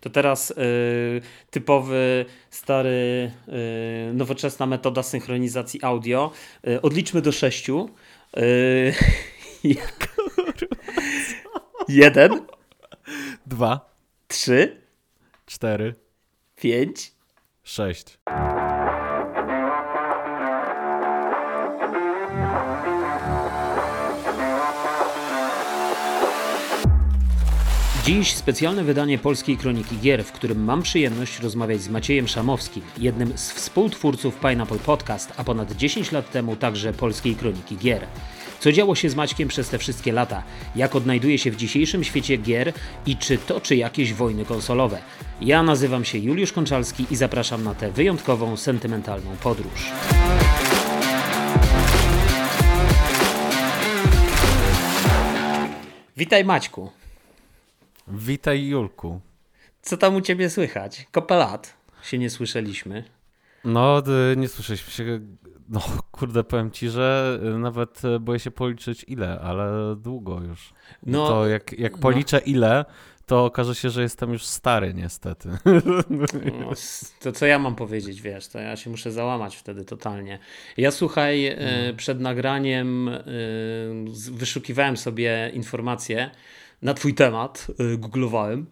to teraz typowy, stary, nowoczesna metoda synchronizacji audio. odliczmy do sześciu. Jeden. Dwa. Trzy. Cztery. Pięć. Sześć. Dziś specjalne wydanie Polskiej Kroniki Gier, w którym mam przyjemność rozmawiać z Maciejem Szamowskim, jednym z współtwórców Pineapple Podcast, a ponad 10 lat temu także Polskiej Kroniki Gier. Co działo się z Maćkiem przez te wszystkie lata? Jak odnajduje się w dzisiejszym świecie gier i czy toczy jakieś wojny konsolowe? Ja nazywam się Juliusz Konczalski i zapraszam na tę wyjątkową, sentymentalną podróż. Witaj Maćku. Witaj Julku. Co tam u ciebie słychać? Kopę lat się nie słyszeliśmy. No, nie słyszeliśmy się. No, kurde, powiem ci, że nawet boję się policzyć ile, ale długo już. No, to jak, jak no. policzę no. ile, to okaże się, że jestem już stary, niestety. No, to co ja mam powiedzieć, wiesz, to ja się muszę załamać wtedy totalnie. Ja słuchaj, e, no. przed nagraniem e, wyszukiwałem sobie informacje na twój temat, e, googlowałem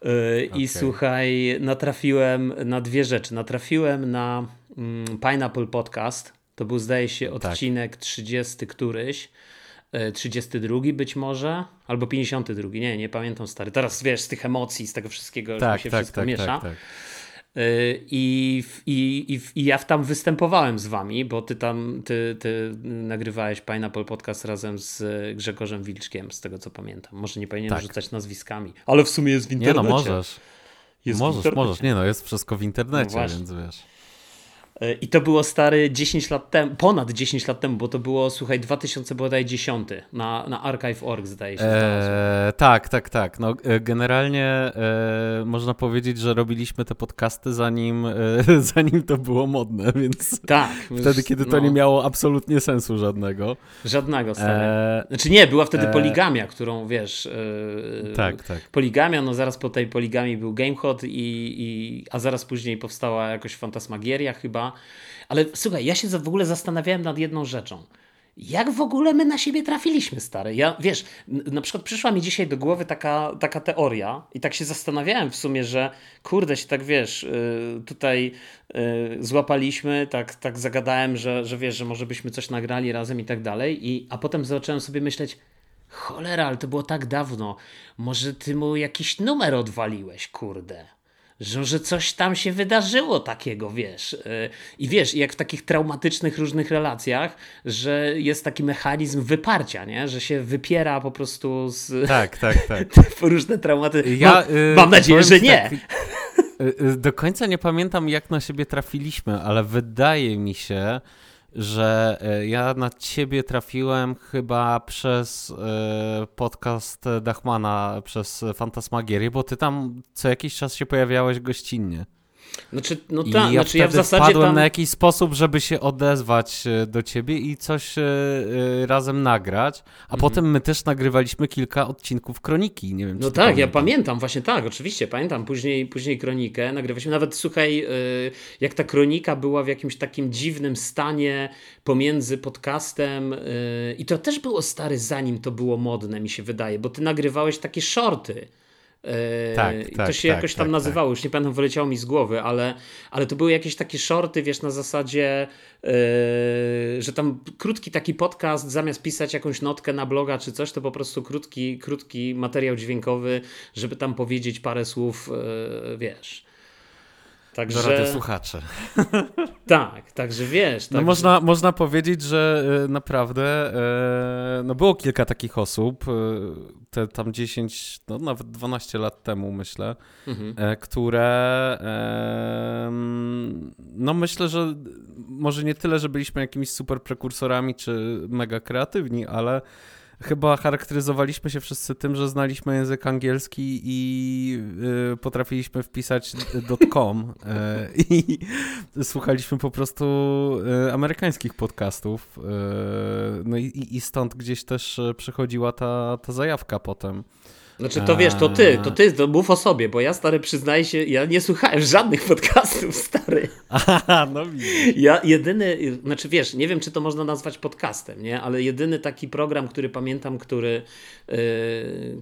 okay. i słuchaj, natrafiłem na dwie rzeczy. Natrafiłem na mm, Pineapple Podcast, to był zdaje się tak. odcinek tak. 30 któryś, 32 być może, albo 52, nie, nie pamiętam stary. Teraz wiesz, z tych emocji, z tego wszystkiego tak, się tak, wszystko tak, miesza. Tak, tak. I, i, i, I ja tam występowałem z wami, bo ty tam ty, ty nagrywałeś Pineapple Podcast razem z Grzegorzem Wilczkiem, z tego co pamiętam. Może nie powinienem tak. rzucać nazwiskami, ale w sumie jest w internecie. Nie no, możesz. Jest możesz, możesz. Nie no, jest wszystko w internecie, no więc wiesz. I to było stary 10 lat temu, ponad 10 lat temu, bo to było, słuchaj, 2010 na, na archive.org zdaje się. Eee, tak, tak, tak. No, e, generalnie e, można powiedzieć, że robiliśmy te podcasty zanim, e, zanim to było modne, więc tak, wtedy, kiedy to no. nie miało absolutnie sensu żadnego. Żadnego, stary. E, znaczy nie, była wtedy e, poligamia, którą, wiesz... E, tak, tak. Poligamia, no zaraz po tej poligamii był GameHot, i, i, a zaraz później powstała jakoś Fantasmagieria chyba, ale słuchaj, ja się w ogóle zastanawiałem nad jedną rzeczą. Jak w ogóle my na siebie trafiliśmy, stary? Ja, wiesz, na przykład przyszła mi dzisiaj do głowy taka, taka teoria i tak się zastanawiałem w sumie, że kurde się tak, wiesz, y, tutaj y, złapaliśmy, tak, tak zagadałem, że, że wiesz, że może byśmy coś nagrali razem i tak dalej, i, a potem zacząłem sobie myśleć, cholera, ale to było tak dawno, może ty mu jakiś numer odwaliłeś, kurde że, że coś tam się wydarzyło takiego, wiesz. Y, I wiesz, jak w takich traumatycznych różnych relacjach, że jest taki mechanizm wyparcia, nie? Że się wypiera po prostu z... Tak, tak, tak. różne traumaty. Ja, no, y, mam nadzieję, że nie. Tak, y, do końca nie pamiętam, jak na siebie trafiliśmy, ale wydaje mi się, że e, ja na ciebie trafiłem chyba przez e, podcast Dachmana, przez Fantasmagierię, bo ty tam co jakiś czas się pojawiałeś gościnnie. Znaczy, no tak, ja znaczy ja w zasadzie wpadłem tam... na jakiś sposób, żeby się odezwać e, do ciebie i coś e, e, razem nagrać, a mhm. potem my też nagrywaliśmy kilka odcinków Kroniki, nie wiem No tak, pamiętam. ja pamiętam, właśnie tak, oczywiście, pamiętam później, później Kronikę, nagrywaliśmy, nawet słuchaj, jak ta Kronika była w jakimś takim dziwnym stanie pomiędzy podcastem i to też było stary zanim to było modne, mi się wydaje, bo ty nagrywałeś takie shorty, tak, I tak, to się tak, jakoś tam tak, nazywało, tak. już nie pamiętam, wyleciało mi z głowy, ale, ale to były jakieś takie shorty, wiesz, na zasadzie, yy, że tam krótki taki podcast, zamiast pisać jakąś notkę na bloga czy coś, to po prostu krótki, krótki materiał dźwiękowy, żeby tam powiedzieć parę słów, yy, wiesz. Także... Do rady. Tak, także wiesz. No można, można powiedzieć, że e, naprawdę e, no było kilka takich osób, e, te tam 10, no nawet 12 lat temu myślę, mhm. które no myślę, że może nie tyle, że byliśmy jakimiś super prekursorami czy mega kreatywni, ale chyba charakteryzowaliśmy się wszyscy tym, że znaliśmy język angielski i y, potrafiliśmy wpisać .com y, i słuchaliśmy po prostu y, amerykańskich podcastów. Y, no i, i, stąd gdzieś też przychodziła ta, ta zajawka potem. Znaczy to wiesz, to ty, to ty, to mów o sobie, bo ja stary przyznaję się, ja nie słuchałem żadnych podcastów, stary. Aha, no widzisz. Ja jedyny, znaczy wiesz, nie wiem czy to można nazwać podcastem, nie, ale jedyny taki program, który pamiętam, który, yy,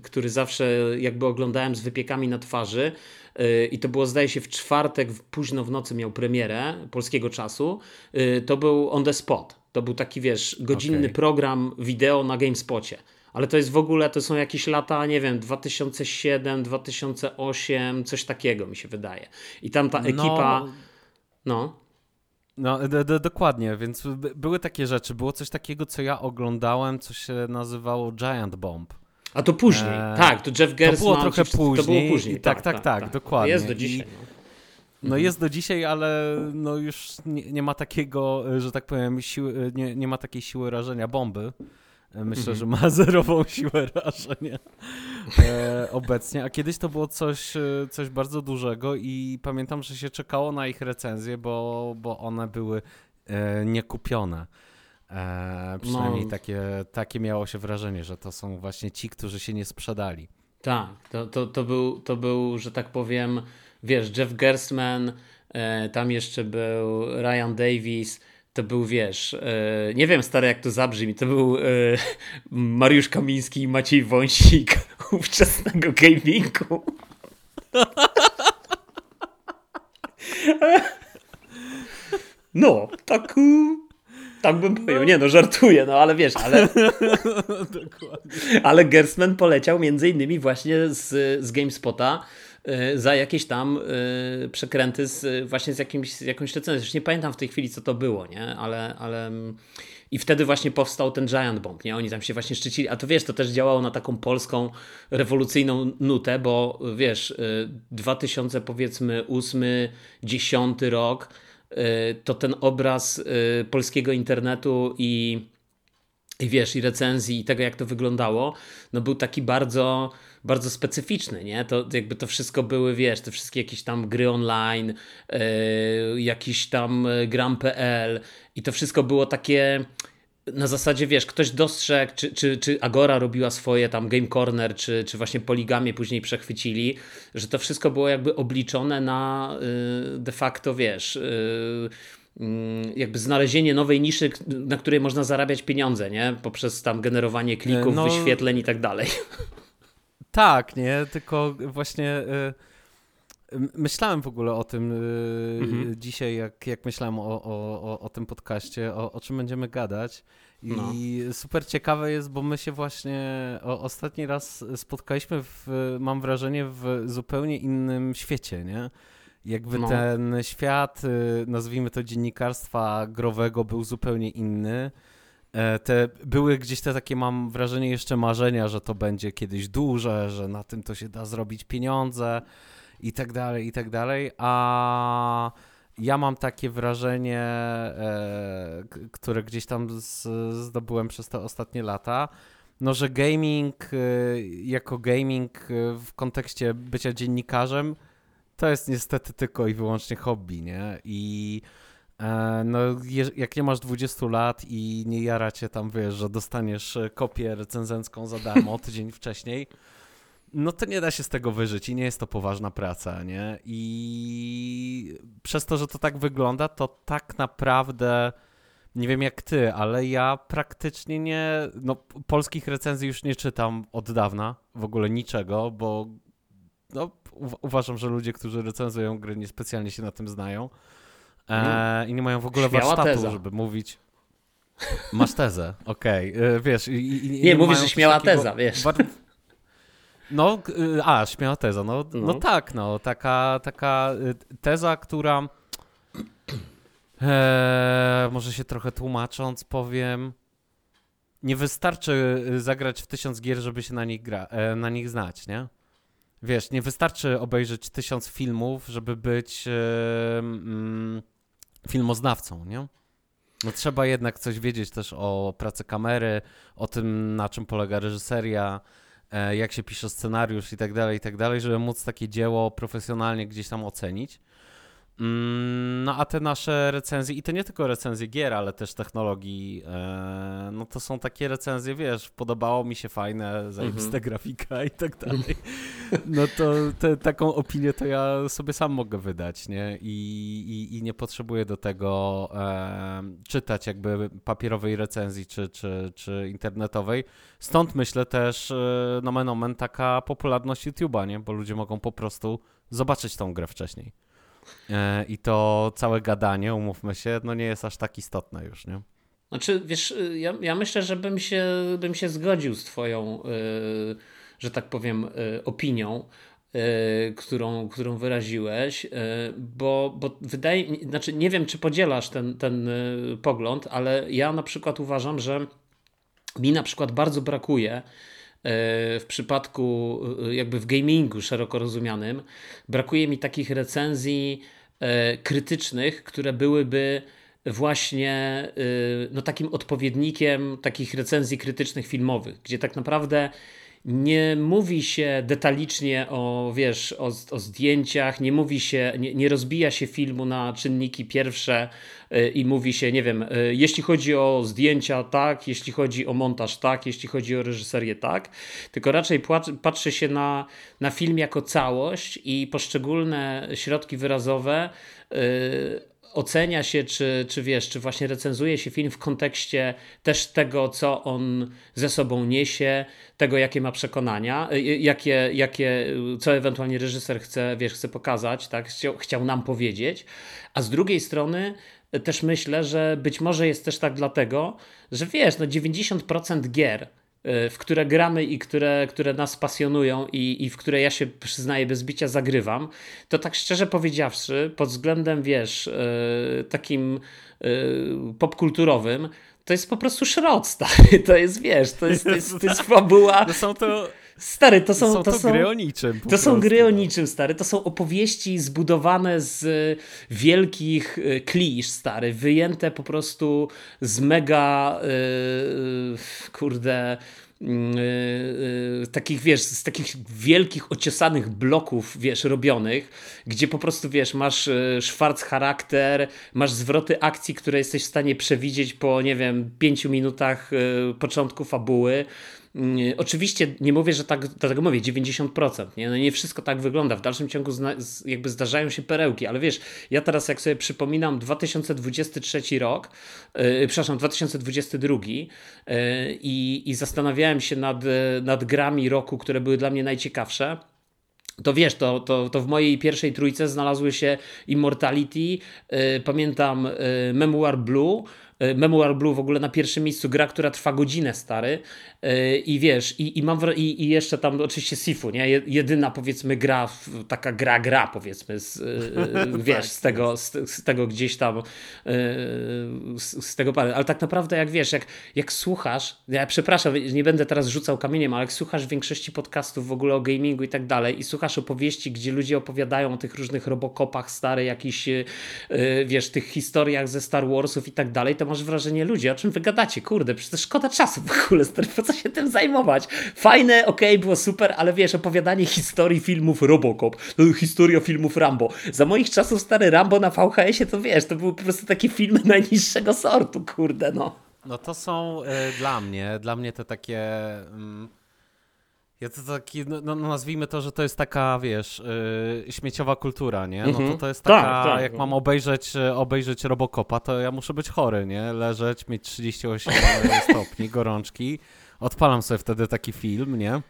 który zawsze jakby oglądałem z wypiekami na twarzy, yy, i to było zdaje się w czwartek, późno w nocy miał premierę polskiego czasu, yy, to był On The Spot. To był taki, wiesz, godzinny okay. program wideo na GameSpocie ale to jest w ogóle, to są jakieś lata, nie wiem, 2007, 2008, coś takiego mi się wydaje. I tam ta ekipa, no... no. No, dokładnie, więc były takie rzeczy. Było coś takiego, co ja oglądałem, co się nazywało Giant Bomb. A to później, eee, tak, to Jeff Gersman. To było trochę później. To było później, tak, tak, tak, tak, tak dokładnie. Jest do dzisiaj. I, no. no mhm. jest do dzisiaj, ale no już nie, nie, ma takiego, że tak powiem, siły, nie, nie ma takiej siły rażenia bomby. Myślę, że ma zerową siłę rażenia e, obecnie, a kiedyś to było coś, e, coś bardzo dużego i pamiętam, że się czekało na ich recenzję, bo, bo one były e, niekupione. E, przynajmniej no. takie, takie miało się wrażenie, że to są właśnie ci, którzy się nie sprzedali. Tak, to, to, to, był, to był, że tak powiem, wiesz, Jeff Gerstmann, e, tam jeszcze był Ryan Davis, to był, wiesz, e, nie wiem stary jak to zabrzmi, to był e, Mariusz Kamiński i Maciej Wąsik ówczesnego gamingu. No, tak, tak bym powiedział. Nie no, żartuję, no ale wiesz, ale... ale Gersman poleciał między innymi właśnie z, z GameSpota E, za jakieś tam e, przekręty z, właśnie z, jakimś, z jakąś recenzją. Już nie pamiętam w tej chwili, co to było, nie? Ale, ale mm, i wtedy właśnie powstał ten Giant Bomb, nie? Oni tam się właśnie szczycili, a to wiesz, to też działało na taką polską rewolucyjną nutę, bo wiesz, 2000 e, powiedzmy 8, 10 rok, to ten obraz polskiego internetu i, i wiesz, i recenzji i tego, jak to wyglądało, no był taki bardzo bardzo specyficzny, nie? To jakby to wszystko były, wiesz, te wszystkie jakieś tam gry online, yy, jakiś tam e, gram.pl i to wszystko było takie na zasadzie, wiesz, ktoś dostrzegł, czy, czy, czy Agora robiła swoje tam Game Corner, czy, czy właśnie Poligamię później przechwycili, że to wszystko było jakby obliczone na yy, de facto, wiesz... Yy, jakby znalezienie nowej niszy, na której można zarabiać pieniądze, nie? Poprzez tam generowanie klików, no, wyświetleń i tak dalej. Tak, nie, tylko właśnie y, myślałem w ogóle o tym y, mhm. dzisiaj, jak, jak myślałem o, o, o, tym podcaście, o, o czym będziemy gadać. I no. super ciekawe jest, bo my się właśnie o, ostatni raz spotkaliśmy, w, mam wrażenie, w zupełnie innym świecie, nie? Jakby no. ten świat, y, nazwijmy to dziennikarstwa growego, był zupełnie inny. E, te były gdzieś te takie, mam wrażenie, jeszcze marzenia, że to będzie kiedyś duże, że na tym to się da zrobić pieniądze i tak dalej, i tak dalej, a ja mam takie wrażenie, e, które gdzieś tam z, zdobyłem przez te ostatnie lata, no, że gaming e, jako gaming e, w kontekście bycia dziennikarzem to jest niestety tylko i wyłącznie hobby, nie? I no, jak nie masz 20 lat i nie jara cię tam, wiesz, że dostaniesz e, kopię recenzencką za darmo tydzień wcześniej, no to nie da się z tego wyżyć i nie jest to poważna praca, nie? I przez to, że to tak wygląda, to tak naprawdę nie wiem jak ty, ale ja praktycznie nie, no polskich recenzji już nie czytam od dawna, w ogóle niczego, bo no, uważam, że ludzie, którzy recenzują gry niespecjalnie się na tym znają. E, I nie mają w ogóle Śmiała warsztatu, teza. żeby mówić. Masz tezę, okej. Okay. E, wiesz, i, i, nie, nie mówisz, że śmiała takiego... teza, wiesz. No, e, a, śmiała teza, no, no. no tak, no, taka, taka e, teza, która e, może się trochę tłumacząc powiem, nie wystarczy zagrać w tysiąc gier, żeby się na nich, gra, na nich znać, nie? Wiesz, nie wystarczy obejrzeć tysiąc filmów, żeby być mm, filmoznawcą, nie? No trzeba jednak coś wiedzieć też o pracy kamery, o tym, na czym polega reżyseria, e, jak się pisze scenariusz i tak dalej, i tak dalej, żeby móc takie dzieło profesjonalnie gdzieś tam ocenić. Mm, no a te nasze recenzje, i to nie tylko recenzje gier, ale też technologii, e, no to są takie recenzje, wiesz, podobało mi się fajne, zajebista mm -hmm. grafika i tak dalej. No to te, taką opinię to ja sobie sam mogę wydać, nie? I, i, i nie potrzebuję do tego e, czytać jakby papierowej recenzji czy, czy, czy internetowej. Stąd myślę też, e, nomen omen, taka popularność YouTube'a, nie? Bo ludzie mogą po prostu zobaczyć tą grę wcześniej. E, I to całe gadanie, umówmy się, no nie jest aż tak istotne już, nie? Znaczy, wiesz, y, ja, ja myślę, że bym się, bym się zgodził z twoją, yy, że tak powiem, yy, opinią, yy, którą, którą wyraziłeś, y, bo, bo wydaje, znaczy nie wiem, czy podzielasz ten, ten y, pogląd, ale ja na przykład uważam, że mi na przykład bardzo brakuje w przypadku jakby w gamingu szeroko rozumianym brakuje mi takich recenzji e, krytycznych, które byłyby właśnie e, no, takim odpowiednikiem takich recenzji krytycznych filmowych, gdzie tak naprawdę nie mówi się detalicznie o, wiesz, o, o zdjęciach, nie mówi się, nie, nie, rozbija się filmu na czynniki pierwsze y, i mówi się, nie wiem, y, jeśli chodzi o zdjęcia, tak, jeśli chodzi o montaż, tak, jeśli chodzi o reżyserię, tak, tylko raczej patrzy się na, na film jako całość i poszczególne środki wyrazowe y, ocenia się, czy, czy wiesz, czy właśnie recenzuje się film w kontekście też tego, co on ze sobą niesie, tego, jakie ma przekonania, y, y, jakie, jakie, co ewentualnie reżyser chce, wiesz, chce pokazać, tak, chciał, chciał nam powiedzieć, a z drugiej strony y, też myślę, że być może jest też tak dlatego, że wiesz, no 90% gier w które gramy i które, które nas pasjonują i, i w które ja się przyznaję bez bicia zagrywam, to tak szczerze powiedziawszy, pod względem, wiesz, e, takim e, popkulturowym, to jest po prostu szrot, stary. To jest, wiesz, to jest, to jest, to jest fabuła. Są to... Stary, to są, są to, to są, gry o niczym. To są gry o no. niczym, stary. To są opowieści zbudowane z wielkich e, klisz, stary. Wyjęte po prostu z mega, yy, kurde, Yy, takich, wiesz, z takich wielkich, ociesanych bloków, wiesz, robionych, gdzie po prostu, wiesz, masz szwarc charakter, masz zwroty akcji, które jesteś w stanie przewidzieć po, nie wiem, pięciu minutach yy, początku fabuły, Oczywiście nie mówię, że tak, dlatego mówię 90%. Nie? No nie wszystko tak wygląda. W dalszym ciągu zna, jakby zdarzają się perełki, ale wiesz, ja teraz jak sobie przypominam 2023 rok, yy, przepraszam, 2022 yy, i, i zastanawiałem się nad, nad grami roku, które były dla mnie najciekawsze to wiesz, to, to, to w mojej pierwszej trójce znalazły się Immortality, yy, pamiętam yy, Memoir Blue, Memoir Blue w ogóle na pierwszym miejscu, gra, która trwa godzinę, stary. E, I wiesz, i, i mam i, i jeszcze tam oczywiście Sifu, nie? Jedyna powiedzmy gra, taka gra, gra powiedzmy, z, e, wiesz, z tego, z, z, tego gdzieś tam, z, z tego parę. Ale tak naprawdę jak wiesz, jak, jak słuchasz, ja przepraszam, nie będę teraz rzucał kamieniem, ale jak słuchasz większości podcastów w ogóle o gamingu i tak dalej i słuchasz opowieści, gdzie ludzie opowiadają o tych różnych robokopach stare, jakichś, wiesz, tych historiach ze Star Warsów i tak dalej, to masz wrażenie, ludzie, o czym wy gadacie? Kurde, przecież szkoda czasu w ogóle, stary, po co się tym zajmować? Fajne, okej, okay, było super, ale wiesz, opowiadanie historii filmów Robocop, no, historia filmów Rambo. Za moich czasów stary Rambo na VHS-ie, to wiesz, to były po prostu takie filmy najniższego sortu, kurde, no. No to są y, dla mnie, dla mnie te takie... Mm, ja to taki, no, no, nazwijmy to, że to jest taka, wiesz, yy, śmieciowa kultura, nie? No to mhm. to jest taka, tak, tak. jak mam obejrzeć, y, obejrzeć Robocopa, to ja muszę być chory, nie? Leżeć, mieć 38 stopni, gorączki. Odpalam sobie wtedy taki film, nie?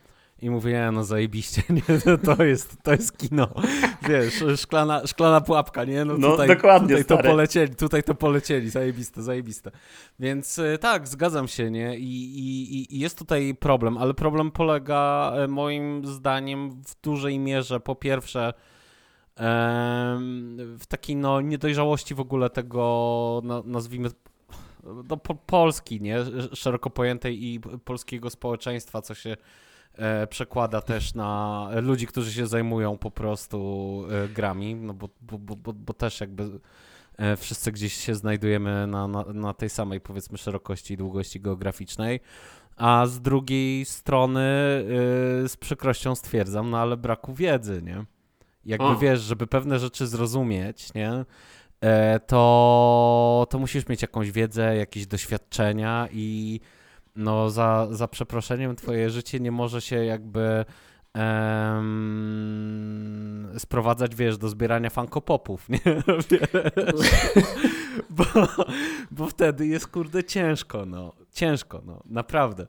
I mówię, no zajebiście, nie? To jest, to jest kino. Wiesz, szklana, szklana pułapka, nie? No, no tutaj, dokładnie, tutaj to polecieli, tutaj to polecieli, zajebiste, zajebiste. Więc y, tak, zgadzam się, nie? I, i, I jest tutaj problem, ale problem polega e, moim zdaniem w dużej mierze, po pierwsze, w takiej no, niedojrzałości w ogóle tego, nazwijmy do Polski, nie? Szeroko pojętej i polskiego społeczeństwa, co się e, przekłada też na ludzi, którzy się zajmują po prostu e, grami, no bo, bo, bo, bo też jakby e, wszyscy gdzieś się znajdujemy na, na, na tej samej powiedzmy szerokości i długości geograficznej. A z drugiej strony z przykrością stwierdzam, no ale braku wiedzy, nie? Jakby o. wiesz, żeby pewne rzeczy zrozumieć, nie? E, to, to musisz mieć jakąś wiedzę, jakieś doświadczenia i no za, za przeproszeniem twoje życie nie może się jakby sprowadzać, wiesz, do zbierania funkopopów, nie? bo, bo wtedy jest, kurde, ciężko, no. Ciężko, no. Naprawdę.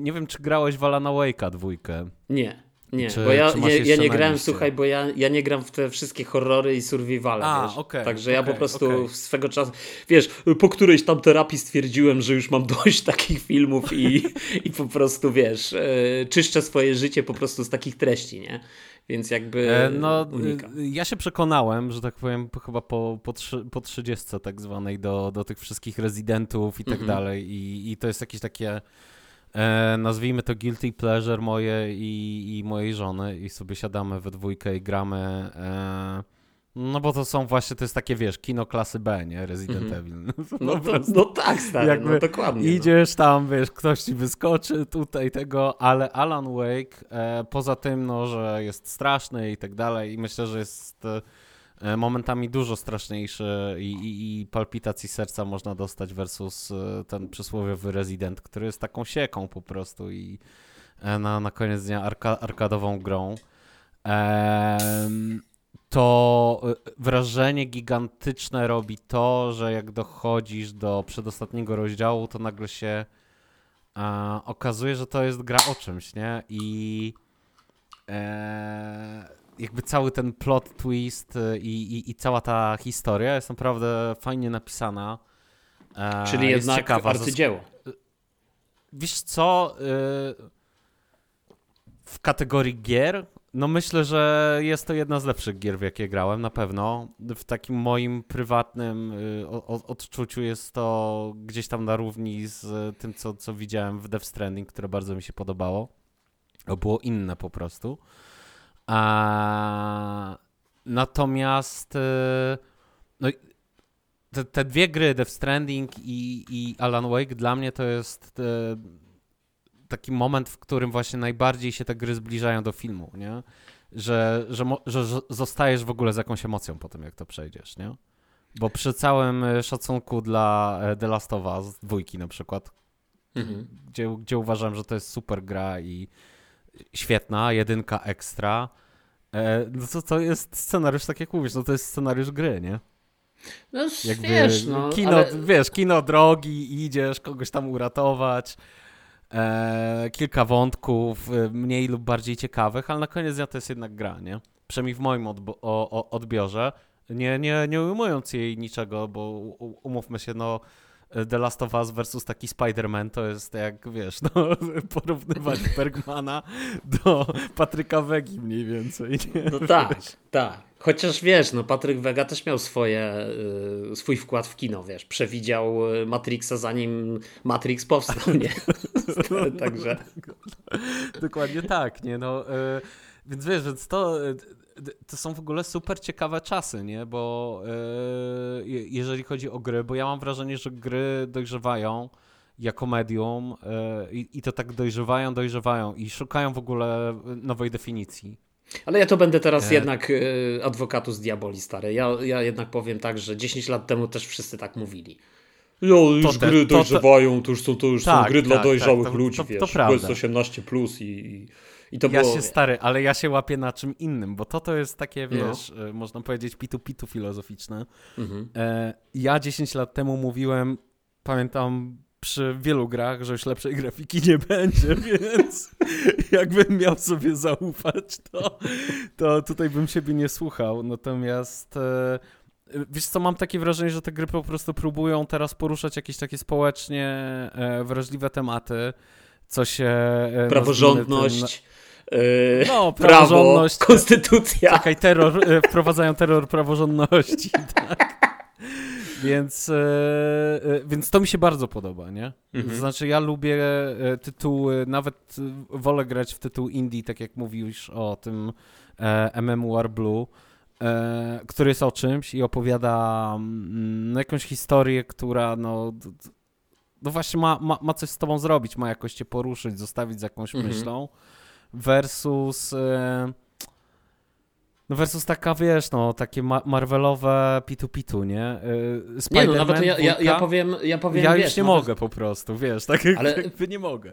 Nie wiem, czy grałeś w Alana Wake'a dwójkę. Nie. Nie, czy, bo ja, ja, ja nie grałem, słuchaj, bo ja, ja nie gram w te wszystkie horrory i survivale, A, wiesz? Okay, Także okay, ja po prostu okay. swego czasu, wiesz, po którejś tam terapii stwierdziłem, że już mam dość takich filmów i, i po prostu, wiesz, e, czyszczę swoje życie po prostu z takich treści, nie? Więc jakby e, no, unika. Ja się przekonałem, że tak powiem, chyba po, po, trzy, po 30 tak zwanej do, do tych wszystkich rezydentów i tak mhm. dalej i, i to jest jakieś takie e, nazwijmy to guilty pleasure moje i, i mojej żony i sobie siadamy we dwójkę i gramy e, no bo to są właśnie, to jest takie, wiesz, kino klasy B, nie? Resident mm -hmm. Evil. No, to, no tak, stary, no Jakby no dokładnie. Idziesz no. tam, wiesz, ktoś ci wyskoczy tutaj tego, ale Alan Wake, e, poza tym, no, że jest straszny i tak dalej i myślę, że jest e, momentami dużo straszniejszy i, i, i, palpitacji serca można dostać versus e, ten przysłowiowy Resident, który jest taką sieką po prostu i e, na, na koniec dnia arka, arkadową grą to y, wrażenie gigantyczne robi to, że jak dochodzisz do przedostatniego rozdziału, to nagle się a, okazuje, że to jest gra o czymś, nie? I e, jakby cały ten plot twist y, i, i, i, cała ta historia jest naprawdę fajnie napisana. E, Czyli jednak ciekawa. arcydzieło. Wiesz co? Y, w kategorii gier no myślę, że jest to jedna z lepszych gier, w jakie grałem, na pewno. W takim moim prywatnym y, odczuciu jest to gdzieś tam na równi z tym, co, co widziałem w Death Stranding, które bardzo mi się podobało. Było inne po prostu. A... Natomiast y, no, te, te, dwie gry, Death Stranding i, i Alan Wake, dla mnie to jest y, taki moment, w którym właśnie najbardziej się te gry zbliżają do filmu, nie? Że, że, że, że zostajesz w ogóle z jakąś emocją po tym, jak to przejdziesz, nie? Bo przy całym e, szacunku dla The Last of Us, dwójki na przykład, mhm. gdzie, gdzie uważam, że to jest super gra i świetna, jedynka ekstra, e, no to, to jest scenariusz, tak jak mówisz, no to jest scenariusz gry, nie? No Jakby wiesz, no, kino, ale... wiesz, kino drogi, idziesz kogoś tam uratować, e, kilka wątków, e, mniej lub bardziej ciekawych, ale na koniec dnia to jest jednak gra, nie? Przynajmniej w moim odb o, o, odbiorze. Nie, nie, nie ujmując jej niczego, bo umówmy się, no The Last of Us versus taki Spider-Man to jest jak, wiesz, no, porównywać Bergmana do Patryka Wegi mniej więcej. Nie? No tak, tak. Chociaż wiesz, no Patryk Wega też miał swoje, y, swój wkład w kino, wiesz, przewidział y, Matrixa zanim Matrix powstał, nie? Także. Dokładnie tak, nie? No, y, więc wiesz, więc to to są w ogóle super ciekawe czasy, nie? Bo yy, jeżeli chodzi o gry, bo ja mam wrażenie, że gry dojrzewają jako medium yy, i to tak dojrzewają, dojrzewają i szukają w ogóle nowej definicji. Ale ja to będę teraz e... jednak yy, adwokatu z diaboli, stary. Ja, ja jednak powiem tak, że 10 lat temu też wszyscy tak mówili. No, już to gry te, dojrzewają, to, już są, to już tak, są gry tak, dla dojrzałych tak, to, ludzi, to, to, wiesz, to to jest 18+, plus i, i i to ja było... się stary, ale ja się łapię na czym innym, bo to to jest takie, no. wiesz, no. można powiedzieć pitu-pitu filozoficzne. Mhm. E, ja 10 lat temu mówiłem, pamiętam przy wielu grach, że już lepszej grafiki nie będzie, więc jakbym miał sobie zaufać, to, to tutaj bym siebie nie słuchał. Natomiast e, wiesz co, mam takie wrażenie, że te gry po prostu próbują teraz poruszać jakieś takie społecznie wrażliwe tematy, co się... Praworządność. Yy, no, prawo, konstytucja. Czekaj, terror, e, wprowadzają terror praworządności, tak. Więc, e, e, więc to mi się bardzo podoba, nie? Mhm. To znaczy ja lubię tytuły, nawet wolę grać w tytuł indie, tak jak mówisz o tym MMOR Blue, który jest o czymś i opowiada mm, jakąś historię, która no, no właśnie ma, ma, ma coś z tobą zrobić, ma jakoś cię poruszyć, zostawić z jakąś mhm. myślą versus e, No versus taka, wiesz, no, takie ma Marvelowe pitu-pitu, nie? Yy, nie, no nawet ja, ja, ja, powiem, ja powiem, Ja wiesz, już nie nawet... mogę po prostu, wiesz, tak ale... jakby nie mogę.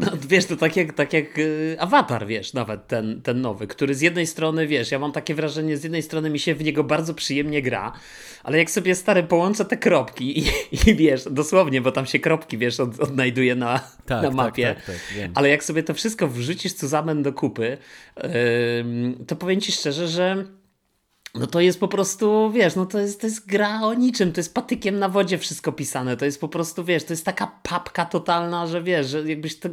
No, wiesz, to tak jak, tak jak y, awatar, wiesz, nawet ten, ten nowy, który z jednej strony, wiesz, ja mam takie wrażenie, z jednej strony mi się w niego bardzo przyjemnie gra, ale jak sobie stary połączę te kropki i, i wiesz, dosłownie, bo tam się kropki, wiesz, od, odnajduje na, tak, na tak, mapie, tak, tak, ale jak sobie to wszystko wrzucisz zusammen do kupy, yy, to powiem ci szczerze, że no to jest po prostu, wiesz, no to jest, to jest gra o niczym, to jest patykiem na wodzie wszystko pisane, to jest po prostu, wiesz, to jest taka papka totalna, że wiesz, że jakbyś to,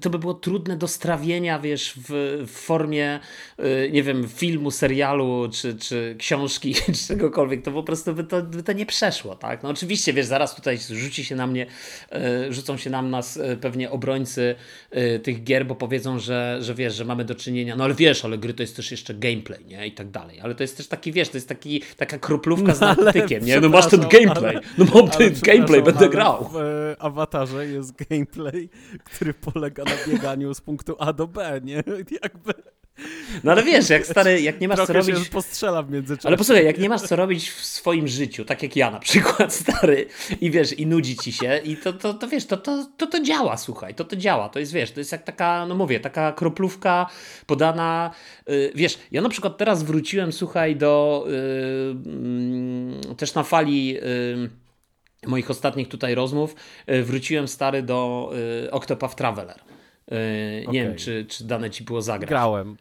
to by było trudne do strawienia, wiesz, w, w formie, yy, nie wiem, filmu, serialu, czy, czy książki, czy czegokolwiek, to po prostu by to, by to nie przeszło, tak? No oczywiście, wiesz, zaraz tutaj rzuci się na mnie, yy, rzucą się nam nas yy, pewnie obrońcy y, tych gier, bo powiedzą, że, że wiesz, że mamy do czynienia, no ale wiesz, ale gry to jest też jeszcze gameplay, nie? I tak dalej, ale to jest też taki, wiesz, to jest taki, taka kroplówka z narkotykiem, nie? No masz ten gameplay, no mam ten gameplay, będę grał. W e, awatarze jest gameplay, który polega na bieganiu z punktu A do B, nie? Jakby... No ale wiesz, jak stary, jak nie masz Trochę co robić. Się postrzela w międzyczasie. Ale posłuchaj, jak nie masz co robić w swoim życiu, tak jak ja na przykład, stary, i wiesz, i nudzi ci się, i to, to, to wiesz, to, to, to, to działa, słuchaj, to to działa. To jest, wiesz, to jest jak taka, no mówię, taka kroplówka podana. Yy, wiesz, ja na przykład teraz wróciłem, słuchaj, do yy, też na fali. Yy, moich ostatnich tutaj rozmów, y, wróciłem stary do y, Octopath Traveler. Okay. Nie wiem, czy, czy dane ci było zagrać. Grałem.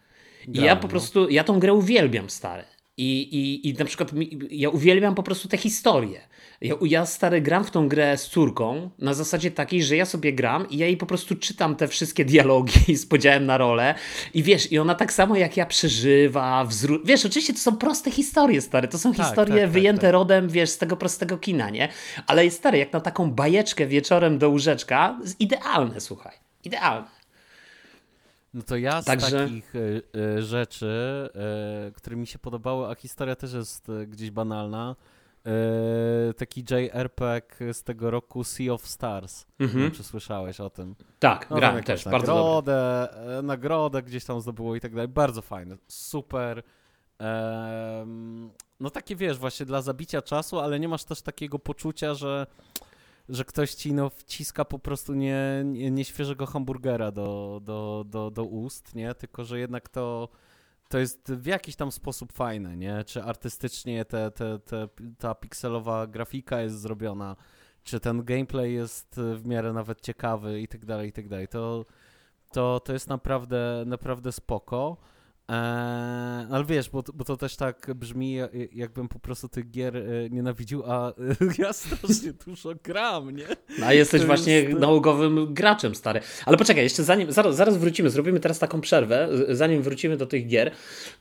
I ja po prostu, ja tą grę uwielbiam, stary. I, i, I na przykład ja uwielbiam po prostu te historie. Ja, ja stary gram w tą grę z córką na zasadzie takiej, że ja sobie gram i ja jej po prostu czytam te wszystkie dialogi z podziałem na rolę i wiesz, i ona tak samo jak ja przeżywa, wzru... wiesz, oczywiście to są proste historie, stary, to są tak, historie tak, tak, wyjęte tak, rodem, wiesz, z tego prostego kina, nie? Ale stary, jak na taką bajeczkę wieczorem do łóżeczka, idealne, słuchaj, idealne. No to ja z Także... takich y, y, rzeczy, y, które mi się podobały, a historia też jest gdzieś banalna, taki JRPG z tego roku Sea of Stars. Mhm. Czy słyszałeś o tym. Tak, no, grałem też, nagrodę, bardzo nagrodę, nagrodę gdzieś tam zdobyło i tak dalej. Bardzo fajne, super. no takie wiesz, właśnie dla zabicia czasu, ale nie masz też takiego poczucia, że że ktoś ci no, wciska po prostu nie, nie, nie świeżego hamburgera do, do, do, do ust, nie? Tylko, że jednak to, to jest w jakiś tam sposób fajne, nie? Czy artystycznie te, te, te, ta pikselowa grafika jest zrobiona, czy ten gameplay jest w miarę nawet ciekawy i tak dalej, i tak dalej. To, to, to jest naprawdę, naprawdę spoko. Eee, ale wiesz, bo, bo to też tak brzmi, jakbym po prostu tych gier e, nienawidził, a ja strasznie dużo gram, nie? No, a jesteś to właśnie jest... nałogowym graczem, stary. Ale poczekaj, jeszcze zanim, zaraz, zaraz wrócimy, zrobimy teraz taką przerwę, zanim wrócimy do tych gier,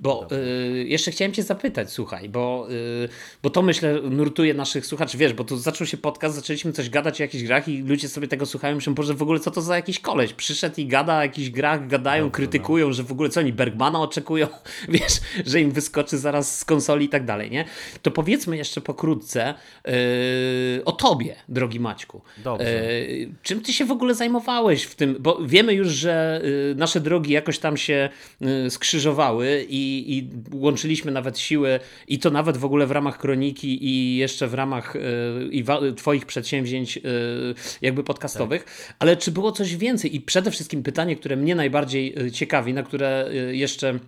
bo y, jeszcze chciałem cię zapytać, słuchaj, bo, y, bo to myślę nurtuje naszych słuchaczy, wiesz, bo tu zaczął się podcast, zaczęliśmy coś gadać o jakichś grach i ludzie sobie tego słuchają myślą, że w ogóle co to za jakiś koleś, przyszedł i gada o jakichś grach, gadają, Dobrze, krytykują, no. że w ogóle co oni, Bergmana oczekują, wiesz, że im wyskoczy zaraz z konsoli i tak dalej, nie? To powiedzmy jeszcze pokrótce yy, o tobie, drogi Maćku. Dobrze. Yy, czym ty się w ogóle zajmowałeś w tym, bo wiemy już, że yy, nasze drogi jakoś tam się yy, skrzyżowały i, i, łączyliśmy nawet siły i to nawet w ogóle w ramach kroniki i jeszcze w ramach yy, i twoich przedsięwzięć yy, jakby podcastowych, tak. ale czy było coś więcej i przede wszystkim pytanie, które mnie najbardziej ciekawi, na które jeszcze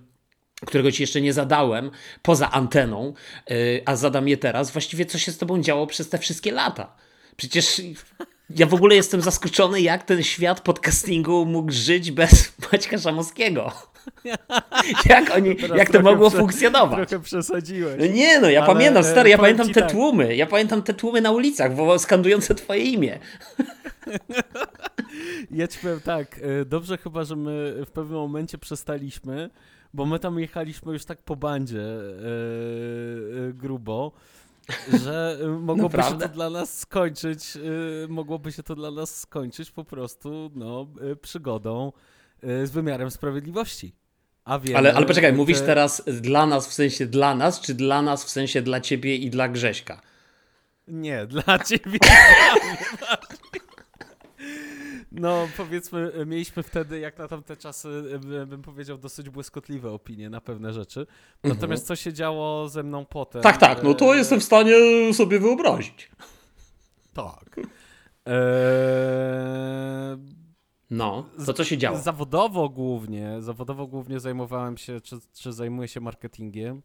którego ci jeszcze nie zadałem, poza anteną, yy, a zadam je teraz, właściwie co się z tobą działo przez te wszystkie lata. Przecież ja w ogóle jestem zaskoczony, jak ten świat podcastingu mógł żyć bez Maćka Szamowskiego. jak oni, jak to mogło prze, funkcjonować? Trochę przesadziłeś. No nie no, ja Ale, pamiętam, stary, ja pamiętam te tak. tłumy, ja pamiętam te tłumy na ulicach, skandujące twoje imię. ja ci powiem tak, e, dobrze chyba, że my w pewnym momencie przestaliśmy, bo my tam jechaliśmy już tak po bandzie yy, grubo, że mogłoby się to dla nas skończyć, yy, mogłoby się to dla nas skończyć po prostu no, przygodą z wymiarem sprawiedliwości. Wiemy, ale, ale poczekaj, te... mówisz teraz dla nas w sensie dla nas, czy dla nas w sensie dla ciebie i dla Grześka? Nie, dla ciebie. No, powiedzmy, mieliśmy wtedy, jak na tamte czasy, bym powiedział, dosyć błyskotliwe opinie na pewne rzeczy. Natomiast co się działo ze mną potem? Tak, tak, no to jestem w stanie sobie wyobrazić. Tak. Eee... No, to co się działo? Zawodowo głównie, zawodowo głównie zajmowałem się, czy, czy zajmuję się marketingiem.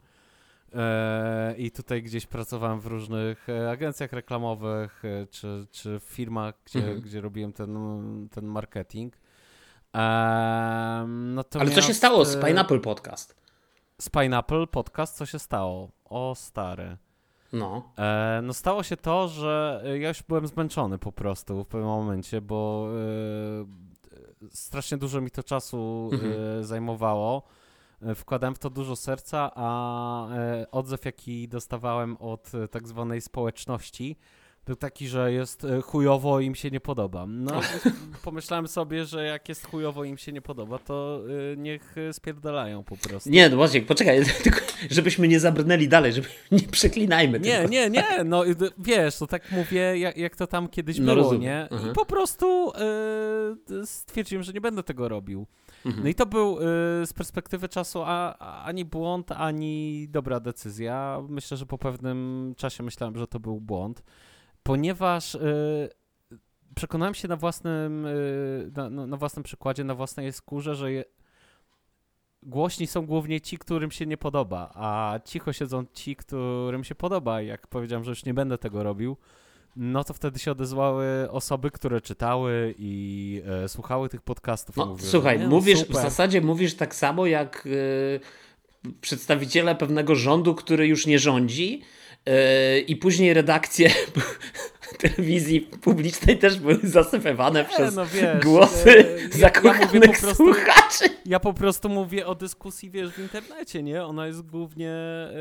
Eee, I tutaj gdzieś pracowałem w różnych e, agencjach reklamowych, e, czy, czy w firmach, gdzie, mhm. gdzie robiłem ten, ten marketing. Eee, Ale co się stało z Pineapple Podcast? Z Pineapple Podcast co się stało? O stary. No. E, no stało się to, że ja już byłem zmęczony po prostu w pewnym momencie, bo e, strasznie dużo mi to czasu mhm. e, zajmowało. E, wkładałem w to dużo serca, a e, odzew, jaki dostawałem od e, tak zwanej społeczności, był taki, że jest chujowo i im się nie podoba. No, pomyślałem sobie, że jak jest chujowo i im się nie podoba, to niech spierdalają po prostu. Nie, no właśnie, poczekaj, tylko żebyśmy nie zabrnęli dalej, żeby nie przeklinajmy Nie, tylko. nie, nie, no wiesz, to tak mówię, jak, jak to tam kiedyś no, było, rozumiem. nie? I po prostu y, stwierdziłem, że nie będę tego robił. No i to był y, z perspektywy czasu a, ani błąd, ani dobra decyzja. Myślę, że po pewnym czasie myślałem, że to był błąd, ponieważ y, przekonałem się na własnym, y, na, na, własnym przykładzie, na własnej skórze, że je, głośni są głównie ci, którym się nie podoba, a cicho siedzą ci, którym się podoba. Jak powiedziałem, że już nie będę tego robił, no to wtedy się odezwały osoby, które czytały i e, słuchały tych podcastów. No, mówiły, słuchaj, no, mówisz, super. w zasadzie mówisz tak samo jak e, przedstawiciele pewnego rządu, który już nie rządzi e, i później redakcje telewizji publicznej też były zasypywane przez no wiesz, głosy e, zakochanych ja prostu, słuchaczy. Ja po prostu mówię o dyskusji, wiesz, w internecie, nie? Ona jest głównie, e,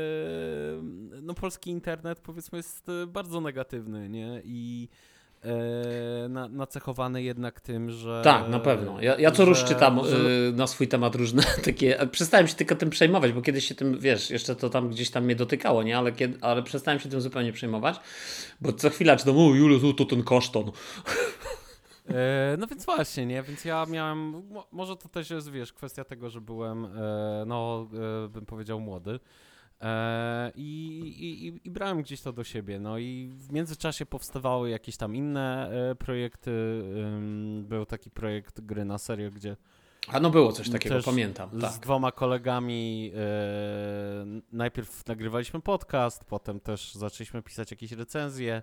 no polski internet powiedzmy jest e, bardzo negatywny, nie? I na, nacechowany jednak tym, że... Tak, na pewno. Ja, ja co rusz czytam że... na swój temat różne takie... Przestałem się tylko tym przejmować, bo kiedyś się tym, wiesz, jeszcze to tam gdzieś tam mnie dotykało, nie? Ale, kiedy, ale przestałem się tym zupełnie przejmować, bo co chwila czytam, o Julius, to ten kasztan. E, no więc właśnie, nie? Więc ja miałem, może to też jest, wiesz, kwestia tego, że byłem, e, no, e, bym powiedział młody. I, i, I, brałem gdzieś to do siebie. No i w międzyczasie powstawały jakieś tam inne projekty. Był taki projekt gry na serio, gdzie. A no było coś takiego, pamiętam. Tak. Z dwoma kolegami najpierw nagrywaliśmy podcast, potem też zaczęliśmy pisać jakieś recenzje.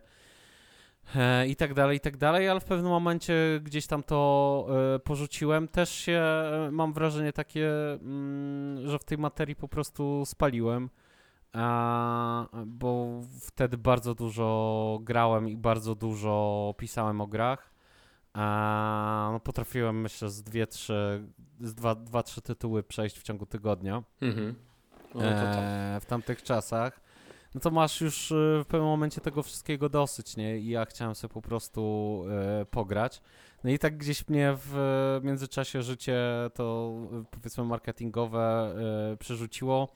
E, i tak dalej, i tak dalej, ale w pewnym momencie gdzieś tam to e, porzuciłem. Też się, e, mam wrażenie takie, mm, że w tej materii po prostu spaliłem, bo wtedy bardzo dużo grałem i bardzo dużo pisałem o grach. No, potrafiłem, myślę, z dwie, trzy, z dwa, dwa, trzy tytuły przejść w ciągu tygodnia. Mhm. No, w tamtych czasach no to masz już e, w pewnym momencie tego wszystkiego dosyć, nie? I ja chciałem sobie po prostu e, pograć. No i tak gdzieś mnie w międzyczasie życie to powiedzmy marketingowe e, przerzuciło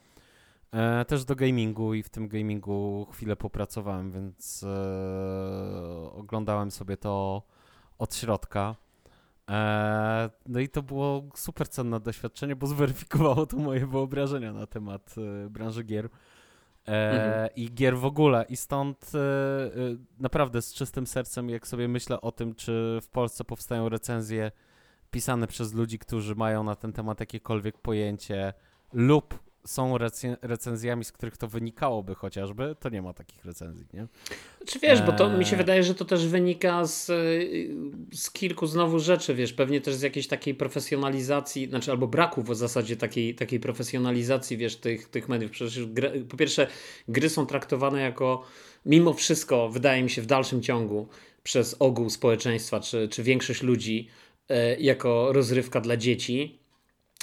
e, też do gamingu i w tym gamingu chwilę popracowałem, więc e, oglądałem sobie to od środka. E, no i to było super cenne doświadczenie, bo zweryfikowało to moje wyobrażenia na temat branży gier. E, mhm. i gier w ogóle. I stąd e, e, naprawdę z czystym sercem, jak sobie myślę o tym, czy w Polsce powstają recenzje pisane przez ludzi, którzy mają na ten temat jakiekolwiek pojęcie, lub są recenzjami, z których to wynikałoby chociażby, to nie ma takich recenzji, nie? Czy wiesz, bo to mi się eee. wydaje, że to też wynika z, z kilku znowu rzeczy, wiesz, pewnie też z jakiejś takiej profesjonalizacji, znaczy albo braku w zasadzie takiej, takiej profesjonalizacji, wiesz, tych, tych mediów. Przecież gry, po pierwsze gry są traktowane jako, mimo wszystko, wydaje mi się w dalszym ciągu, przez ogół społeczeństwa, czy, czy większość ludzi, e, jako rozrywka dla dzieci,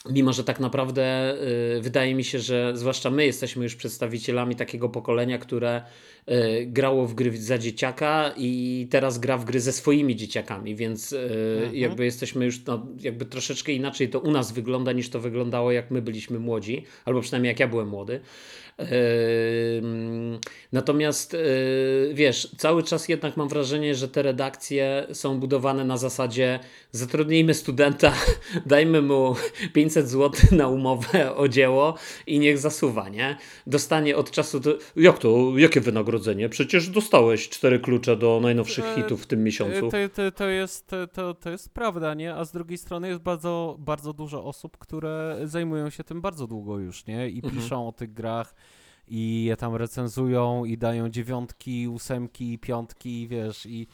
Mimo, że tak naprawdę y, wydaje mi się, że zwłaszcza my jesteśmy już przedstawicielami takiego pokolenia, które y, grało w gry za dzieciaka i teraz gra w gry ze swoimi dzieciakami, więc y, mhm. jakby jesteśmy już no, jakby troszeczkę inaczej to u nas wygląda niż to wyglądało jak my byliśmy młodzi, albo przynajmniej jak ja byłem młody. Natomiast wiesz, cały czas jednak mam wrażenie, że te redakcje są budowane na zasadzie zatrudnijmy studenta, dajmy mu 500 zł na umowę o dzieło i niech zasuwa, nie? Dostanie od czasu do... Jak to? Jakie wynagrodzenie? Przecież dostałeś cztery klucze do najnowszych e, hitów w tym miesiącu. To, to, to, jest, to, to jest prawda, nie? A z drugiej strony jest bardzo, bardzo dużo osób, które zajmują się tym bardzo długo już, nie? I mhm. piszą o tych grach i je tam recenzują i dają dziewiątki, ósemki, piątki, wiesz, i,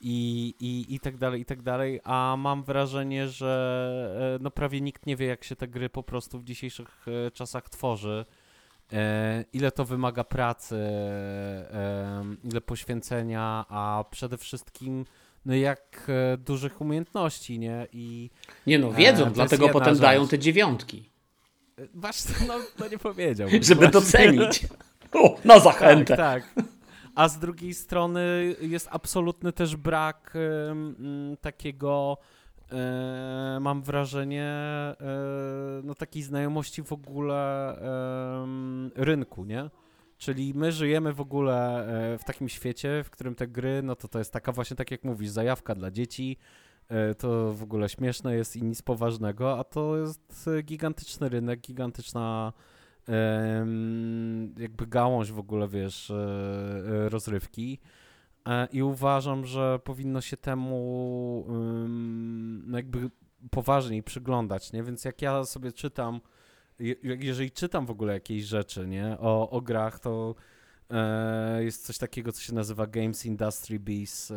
i, i, i tak dalej, i tak dalej, a mam wrażenie, że e, no prawie nikt nie wie, jak się te gry po prostu w dzisiejszych e, czasach tworzy, e, ile to wymaga pracy, ile poświęcenia, a przede wszystkim no jak dużych umiejętności, nie? I, nie no, wiedzą, dlatego potem rzecz. dają te dziewiątki. Właśnie, no, no nie powiedział. Żeby docenić. O, na zachętę. Tak, tak. A z drugiej strony jest absolutny też brak takiego, y, mam wrażenie, y, no takiej znajomości w ogóle rynku, nie? Czyli my żyjemy w ogóle e, w takim świecie, w którym te gry, no to to jest taka właśnie, tak jak mówisz, zajawka dla dzieci, E, to w ogóle śmieszne jest i nic poważnego, a to jest gigantyczny rynek, gigantyczna jakby gałąź w ogóle, wiesz, e, e, rozrywki. I uważam, że powinno się temu no jakby poważniej przyglądać, nie? Więc jak ja sobie czytam, jeżeli czytam w ogóle jakieś rzeczy, nie, o, o grach, to jest coś takiego, co się nazywa Games Industry Bees,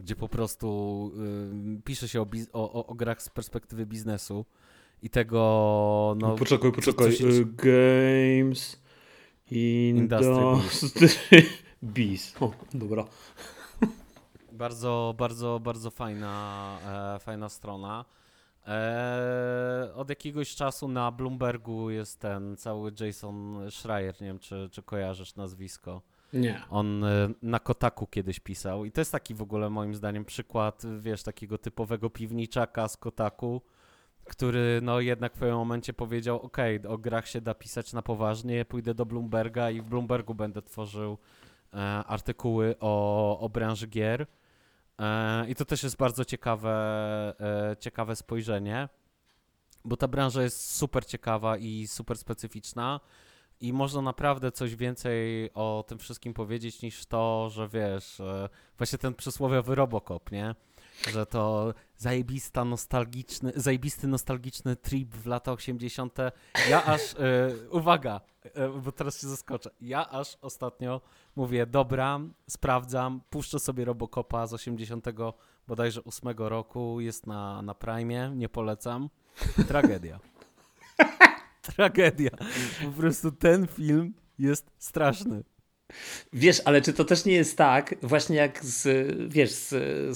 gdzie po prostu y, pisze się o, o, o, grach z perspektywy biznesu i tego, no... Poczekaj, poczekaj, się... Y, games Industry Bees. O, dobra. Bardzo, bardzo, bardzo fajna, e, fajna strona. E, od jakiegoś czasu na Bloombergu jest ten cały Jason Schreier, nie wiem czy, czy kojarzysz nazwisko. Nie. On e, na Kotaku kiedyś pisał i to jest taki w ogóle moim zdaniem przykład, wiesz, takiego typowego piwniczaka z Kotaku, który no jednak w pewnym momencie powiedział, ok, o grach się da pisać na poważnie, pójdę do Bloomberga i w Bloombergu będę tworzył e, artykuły o, o branży gier. E, I to też jest bardzo ciekawe, e, ciekawe spojrzenie, bo ta branża jest super ciekawa i super specyficzna i można naprawdę coś więcej o tym wszystkim powiedzieć niż to, że wiesz, e, właśnie ten przysłowiowy Robocop, nie? Że to zajebista nostalgiczny, zajebisty nostalgiczny trip w lata 80. Ja aż, e, uwaga, e, bo teraz się zaskoczę, ja aż ostatnio mówię, dobra, sprawdzam, puszczę sobie Robocopa z 80 bodajże 8 roku, jest na, na Prime, nie polecam. Tragedia. Tragedia. Po prostu ten film jest straszny. Wiesz, ale czy to też nie jest tak, właśnie jak z, wiesz, z,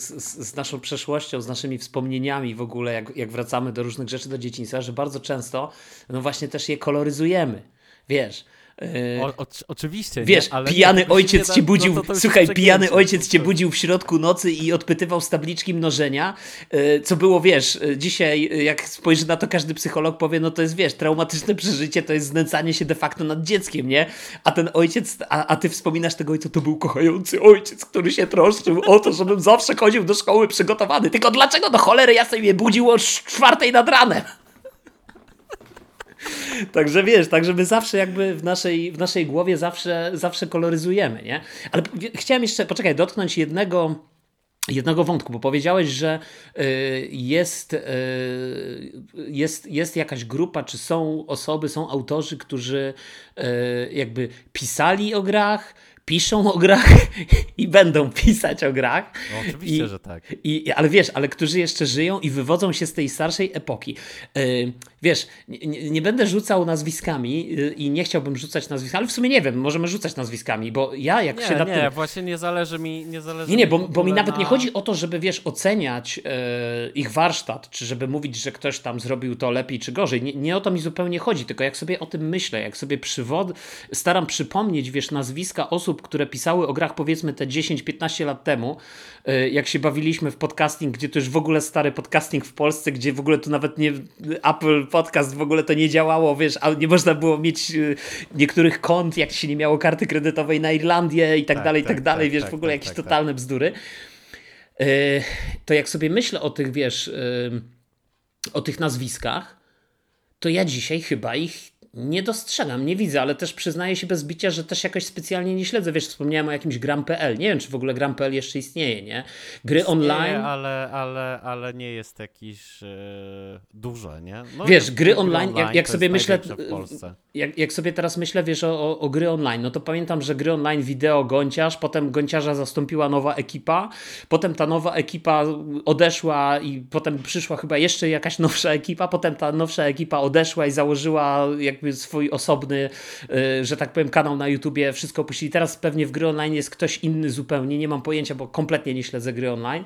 z, z, naszą przeszłością, z naszymi wspomnieniami w ogóle, jak, jak wracamy do różnych rzeczy do dzieciństwa, że bardzo często, no właśnie też je koloryzujemy. Wiesz, o, o, oczywiście. Wiesz, nie, pijany ojciec cię budził. No to to słuchaj, pijany ojciec cię budził w środku nocy i odpytywał z tabliczki mnożenia. E, co było, wiesz, e, dzisiaj, jak spojrzy na to, każdy psycholog powie, no to jest, wiesz, traumatyczne przeżycie, to jest znęcanie się de facto nad dzieckiem, nie? A ten ojciec, a, a ty wspominasz tego ojca, to był kochający ojciec, który się troszczył o to, żebym zawsze chodził do szkoły przygotowany. Tylko dlaczego do cholery ja sobie budził o czwartej nad ranem? Także wiesz, tak żeby zawsze jakby w naszej, w naszej głowie zawsze, zawsze koloryzujemy, nie? Ale chciałem jeszcze, poczekaj, dotknąć jednego jednego wątku, bo powiedziałeś, że y, jest, y, jest, jest jakaś grupa, czy są osoby, są autorzy, którzy y, jakby pisali o grach, piszą o grach i będą pisać o grach. No, oczywiście, I, że tak. I, ale wiesz, ale którzy jeszcze żyją i wywodzą się z tej starszej epoki. Yy, wiesz, nie, nie, będę rzucał nazwiskami yy, i nie chciałbym rzucać nazwiskami, ale w sumie nie wiem, możemy rzucać nazwiskami, bo ja jak nie, się nad nie, tym... właśnie nie zależy mi... Nie, zależy nie, nie, bo, bo mi na... nawet nie chodzi o to, żeby wiesz, oceniać yy, ich warsztat, czy żeby mówić, że ktoś tam zrobił to lepiej czy gorzej. Nie, nie o to mi zupełnie chodzi, tylko jak sobie o tym myślę, jak sobie przywod... staram przypomnieć, wiesz, nazwiska osób, które pisały o grach powiedzmy te 10-15 lat temu, e, jak się bawiliśmy w podcasting, gdzie to już w ogóle stary podcasting w Polsce, gdzie w ogóle to nawet nie Apple Podcast w ogóle to nie działało, wiesz, a nie można było mieć e, niektórych kont, jak się nie miało karty kredytowej na Irlandię i tak, tak dalej, i tak, tak dalej, tak, wiesz, tak, w ogóle jakieś totalne bzdury. E, to jak sobie myślę o tych, wiesz, o tych nazwiskach, to ja dzisiaj chyba ich nie dostrzegam, nie widzę, ale też przyznaję się bez bicia, że też jakoś specjalnie nie śledzę. Wiesz, wspomniałem o jakimś gram.pl. Nie wiem, czy w ogóle gram.pl jeszcze istnieje, nie? Gry istnieje, online. ale, ale, ale nie jest jakiś e, duże, nie? No wiesz, gry online, online, jak, jak sobie myślę. Jak, jak sobie teraz myślę, wiesz, o, o, o, gry online, no to pamiętam, że gry online wideo Gąciarz, potem Gąciarza zastąpiła nowa ekipa, potem ta nowa ekipa odeszła i potem przyszła chyba jeszcze jakaś nowsza ekipa, potem ta nowsza ekipa odeszła i założyła jak jakby swój osobny, y, że tak powiem, kanał na YouTubie, wszystko opuścili. Teraz pewnie w gry online jest ktoś inny zupełnie, nie mam pojęcia, bo kompletnie nie śledzę gry online.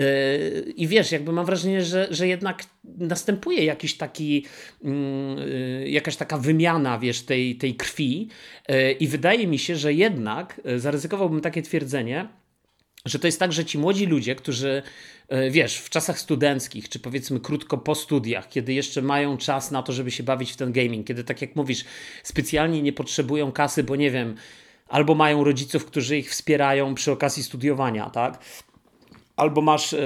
Y, I wiesz, jakby mam wrażenie, że, że jednak następuje jakiś taki, mm, y, jakaś taka wymiana, wiesz, tej, tej krwi. I wydaje mi się, że jednak zaryzykowałbym takie twierdzenie, że to jest tak, że ci młodzi ludzie, którzy e, wiesz, w czasach studenckich, czy powiedzmy krótko po studiach, kiedy jeszcze mają czas na to, żeby się bawić w ten gaming, kiedy tak jak mówisz, specjalnie nie potrzebują kasy, bo nie wiem, albo mają rodziców, którzy ich wspierają przy okazji studiowania, tak? Albo masz,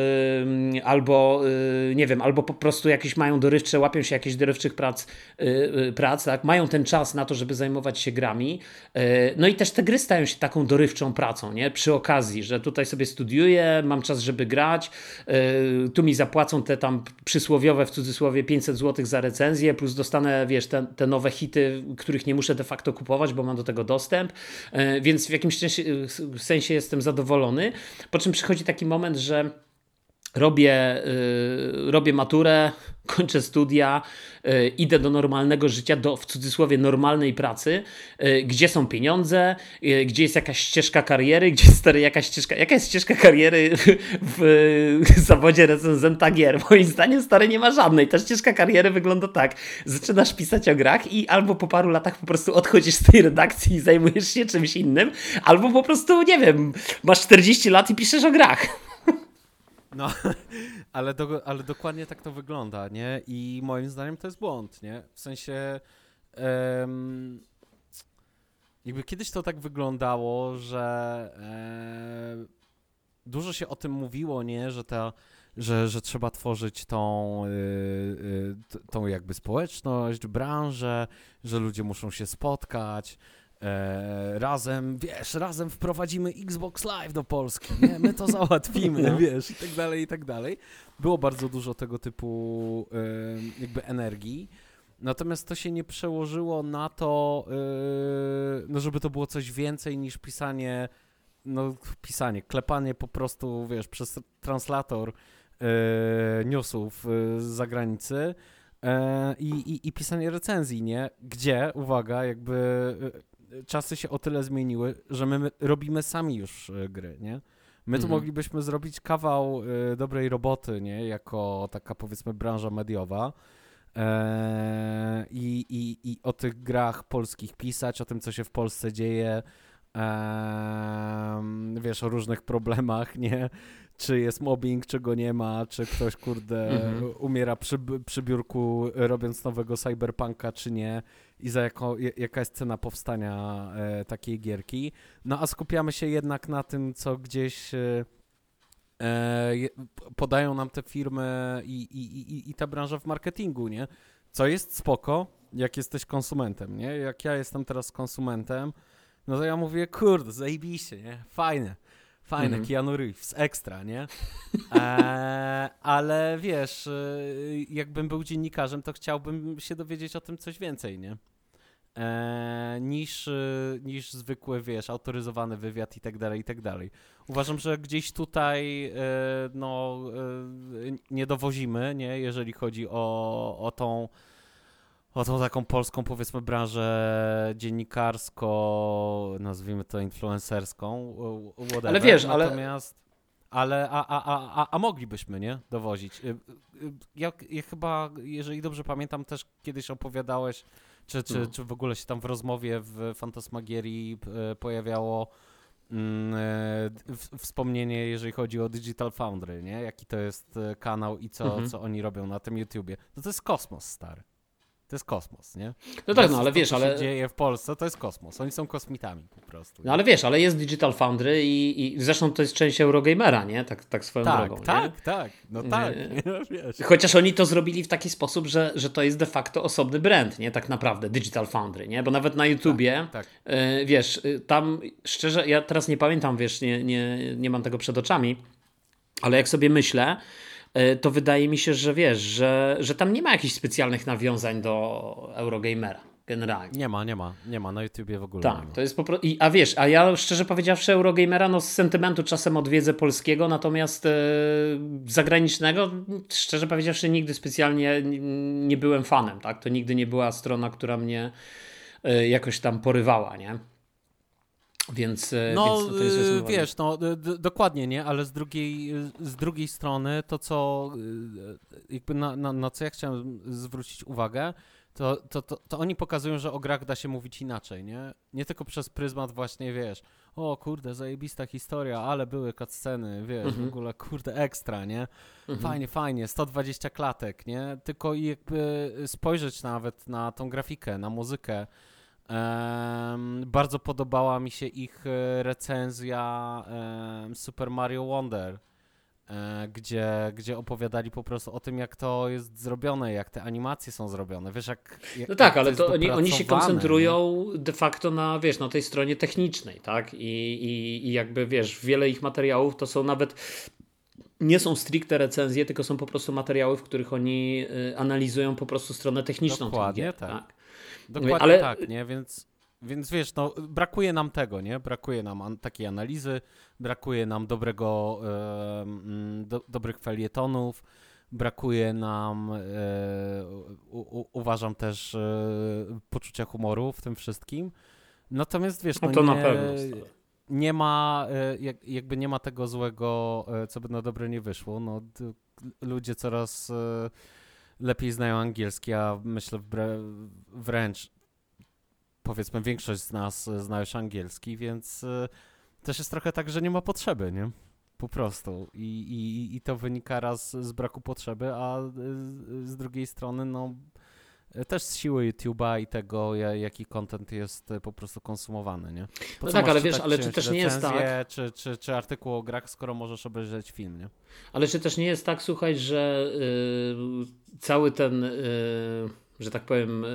albo yy, nie wiem, albo po prostu jakieś mają dorywcze, łapią się jakichś dorywczych prac, yy, prac, tak? mają ten czas na to, żeby zajmować się grami. Y, no i też te gry stają się taką dorywczą pracą, nie? Przy okazji, że tutaj sobie studiuję, mam czas, żeby grać, y, tu mi zapłacą te tam przysłowiowe w cudzysłowie 500 zł za recenzję, plus dostanę, wiesz, te, te nowe hity, których nie muszę de facto kupować, bo mam do tego dostęp, y, więc w jakimś sensie jestem zadowolony. Po czym przychodzi taki moment, że robię, yy, robię maturę, kończę studia, yy, idę do normalnego życia, do w cudzysłowie normalnej pracy, yy, gdzie są pieniądze, y, gdzie jest jakaś ścieżka kariery, gdzie jest stary, jakaś ścieżka, jaka jest ścieżka kariery w, w zawodzie recenzenta gier? Moim zdaniem stary nie ma żadnej. Ta ścieżka kariery wygląda tak. Zaczynasz pisać o grach i albo po paru latach po prostu odchodzisz z tej redakcji i zajmujesz się czymś innym, albo po prostu, nie wiem, masz 40 lat i piszesz o grach. No, ale, do, ale dokładnie tak to wygląda, nie? I moim zdaniem to jest błąd, nie? W sensie. Um, jakby kiedyś to tak wyglądało, że dużo się o tym mówiło, nie? Że ta że, że trzeba tworzyć tą, yy, yy, tą jakby społeczność, branżę, że ludzie muszą się spotkać, E, razem, wiesz, razem wprowadzimy Xbox Live do Polski, nie? my to załatwimy, no. wiesz, i tak dalej, i tak dalej. Było bardzo dużo tego typu e, jakby energii. Natomiast to się nie przełożyło na to, e, no żeby to było coś więcej niż pisanie, no pisanie, klepanie po prostu, wiesz, przez translator e, newsów z zagranicy. I, i, i, pisanie recenzji, nie? Gdzie, uwaga, jakby czasy się o tyle zmieniły, że my, my robimy sami już e, gry, nie? My tu mhm. moglibyśmy zrobić kawał y, dobrej roboty, nie? Jako taka powiedzmy branża mediowa. E, i, i, I o tych grach polskich pisać, o tym, co się w Polsce dzieje, e, wiesz, o różnych problemach, nie? Czy jest mobbing, czy go nie ma, czy ktoś, kurde, mhm. umiera przy, przy biurku robiąc nowego cyberpunka, czy nie i za jako, jaka jest cena powstania e, takiej gierki. No a skupiamy się jednak na tym, co gdzieś e, e podają nam te firmy i, i, i, i ta branża w marketingu, nie? Co jest spoko, jak jesteś konsumentem, nie? Jak ja jestem teraz konsumentem, no to ja mówię, kurde, zajebiście, nie? Fajne Fajne, mm. Keanu Reeves, ekstra, nie? E, ale wiesz, e, jakbym był dziennikarzem, to chciałbym się dowiedzieć o tym coś więcej, nie? E, niż, niż zwykły, wiesz, autoryzowany wywiad i tak dalej, i tak dalej. Uważam, że gdzieś tutaj no, nie dowozimy, nie, jeżeli chodzi o, o tą o tą taką polską, powiedzmy, branżę dziennikarsko, nazwijmy to influencerską, whatever. Ale wiesz, Natomiast, ale... Ale, a, a, a, a moglibyśmy, nie? Dowozić. Y, y, ja, ja chyba, jeżeli dobrze pamiętam, też kiedyś opowiadałeś, czy, czy, no. czy w ogóle się tam w rozmowie w Fantasmagierii y, pojawiało mm, wspomnienie, jeżeli chodzi o Digital Foundry, nie? Jaki to jest kanał i co, mhm. co oni robią na tym YouTubie. No to jest kosmos, stary. To jest kosmos, nie? No tak, no ale wiesz, to, ale... Co się dzieje w Polsce, to jest kosmos. Oni są kosmitami po prostu. No ale wiesz, ale jest Digital Foundry i, i zresztą to jest część Eurogamera, nie? Tak, tak swoją tak, drogą, Tak, nie? tak, no tak. wiesz. Chociaż oni to zrobili w taki sposób, że, że to jest de facto osobny brand, nie? Tak naprawdę, Digital Foundry, nie? Bo nawet na YouTubie, tak, tak. Y, wiesz, y, tam szczerze, ja teraz nie pamiętam, wiesz, nie, nie, nie mam tego przed oczami, ale jak sobie myślę, E, to wydaje mi się, że wiesz, że, że tam nie ma jakichś specjalnych nawiązań do Eurogamera. Generalnie. Nie ma, nie ma, nie ma, na YouTubie w ogóle. Tak, to jest po prostu. A wiesz, a ja szczerze powiedziawszy, Eurogamera, no z sentymentu czasem odwiedzę polskiego, natomiast e, zagranicznego, szczerze powiedziawszy, nigdy specjalnie nie byłem fanem, tak? To nigdy nie była strona, która mnie e, jakoś tam porywała, nie? Więc, e, no, więc to jest e, wiesz, no dokładnie, nie, ale z drugiej, z drugiej strony to, co e, jakby na, na, na co ja chciałem zwrócić uwagę, to, to, to, to, oni pokazują, że o grach da się mówić inaczej, nie? Nie tylko przez pryzmat właśnie, wiesz, o kurde, zajebista historia, ale były cutsceny, wiesz, mhm. w ogóle, kurde, ekstra, nie? Mhm. Fajnie, fajnie, 120 klatek, nie? Tylko jakby spojrzeć nawet na tą grafikę, na muzykę, Um, bardzo podobała mi się ich e, recenzja um, Super Mario Wonder, um, gdzie, gdzie opowiadali po prostu o tym, jak to jest zrobione, jak te animacje są zrobione. Wiesz, jak. jak no tak, ale to oni, oni się koncentrują nie? de facto na, wiesz, na tej stronie technicznej, tak? I, i, I jakby wiesz, wiele ich materiałów to są nawet nie są stricte recenzje, tylko są po prostu materiały, w których oni y, analizują po prostu stronę techniczną. Dokładnie, tak. tak. Dokładnie Ale... tak, nie? Więc, więc wiesz, no, brakuje nam tego, nie? Brakuje nam an takiej analizy, brakuje nam dobrego, e, do, dobrych felietonów, brakuje nam, e, u, uważam też, e, poczucia humoru w tym wszystkim. Natomiast wiesz, no, no to nie, na pewno. Nie ma, e, jak, jakby nie ma tego złego, e, co by na dobre nie wyszło. No, ludzie coraz e, lepiej znają angielski, a myślę wręcz powiedzmy większość z nas zna już angielski, więc y, też jest trochę tak, że nie ma potrzeby, nie? Po prostu. I, i, i to wynika raz z braku potrzeby, a z, z drugiej strony, no też z siły YouTube'a i tego, jaki content jest po prostu konsumowany, nie? Po no tak, ale wiesz, ale czy też nie jest tak... Czy, czy, czy artykuł o grach, skoro możesz obejrzeć film, nie? Ale czy też nie jest tak, słuchaj, że yy, cały ten... Yy że tak powiem,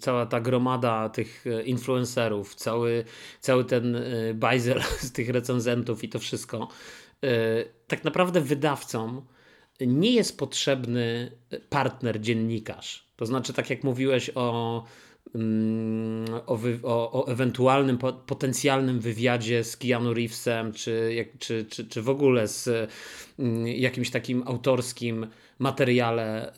cała ta gromada tych e, influencerów, cały, cały ten e, bajzel z tych recenzentów i to wszystko, e, tak naprawdę wydawcom nie jest potrzebny partner dziennikarz. To znaczy, tak jak mówiłeś o, mm, o, o, o ewentualnym potencjalnym wywiadzie z Keanu Reevesem, czy, czy, czy, czy w ogóle z mm, jakimś takim autorskim materiale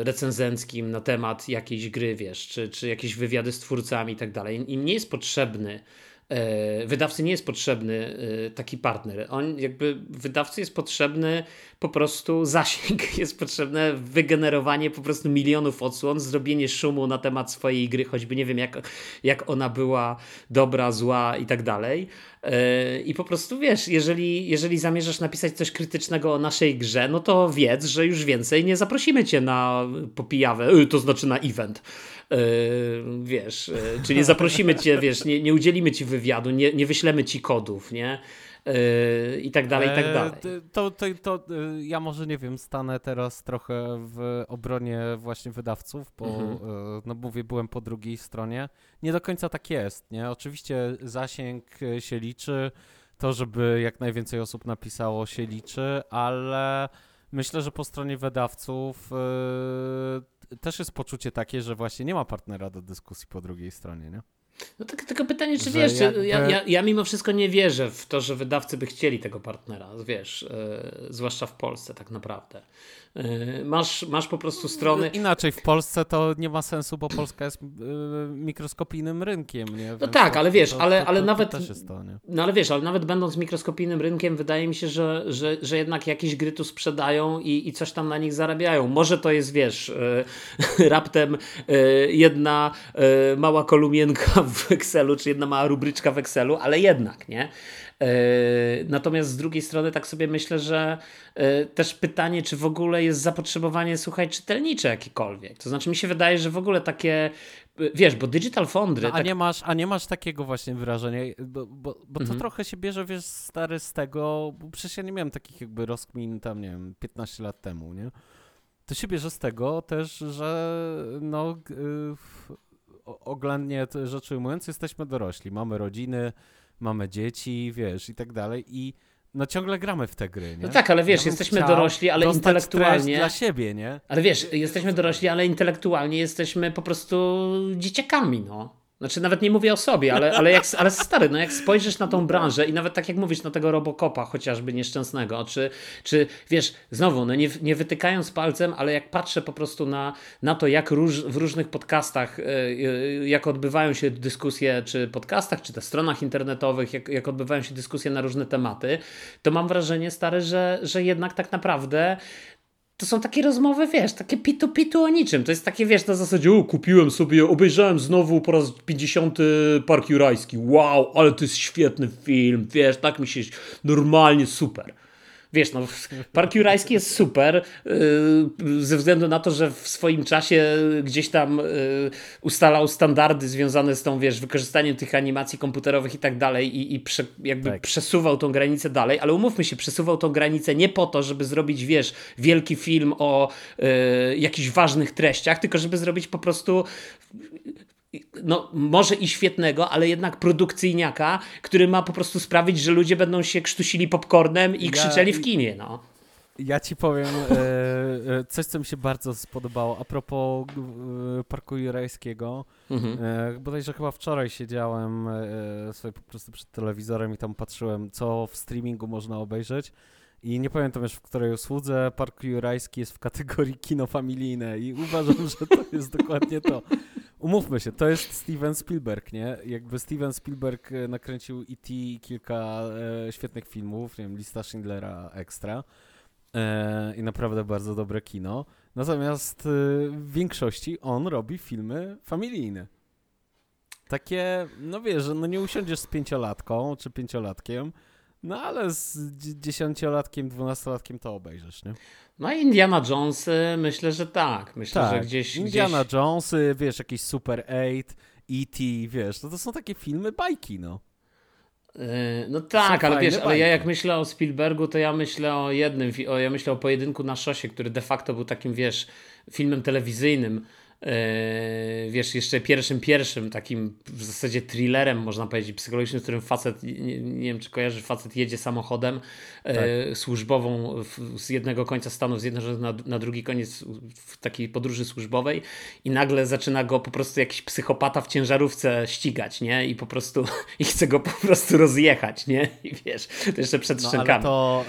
y, recenzenckim na temat jakiejś gry, wiesz, czy, czy jakieś wywiady z twórcami i tak dalej. Im nie jest potrzebny E, wydawcy nie jest potrzebny e, taki partner. On jakby wydawcy jest potrzebny po prostu zasięg, jest potrzebne wygenerowanie po prostu milionów odsłon, zrobienie szumu na temat swojej gry, choćby nie wiem jak, jak ona była dobra, zła i tak dalej. E, I po prostu wiesz, jeżeli, jeżeli zamierzasz napisać coś krytycznego o naszej grze, no to wiedz, że już więcej nie zaprosimy cię na popijawę, to znaczy na event. Yy, wiesz, yy, czy nie zaprosimy cię, wiesz, nie, nie udzielimy ci wywiadu, nie, nie wyślemy ci kodów, nie? Yy, I tak dalej, i tak dalej. To, to, to, ja może nie wiem, stanę teraz trochę w obronie właśnie wydawców, bo mhm. no mówię, byłem po drugiej stronie. Nie do końca tak jest, nie? Oczywiście zasięg się liczy, to żeby jak najwięcej osób napisało się liczy, ale myślę, że po stronie wydawców też jest poczucie takie, że właśnie nie ma partnera do dyskusji po drugiej stronie, nie? No tak, tylko pytanie, czy wiesz, jakby... ja, ja, ja, mimo wszystko nie wierzę w to, że wydawcy by chcieli tego partnera, wiesz, yy, zwłaszcza w Polsce tak naprawdę. Yy, masz, masz po prostu strony... Inaczej, w Polsce to nie ma sensu, bo Polska jest yy, mikroskopijnym rynkiem, nie? no tak, ale wiesz, to, ale, to, ale to, nawet... To no ale wiesz, ale nawet będąc mikroskopijnym rynkiem, wydaje mi się, że, że, że jednak jakieś gry tu sprzedają i, i coś tam na nich zarabiają. Może to jest, wiesz, raptem jedna mała kolumienka w Excelu, czy jedna mała rubryczka w Excelu, ale jednak, nie? E, natomiast z drugiej strony tak sobie myślę, że e, też pytanie, czy w ogóle jest zapotrzebowanie, słuchaj, czytelnicze jakiekolwiek. To znaczy mi się wydaje, że w ogóle takie wiesz, bo Digital Foundry... No, a, tak... nie masz, a nie masz takiego właśnie wrażenia, bo, bo, bo to mhm. trochę się bierze, wiesz, stary z tego, bo przecież ja nie miałem takich jakby rozkmin tam, nie wiem, 15 lat temu, nie? To się bierze z tego też, że no... Yy, oględnie rzecz ujmując, jesteśmy dorośli, mamy rodziny, mamy dzieci, wiesz, i tak dalej i no ciągle gramy w te gry, nie? No tak, ale wiesz, ja jesteśmy dorośli, ale intelektualnie... dla siebie, nie? Ale wiesz, jesteśmy dorośli, ale intelektualnie jesteśmy po prostu dzieciakami, no. Znaczy nawet nie mówię o sobie, ale, ale, jak, ale stary, no jak spojrzysz na tą branżę i nawet tak jak mówisz, na tego Robocopa chociażby nieszczęsnego, czy, czy wiesz, znowu, no nie, nie wytykając palcem, ale jak patrzę po prostu na, na to, jak róż, w różnych podcastach, e, e, jak odbywają się dyskusje, czy podcastach, czy te stronach internetowych, jak, jak odbywają się dyskusje na różne tematy, to mam wrażenie, stary, że, że jednak tak naprawdę to są takie rozmowy, wiesz, takie pitu-pitu o niczym. To jest takie, wiesz, na zasadzie, o, kupiłem sobie, obejrzałem znowu po raz 50 Park Jurajski. Wow, ale to jest świetny film, wiesz, tak mi się normalnie super wiesz, no, Park Jurajski jest super yy, ze względu na to, że w swoim czasie gdzieś tam yy, ustalał standardy związane z tą, wiesz, wykorzystaniem tych animacji komputerowych i tak dalej i, i prze, jakby tak. przesuwał tą granicę dalej, ale umówmy się, przesuwał tą granicę nie po to, żeby zrobić, wiesz, wielki film o yy, jakichś ważnych treściach, tylko żeby zrobić po prostu no, może i świetnego, ale jednak produkcyjniaka, który ma po prostu sprawić, że ludzie będą się krztusili popcornem i krzyczeli w kinie, no. Ja ci powiem e, e, coś, co mi się bardzo spodobało a propos e, Parku Jurajskiego. Mhm. E, bodajże chyba wczoraj siedziałem e, sobie po prostu przed telewizorem i tam patrzyłem, co w streamingu można obejrzeć. I nie pamiętam już w której usłudze Park Jurajski jest w kategorii kino familijne i uważam, że to jest dokładnie to. Umówmy się, to jest Steven Spielberg, nie? Jakby Steven Spielberg e, nakręcił E.T. kilka e, świetnych filmów, nie wiem, Lista Schindlera Extra e, i naprawdę bardzo dobre kino. Natomiast e, w większości on robi filmy familijne. Takie, no wiesz, no nie usiądziesz z pięciolatką czy pięciolatkiem, no ale z dziesięciolatkiem, dwunastolatkiem to obejrzysz, nie? No Indiana Jones, myślę, że tak. Myślę, tak. że gdzieś... Indiana gdzieś... Jones, wiesz, jakiś Super 8, E.T., wiesz, no to są takie filmy bajki, no. Yy, no tak, ale wiesz, ale ja jak myślę o Spielbergu, to ja myślę o jednym, o, ja myślę o Pojedynku na szosie, który de facto był takim, wiesz, filmem telewizyjnym, wiesz, jeszcze pierwszym, pierwszym takim w zasadzie thrillerem, można powiedzieć, psychologicznym, w którym facet, nie, nie wiem czy kojarzy, facet jedzie samochodem yy, tak. służbową w, z jednego końca Stanów Zjednoczonych na, na drugi koniec w takiej podróży służbowej i nagle zaczyna go po prostu jakiś psychopata w ciężarówce ścigać, nie? I po prostu i chce go po prostu rozjechać, nie? I wiesz, to jeszcze przed no, szczękami. To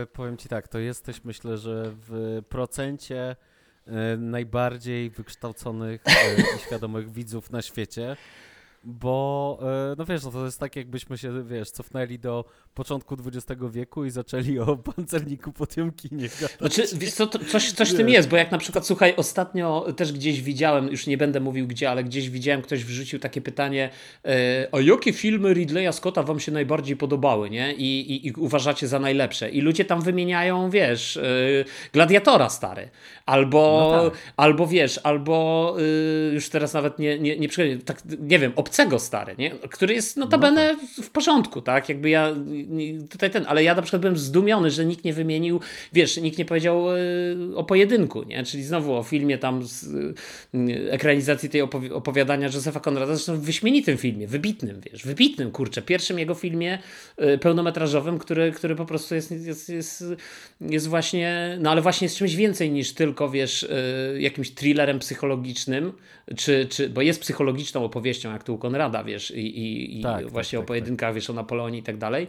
yy, powiem Ci tak, to jesteś myślę, że w procencie E, najbardziej wykształconych e, i świadomych widzów na świecie. Bo, e, no wiesz, no to jest tak, jakbyśmy się, wiesz, cofnęli do początku XX wieku i zaczęli o pancerniku Potiomkinie. Znaczy, wiesz co, to, coś, coś w tym jest, bo jak na przykład, słuchaj, ostatnio też gdzieś widziałem, już nie będę mówił gdzie, ale gdzieś widziałem, ktoś wrzucił takie pytanie, e, a jakie filmy Ridleya Scotta wam się najbardziej podobały, nie? I, i, i uważacie za najlepsze. I ludzie tam wymieniają, wiesz, e, Gladiatora stary, albo, no tak. albo wiesz, albo już teraz nawet nie, nie, nie, tak, nie wiem, obcego stary, nie? który jest notabene no tak. w porządku, tak? Jakby ja tutaj ten, ale ja na przykład byłem zdumiony, że nikt nie wymienił, wiesz, nikt nie powiedział e, o pojedynku, nie? Czyli znowu o filmie tam z e, ekranizacji tej opowi opowiadania Józefa Konrada, zresztą w wyśmienitym filmie, wybitnym, wiesz, wybitnym, kurczę, pierwszym jego filmie e, pełnometrażowym, który, który po prostu jest, jest, jest, jest właśnie, no ale właśnie jest czymś więcej niż tylko, wiesz, jakimś thrillerem psychologicznym, czy, czy, bo jest psychologiczną opowieścią, jak to u Konrada, wiesz, i, i, i Tak, tak, właśnie tak, o pojedynkach, wiesz, o Napoleonie i tak dalej.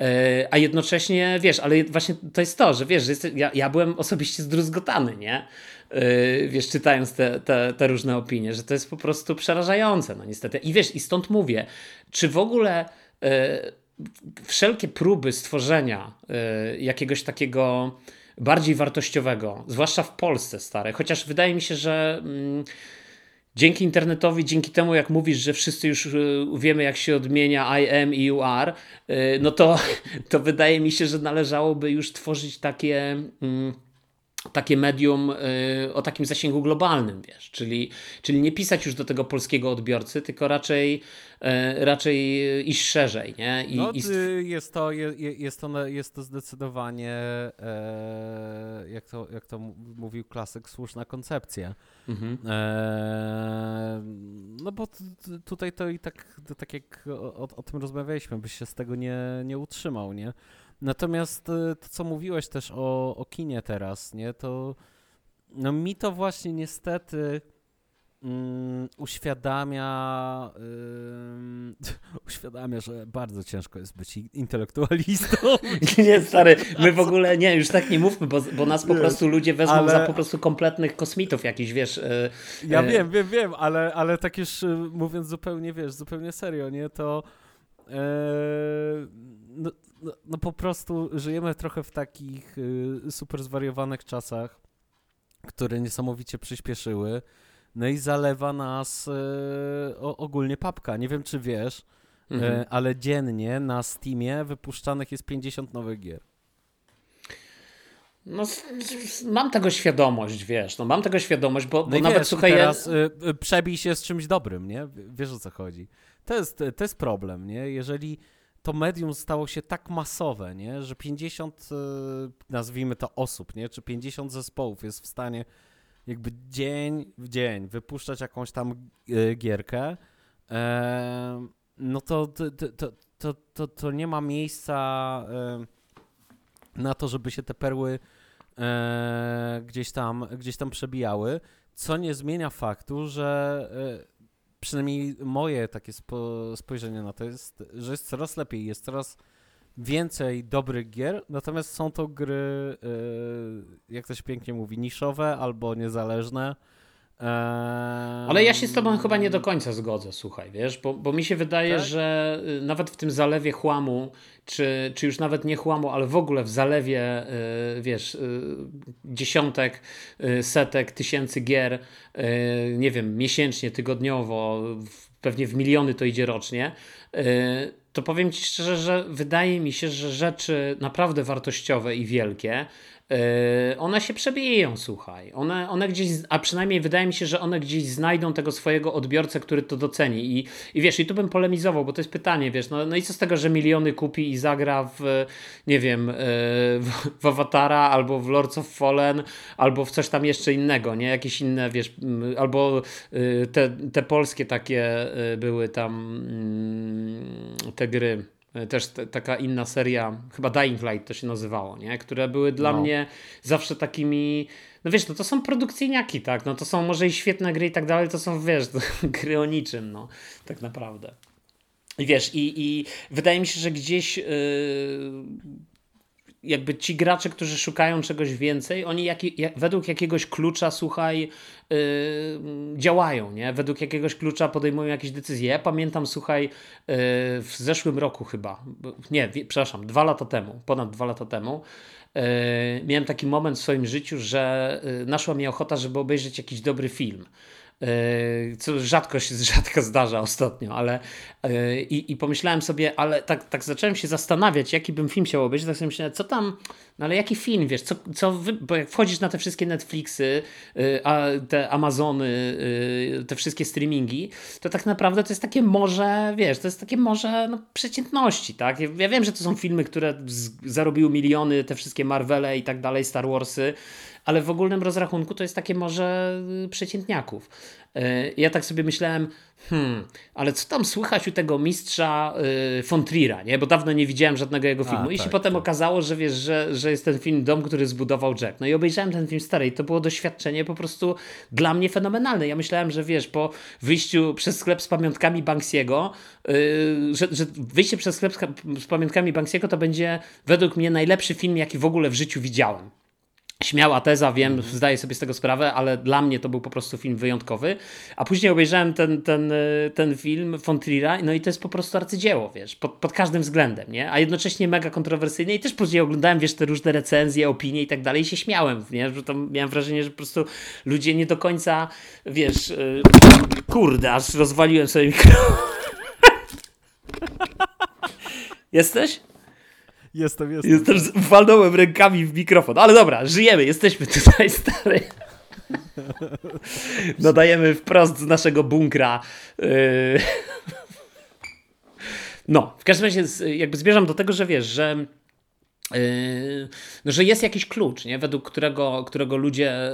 E, a jednocześnie, wiesz, ale właśnie to jest to, że wiesz, że jest, ja, ja byłem osobiście zdruzgotany, nie? E, wiesz, czytając te, te, te różne opinie, że to jest po prostu przerażające, no niestety. I wiesz, i stąd mówię, czy w ogóle e, wszelkie próby stworzenia jakiegoś takiego bardziej wartościowego, zwłaszcza w Polsce stare, chociaż wydaje mi się, że mm, dzięki internetowi, dzięki temu jak mówisz, że wszyscy już y, wiemy jak się odmienia I am i you are, y, no to, to wydaje mi się, że należałoby już tworzyć takie... Mm, takie medium y, o takim zasięgu globalnym, wiesz, czyli, czyli nie pisać już do tego polskiego odbiorcy, tylko raczej, y, raczej iść szerzej, nie? I, no. Jest, to, jest, to, jest to zdecydowanie, e, jak, to, jak to mówił klasyk, słuszna koncepcja. Mhm. E, no bo tutaj to i tak, tak jak o, o, tym rozmawialiśmy, byś się z tego nie, nie utrzymał, nie? Natomiast y, to, co mówiłeś też o, o kinie teraz, nie, to no mi to właśnie niestety um, uświadamia, um, uświadamia, że bardzo ciężko jest być intelektualistą. nie, stary, my w ogóle nie, już tak nie mówmy, bo, bo nas po prostu ludzie wezmą ale... za po prostu kompletnych kosmitów jakiś, wiesz. E, ja e... wiem, wiem, wiem, ale, ale tak już y, mówiąc zupełnie, wiesz, zupełnie serio, nie, to e, no, no, no, po prostu żyjemy trochę w takich y, super zwariowanych czasach, które niesamowicie przyspieszyły. No i zalewa nas y, o, ogólnie papka. Nie wiem, czy wiesz, y, mhm. ale dziennie na Steamie wypuszczanych jest 50 nowych gier. No, mam tego świadomość, wiesz, no mam tego świadomość, bo, no bo nawet wiesz, słuchaj... teraz y, przebij się z czymś dobrym, nie? Wiesz o co chodzi. To jest, to jest problem, nie? Jeżeli to medium stało się tak masowe, nie? że 50, e, nazwijmy to osób, nie? czy 50 zespołów jest w stanie jakby dzień w dzień wypuszczać jakąś tam e, gierkę, e, no to, to, to, to, to, nie ma miejsca na to, żeby się te perły gdzieś tam, gdzieś tam przebijały, co nie zmienia faktu, że przynajmniej moje takie spo, spojrzenie na to jest, że jest coraz lepiej, jest coraz więcej dobrych gier, natomiast są to gry, yy, jak to się pięknie mówi, niszowe albo niezależne, ale ja się z tobą chyba nie do końca zgodzę, słuchaj, wiesz, bo, bo mi się wydaje, tak? że y, nawet w tym zalewie chłamu, czy, czy już nawet nie chłamu, ale w ogóle w zalewie, y, wiesz, y, dziesiątek, setek, tysięcy gier, nie wiem, miesięcznie, tygodniowo, pewnie w miliony to idzie rocznie, to powiem ci szczerze, że wydaje mi się, że rzeczy naprawdę wartościowe i wielkie one się przebiją, słuchaj. One, one gdzieś, a przynajmniej wydaje mi się, że one gdzieś znajdą tego swojego odbiorcę, który to doceni. I, i wiesz, i tu bym polemizował, bo to jest pytanie, wiesz, no, no i co z tego, że miliony kupi i zagra w, nie wiem, yy, w, w Awatara, albo w Lords of Fallen, albo w coś tam jeszcze innego, nie? Jakieś inne, wiesz, albo yy, te, te polskie takie były tam mm, te gry E, też te, taka inna seria, chyba Dying Light to się nazywało, nie? które były dla no. mnie zawsze takimi, no wiesz, no to są produkcyjniaki, tak, no to są może i świetne gry i tak dalej, to są, wiesz, to, gry o niczym, no, tak naprawdę. I wiesz, i, i wydaje mi się, że gdzieś yy, jakby ci gracze, którzy szukają czegoś więcej, oni jak, jak, według jakiegoś klucza, słuchaj, yy, działają, nie? Według jakiegoś klucza podejmują jakieś decyzje. Ja pamiętam, słuchaj, yy, w zeszłym roku chyba, nie, przepraszam, dwa lata temu, ponad dwa lata temu, yy, miałem taki moment w swoim życiu, że yy, naszła mi ochota, żeby obejrzeć jakiś dobry film. Yy, co rzadko się rzadko zdarza ostatnio, ale yy, i, i pomyślałem sobie, ale tak, tak zacząłem się zastanawiać, jaki bym film chciał obejrzeć, tak sobie myślałem, co tam, no ale jaki film, wiesz, co, co wy, bo jak wchodzisz na te wszystkie Netflixy, yy, a te Amazony, te wszystkie streamingi, to tak naprawdę to jest takie morze, wiesz, to jest takie morze no, przeciętności, tak? Ja, wiem, że to są filmy, które zarobiły miliony, te wszystkie Marvele i tak dalej, Star Warsy, ale w ogólnym rozrachunku to jest takie może y, przeciętniaków. Y, ja tak sobie myślałem, hmm, ale co tam słychać u tego mistrza y, von Trier'a, nie? Bo dawno nie widziałem żadnego jego filmu. A, I tak, się potem tak. okazało, że wiesz, że, że jest ten film Dom, który zbudował Jack. No i obejrzałem ten film stary i to było doświadczenie po prostu dla mnie fenomenalne. Ja myślałem, że wiesz, po wyjściu przez sklep z pamiątkami Banksiego, yy, że, że wyjście przez sklep z pamiątkami Banksiego to będzie według mnie najlepszy film, jaki w ogóle w życiu widziałem. Śmiała teza, wiem, mhm. zdaję sobie z tego sprawę, ale dla mnie to był po prostu film wyjątkowy. A później obejrzałem ten, ten, y, ten film von Trier'a, no i to jest po prostu arcydzieło, wiesz, pod, pod każdym względem, nie? A jednocześnie mega kontrowersyjne i też później oglądałem, wiesz, te różne recenzje, opinie i tak dalej i się śmiałem, nie? Że to miałem wrażenie, że po prostu ludzie nie do końca, wiesz, yy, kurde, aż rozwaliłem sobie mikrofon. Jesteś? Jestem, jestem. Jestem, walnąłem rękami w mikrofon. Ale dobra, żyjemy, jesteśmy tutaj, stary. Nadajemy wprost z naszego bunkra. Yy. No, w każdym razie jakby zmierzam do tego, że wiesz, że Yy, no, że jest jakiś klucz, nie? według którego, którego ludzie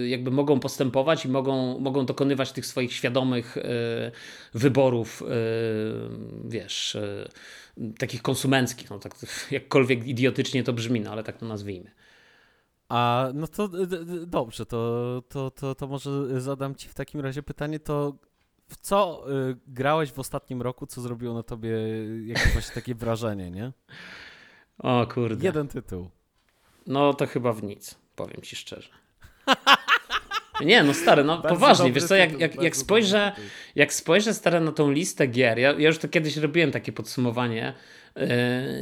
yy, jakby mogą postępować i mogą, mogą dokonywać tych swoich świadomych wyborów, wiesz, takich konsumenckich, no tak jakkolwiek idiotycznie to brzmi, no ale tak to nazwijmy. A no to dobrze, to, to, to, to może zadam ci w takim razie pytanie, to w co grałeś w ostatnim roku, co zrobiło na tobie jakieś właśnie takie wrażenie, nie? O kurde. Jeden tytuł. No to chyba w nic, powiem ci szczerze. Nie, no stary, no poważnie, wiesz co, jak, jak, jak, spojrzę, jak spojrzę stary na tą listę gier, ja, ja już to kiedyś robiłem takie podsumowanie yy,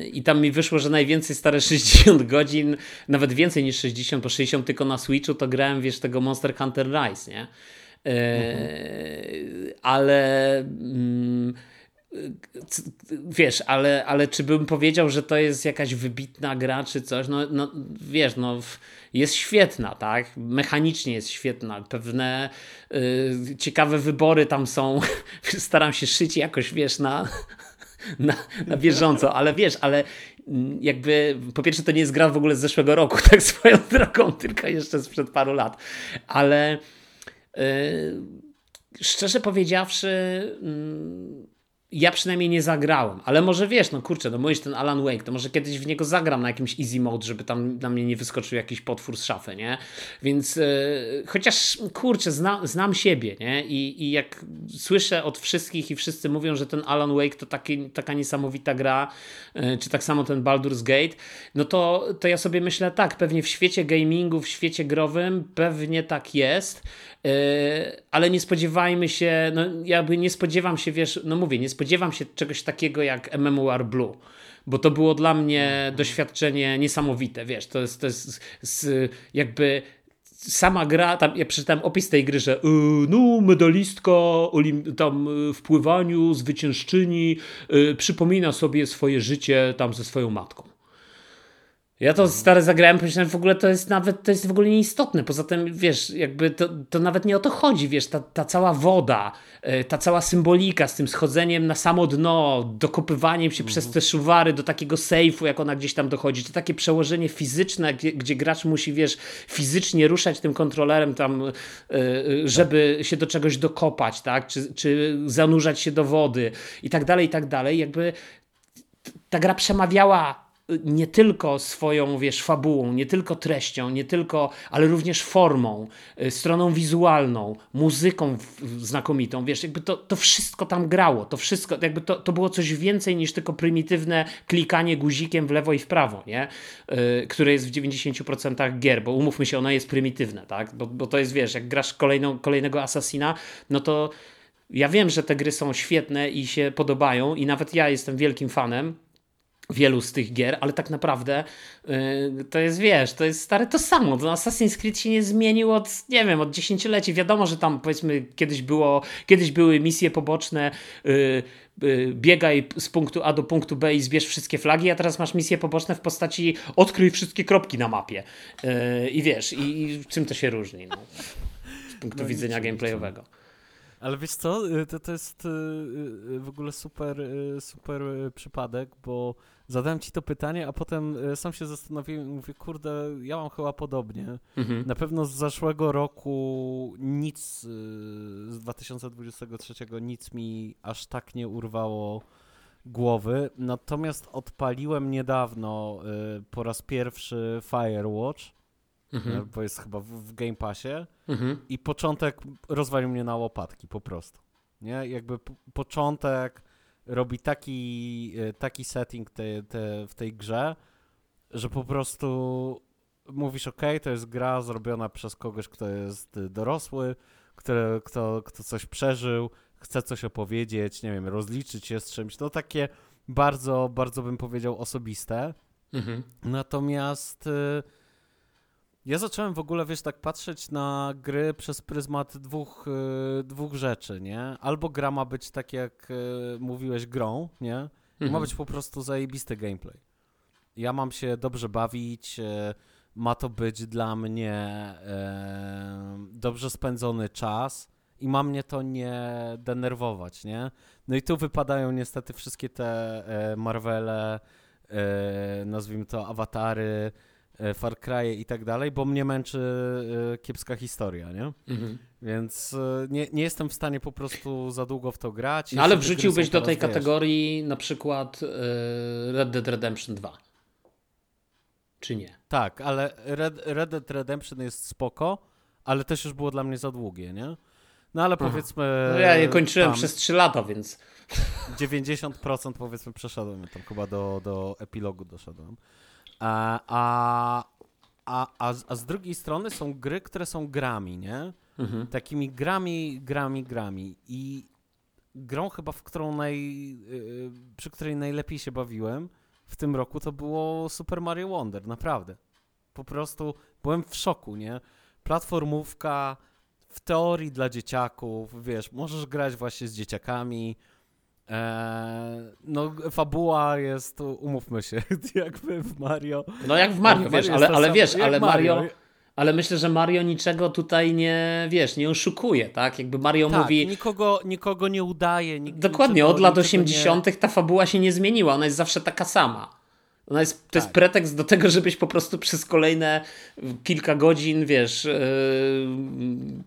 i tam mi wyszło, że najwięcej stare 60 godzin, nawet więcej niż 60, po 60 tylko na Switchu to grałem, wiesz, tego Monster Hunter Rise, nie? Yy, mhm. Ale... Yy, wiesz, ale, ale czy bym powiedział, że to jest jakaś wybitna gra, czy coś? No, no wiesz, no jest świetna, tak? Mechanicznie jest świetna. Pewne y, ciekawe wybory tam są. Staram się szyć jakoś, wiesz, na, na, na bieżąco, ale wiesz, ale mm, jakby po pierwsze to nie jest gra w ogóle z zeszłego roku, tak swoją drogą, tylko jeszcze sprzed paru lat. Ale y, szczerze powiedziawszy, y, ja przynajmniej nie zagrałem, ale może wiesz, no kurczę, no mówisz ten Alan Wake, to może kiedyś w niego zagram na jakimś easy mode, żeby tam na mnie nie wyskoczył jakiś potwór z szafy, nie? Więc yy, chociaż kurczę, zna, znam siebie, nie? I, I jak słyszę od wszystkich i wszyscy mówią, że ten Alan Wake to taki, taka niesamowita gra, yy, czy tak samo ten Baldur's Gate, no to, to ja sobie myślę tak, pewnie w świecie gamingu, w świecie growym pewnie tak jest, ale nie spodziewajmy się, no jakby nie spodziewam się, wiesz, no mówię, nie spodziewam się czegoś takiego jak MMOR Blue bo to było dla mnie doświadczenie niesamowite, wiesz, to jest, to jest z, jakby sama gra, tam ja przeczytałem opis tej gry, że yy, no medalistka olim, tam yy, w pływaniu, zwyciężczyni, yy, przypomina sobie swoje życie tam ze swoją matką. Ja to stare zagrałem, pomyślałem, w ogóle to jest nawet, to jest w ogóle nieistotne. Poza tym, wiesz, jakby to, to nawet nie o to chodzi, wiesz, ta, ta cała woda, e, ta cała symbolika z tym schodzeniem na samo dno, dokopywaniem się przez te szuwary do takiego sejfu, jak ona gdzieś tam dochodzi, to takie przełożenie fizyczne, gdzie, gdzie gracz musi, wiesz, fizycznie ruszać tym kontrolerem tam, e, e, żeby się do czegoś dokopać, tak, czy, czy zanurzać się do wody i tak dalej, i tak dalej, jakby ta gra przemawiała nie tylko swoją, wiesz, fabułą, nie tylko treścią, nie tylko, ale również formą, y, stroną wizualną, muzyką znakomitą, wiesz, jakby to, to wszystko tam grało, to wszystko, jakby to, to było coś więcej niż tylko prymitywne klikanie guzikiem w lewo i w prawo, nie? Yy, które jest w 90% gier, bo umówmy się, ono jest prymitywne, tak? Bo, bo to jest, wiesz, jak grasz kolejną, kolejnego Assassina, no to ja wiem, że te gry są świetne i się podobają i nawet ja jestem wielkim fanem, wielu z tych gier, ale tak naprawdę yy, to jest, wiesz, to jest stare to samo. To Assassin's Creed się nie zmienił od, nie wiem, od dziesięcioleci. Wiadomo, że tam powiedzmy kiedyś było, kiedyś były misje poboczne, yy, yy, biegaj z punktu A do punktu B i zbierz wszystkie flagi, a teraz masz misje poboczne w postaci odkryj wszystkie kropki na mapie. Y, I wiesz, i, i czym to się różni? No, z punktu no widzenia gameplayowego. Ale wiesz co, y, to, to jest y, y, w ogóle super, super przypadek, bo zadałem ci to pytanie, a potem sam się zastanowiłem i mówię, kurde, ja mam chyba podobnie. Mhm. Na pewno z zeszłego roku nic, z 2023 nic mi aż tak nie urwało głowy, natomiast odpaliłem niedawno po raz pierwszy Firewatch, mhm. bo jest chyba w, Game Passie mhm. i początek rozwalił mnie na łopatki po prostu. Nie? Jakby początek robi taki, e, taki setting te, te, w tej grze, że po prostu mówisz, ok, to jest gra zrobiona przez kogoś, kto jest dorosły, który, kto, kto coś przeżył, chce coś opowiedzieć, nie wiem, rozliczyć się z czymś. No takie bardzo, bardzo bym powiedział osobiste. Mhm. Natomiast y, ja zacząłem w ogóle, wiesz, tak patrzeć na gry przez pryzmat dwóch, y, dwóch rzeczy, nie? Albo gra ma być tak, jak y, mówiłeś, grą, nie? Mhm. Ma być po prostu zajebisty gameplay. Ja mam się dobrze bawić, y, ma to być dla mnie dobrze spędzony czas i ma mnie to nie denerwować, nie? No i tu wypadają niestety wszystkie te Marvele, nazwijmy to awatary, Far Cry i tak dalej, bo mnie męczy e, kiepska historia, nie? Mhm. Więc e, nie, nie jestem w stanie po prostu za długo w to grać. No ale wrzuciłbyś do tej wiesz. kategorii na przykład Red Dead Redemption 2. Czy nie? Tak, ale Red, Red Dead Redemption jest spoko, ale też już było dla mnie za długie, nie? No ale powiedzmy. No ja je kończyłem przez 3 lata, więc. 90% powiedzmy przeszedłem tam chyba do, do epilogu doszedłem. A, a, a, a, z drugiej strony są gry, które są grami, nie? Mhm. Takimi grami, grami, grami. I grą chyba, w którą naj, yy, przy której najlepiej się bawiłem w tym roku, to było Super Mario Wonder, naprawdę. Po prostu byłem w szoku, nie? Platformówka w teorii dla dzieciaków, wiesz, możesz grać właśnie z dzieciakami, Eee, no, fabuła jest, umówmy się, jakby w Mario. No jak w Mario, wiesz, ale, ale wiesz, ale Mario, Mario, ale myślę, że Mario niczego tutaj nie, wiesz, nie oszukuje, tak? Jakby Mario tak, mówi... nikogo, nikogo nie udaje. Nik, Dokładnie, od lat 80. Nie... ta fabuła się nie zmieniła, ona jest zawsze taka sama. Ona jest, to tak. jest pretekst do tego, żebyś po prostu przez kolejne kilka godzin, wiesz, yy,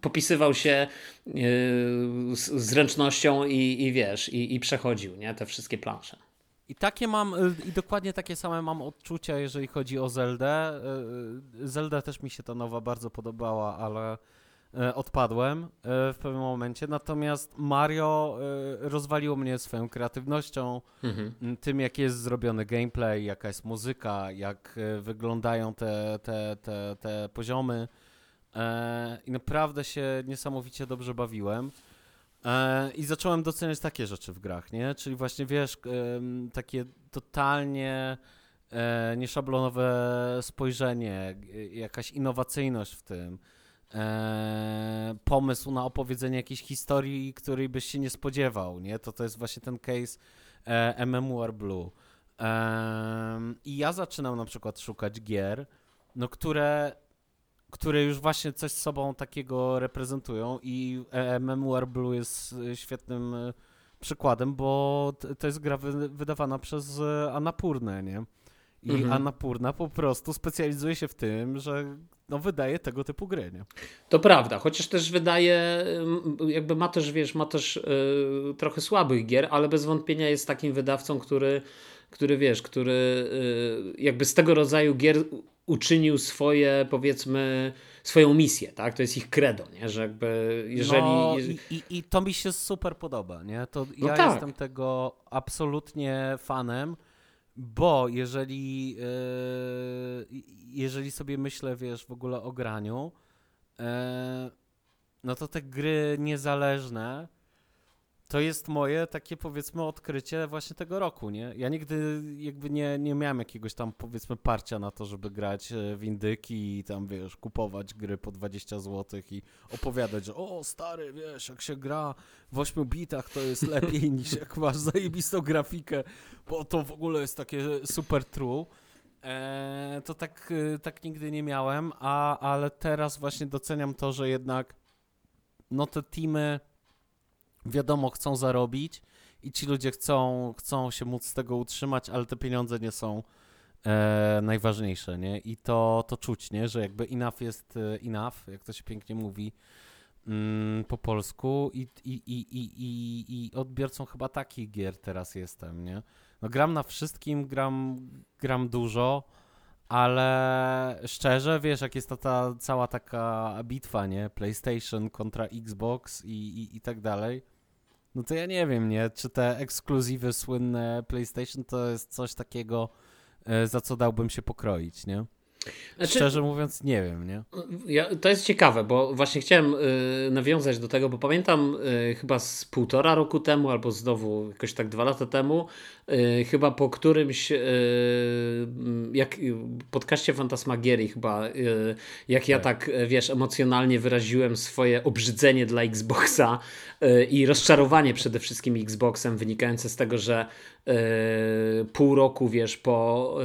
popisywał się yy, z zręcznością i, i wiesz, i, i przechodził, nie? Te wszystkie plansze. I takie mam, y, i dokładnie takie same mam odczucia, jeżeli chodzi o Zeldę. Zelda też mi się ta nowa bardzo podobała, ale E, odpadłem e, w pewnym momencie. Natomiast Mario e, rozwaliło mnie swoją kreatywnością, mhm. tym jak jest zrobiony gameplay, jaka jest muzyka, jak wyglądają te, te, te, te poziomy. I naprawdę się niesamowicie dobrze bawiłem. I zacząłem doceniać takie rzeczy w grach, nie? Czyli właśnie wiesz, takie totalnie nieszablonowe spojrzenie, jakaś innowacyjność w tym e, pomysł na opowiedzenie jakiejś historii, której byś się nie spodziewał, nie? To to jest właśnie ten case e, MMOR Blue. E, I ja zaczynam na przykład szukać gier, no które, które już właśnie coś z sobą takiego reprezentują i MMOR Blue jest świetnym e, przykładem, bo to jest gra wy, wydawana przez e, Anapurnę, nie? I mhm. Annapurna po prostu specjalizuje się w tym, że no, wydaje tego typu gry, nie? To prawda, chociaż też wydaje, jakby ma też, wiesz, ma też yy, trochę słabych gier, ale bez wątpienia jest takim wydawcą, który, który wiesz, który yy, jakby z tego rodzaju gier uczynił swoje, powiedzmy, swoją misję, tak? To jest ich credo, nie? Że jakby jeżeli... No, i, i, i to mi się super podoba, nie? To no ja tak. jestem tego absolutnie fanem, bo jeżeli, yy, jeżeli sobie myślę, wiesz, w ogóle o graniu, yy, no to te gry niezależne to jest moje takie powiedzmy odkrycie właśnie tego roku, nie? Ja nigdy jakby nie, nie miałem jakiegoś tam powiedzmy parcia na to, żeby grać e, w indyki i tam wiesz, kupować gry po 20 zł i opowiadać, że o stary, wiesz, jak się gra w 8 bitach to jest lepiej niż jak masz zajebistą grafikę, bo to w ogóle jest takie super true. Eee, to tak, e, tak nigdy nie miałem, a, ale teraz właśnie doceniam to, że jednak no te teamy wiadomo, chcą zarobić i ci ludzie chcą, chcą się móc z tego utrzymać, ale te pieniądze nie są e, najważniejsze, nie? I to, to czuć, nie? Że jakby enough jest e, enough, jak to się pięknie mówi mm, po polsku i, i, i, i, i, i odbiorcą chyba takich gier teraz jestem, nie? No gram na wszystkim, gram, gram dużo, ale szczerze, wiesz, jak jest ta, ta cała taka bitwa, nie? PlayStation kontra Xbox i, i, i tak dalej, no to ja nie wiem, nie? Czy te ekskluzywy słynne PlayStation to jest coś takiego, e, za co dałbym się pokroić, nie? Znaczy, Szczerze mówiąc, nie wiem, nie? Ja, to jest ciekawe, bo właśnie chciałem y, nawiązać do tego, bo pamiętam y, chyba z półtora roku temu, albo znowu jakoś tak dwa lata temu, y, chyba po którymś jak podcaście Fantasmagierii chyba, jak ja tak. tak, wiesz, emocjonalnie wyraziłem swoje obrzydzenie dla Xboxa i rozczarowanie przede wszystkim Xboxem wynikające z tego, że pół roku, wiesz, po,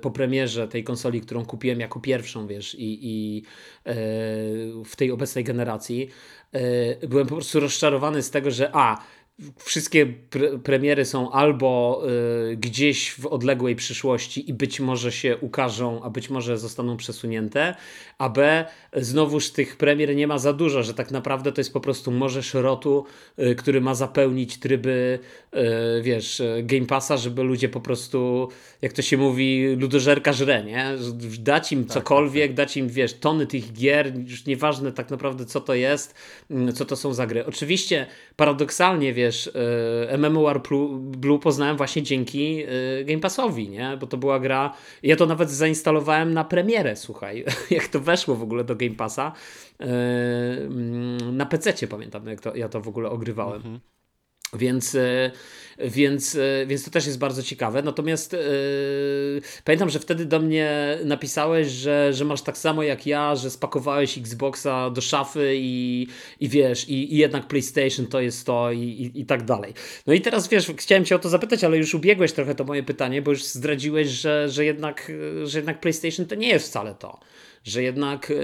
po premierze tej konsoli, którą kupiłem jako pierwszą, wiesz, i, i e, w tej obecnej generacji, e, byłem po prostu rozczarowany z tego, że a, wszystkie pre premiery są albo y, gdzieś w odległej przyszłości i być może się ukażą, a być może zostaną przesunięte, a B znowuż tych premier nie ma za dużo, że tak naprawdę to jest po prostu morze szrotu, y, który ma zapełnić tryby, y, wiesz, Game Passa, żeby ludzie po prostu, jak to się mówi, ludożerka żre, nie? Dać im tak, cokolwiek, tak, tak. dać im, wiesz, tony tych gier, już nieważne tak naprawdę co to jest, mm, co to są za gry. Oczywiście paradoksalnie, wiesz, wiesz, e, MMOR Blue poznałem właśnie dzięki e, Game Passowi, nie? Bo to była gra, ja to nawet zainstalowałem na premierę, słuchaj, jak to weszło w ogóle do Game Passa. E, mm, na PC pamiętam, jak to, ja to w ogóle ogrywałem. Mhm. Więc, e, więc, e, więc to też jest bardzo ciekawe. Natomiast yy, pamiętam, że wtedy do mnie napisałeś, że, że masz tak samo jak ja, że spakowałeś Xboxa do szafy i, i wiesz, i, i jednak PlayStation to jest to i, i, i, tak dalej. No i teraz wiesz, chciałem Cię o to zapytać, ale już ubiegłeś trochę to moje pytanie, bo już zdradziłeś, że, że, jednak, że jednak PlayStation to nie jest wcale to że jednak, e,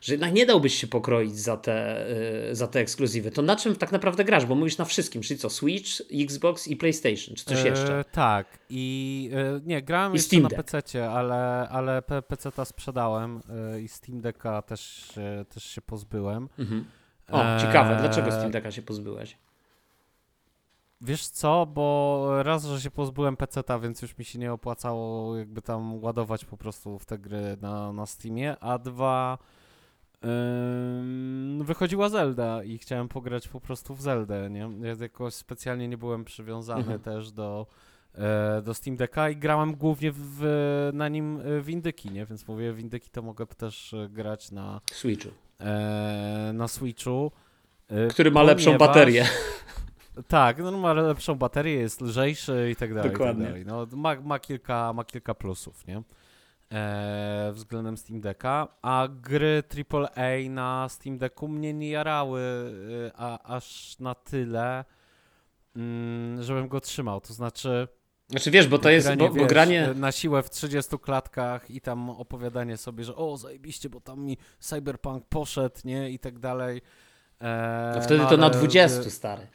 że jednak nie dałbyś się pokroić za te, e, za te ekskluzywy. To na czym tak naprawdę grasz? Bo mówisz na wszystkim, czyli co? Switch, Xbox i PlayStation, czy coś e, jeszcze? tak. I nie, grałem I jeszcze na PC, ale, ale PC-ta sprzedałem i Steam Decka też, też się pozbyłem. Mhm. O, ciekawe. Dlaczego Steam Decka się pozbyłeś? Wiesz co, bo raz, że się pozbyłem PC-ta, więc już mi się nie opłacało jakby tam ładować po prostu w te gry na, na Steamie, a dwa yy, wychodziła Zelda i chciałem pograć po prostu w Zeldę, nie? Ja jakoś specjalnie nie byłem przywiązany mhm. też do, e, do Steam Decka i grałem głównie w, na nim w Indyki, nie? Więc mówię, w Indyki to mogę też grać na Switchu. E, na Switchu. E, Który ma lepszą baterię. Tak, no ma lepszą baterię, jest lżejszy i tak dalej. Dokładnie. Tak dalej. No, ma, ma, kilka, ma kilka plusów, nie? E, względem Steam Decka, a gry AAA na Steam Decku mnie nie jarały e, a, aż na tyle, mm, żebym go trzymał. To znaczy. Znaczy wiesz, bo to jest. Granie, bo, bo granie... Na siłę w 30 klatkach i tam opowiadanie sobie, że o, zajebiście, bo tam mi Cyberpunk poszedł, nie? I tak dalej. E, no wtedy no, to na 20, stary.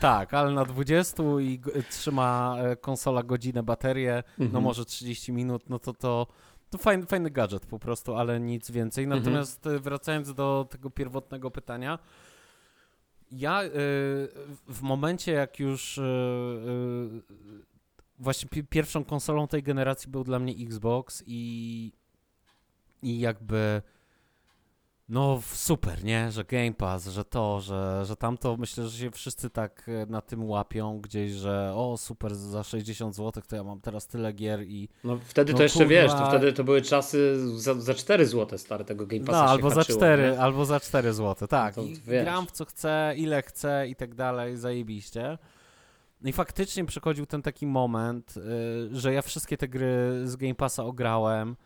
Tak, ale na 20 i trzyma e, konsola godzinę baterię, no mhm. no może 30 minut, no to to, to fajny, fajny gadżet po prostu, ale nic więcej. Mhm. Natomiast mhm. wracając do tego pierwotnego pytania, ja w momencie jak już właśnie pierwszą konsolą tej generacji był dla mnie Xbox i, i jakby no super, nie? Że Game Pass, że to, że, że tamto, myślę, że się wszyscy tak e, na tym łapią gdzieś, że o super, za 60 zł to ja mam teraz tyle gier i... No wtedy no, to jeszcze kurwa... wiesz, to wtedy to były czasy za, za 4 zł stare tego Game Passa No albo za 4, nie? albo za 4 zł, tak. No I gram w co chcę, ile chcę i tak dalej, zajebiście. No i faktycznie przychodził ten taki moment, y, że ja wszystkie te gry z Game Passa ograłem,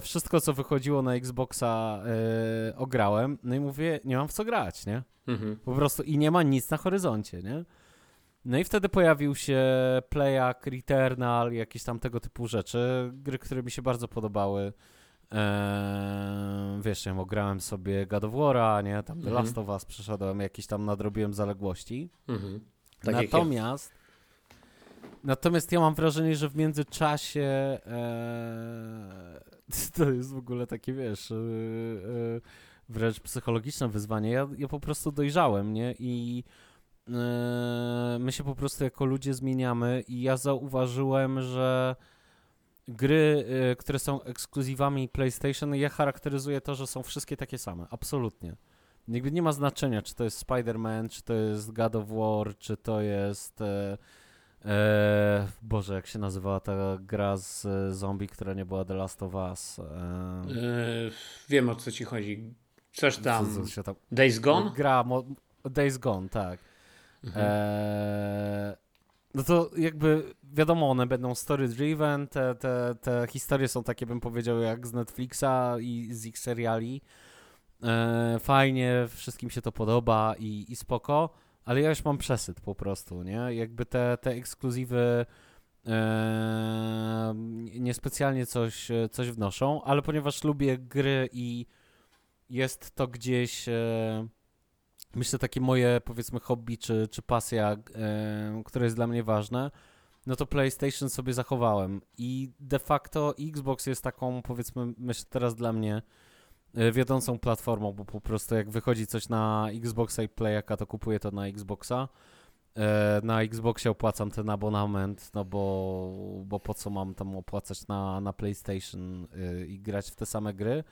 wszystko, co wychodziło na Xboxa, e, ograłem. No i mówię, nie mam w co grać, nie? Mhm. Po prostu i nie ma nic na horyzoncie, nie? No i wtedy pojawił się Playak, Returnal, jakieś tam tego typu rzeczy. Gry, które mi się bardzo podobały. Eee, wiesz, nie wiem, grałem sobie God of War'a, nie, tam The Mhm. Last of Us przeszedłem, jakieś tam nadrobiłem zaległości. Mhm. Tak ja. natomiast, natomiast ja mam wrażenie, że w międzyczasie eee, to jest w ogóle takie, wiesz, eee, wręcz psychologiczne wyzwanie. Ja, ja po prostu dojrzałem, nie? I eee, my się po prostu jako ludzie zmieniamy i ja zauważyłem, że gry, y, które są ekskluzywami PlayStation, ja charakteryzuję to, że są wszystkie takie same. Absolutnie. Jakby nie ma znaczenia, czy to jest Spider-Man, czy to jest God of War, czy to jest. E, e, Boże, jak się nazywała ta gra z e, zombie, która nie była The Last of Us? E, Yy, wiem o co ci chodzi. Coś tam. co- co tam Days Gone? Gra mo- Days Gone, tak. Mhm. Eee, no to jakby wiadomo, one będą story driven, te, te, te historie są takie, bym powiedział, jak z Netflixa i z ich seriali. Eee, fajnie, wszystkim się to podoba i, i spoko, ale ja już mam przesyt po prostu, nie? Jakby te, te ekskluzywy eee, niespecjalnie coś, coś wnoszą, ale ponieważ lubię gry i jest to gdzieś... E, myślę, takie moje, powiedzmy, hobby czy, czy pasja, e, które jest dla mnie ważne, no to PlayStation sobie zachowałem. I de facto Xbox jest taką, powiedzmy, myślę teraz dla mnie e, wiodącą platformą, bo po prostu jak wychodzi coś na Xboxa i Playaka, to kupuję to na Xboxa. E, Na Xboxie opłacam ten abonament, no bo, bo po co mam tam opłacać na, na PlayStation e, i grać w te same gry.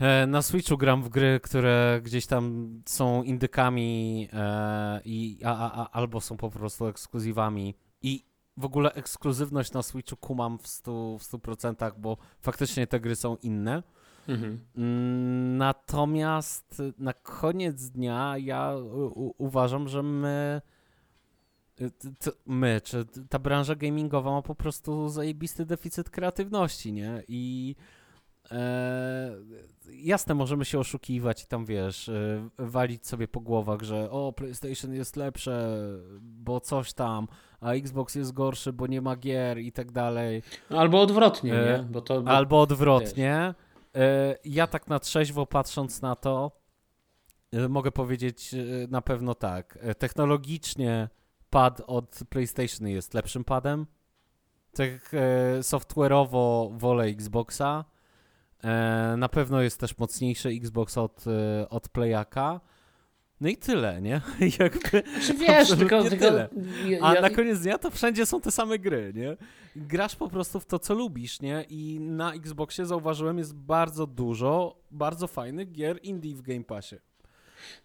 E, Na Switchu gram w gry, które gdzieś tam są indykami e, i, a, a, a, albo są po prostu ekskluzywami. I w ogóle ekskluzywność na Switchu kumam w 100%, w 100% bo faktycznie te gry są inne. Mhm. Natomiast na koniec dnia ja u, uważam, że my, y, my, czy ta branża gamingowa ma po prostu zajebisty deficyt kreatywności, nie? I e, jasne, możemy się oszukiwać i tam, wiesz, e, walić sobie po głowach, że o, PlayStation jest lepsze, bo coś tam, a Xbox jest gorszy, bo nie ma gier i tak dalej. Albo odwrotnie, E, nie? Bo to, bo, Albo odwrotnie. E, Ja tak na trzeźwo patrząc na to, e, mogę powiedzieć e, na pewno tak. E, Technologicznie pad od PlayStation jest lepszym padem. Tak e, software'owo wolę Xboxa. E, Na pewno jest też mocniejszy Xbox od, e, od Playaka. No i tyle, nie? Jakby Znaczy, wiesz, tylko, tylko tyle. a ja, na koniec dnia to wszędzie są te same gry, nie? Grasz po prostu w to, co lubisz, nie? I na Xboxie zauważyłem jest bardzo dużo bardzo fajnych gier indie w Game Passie.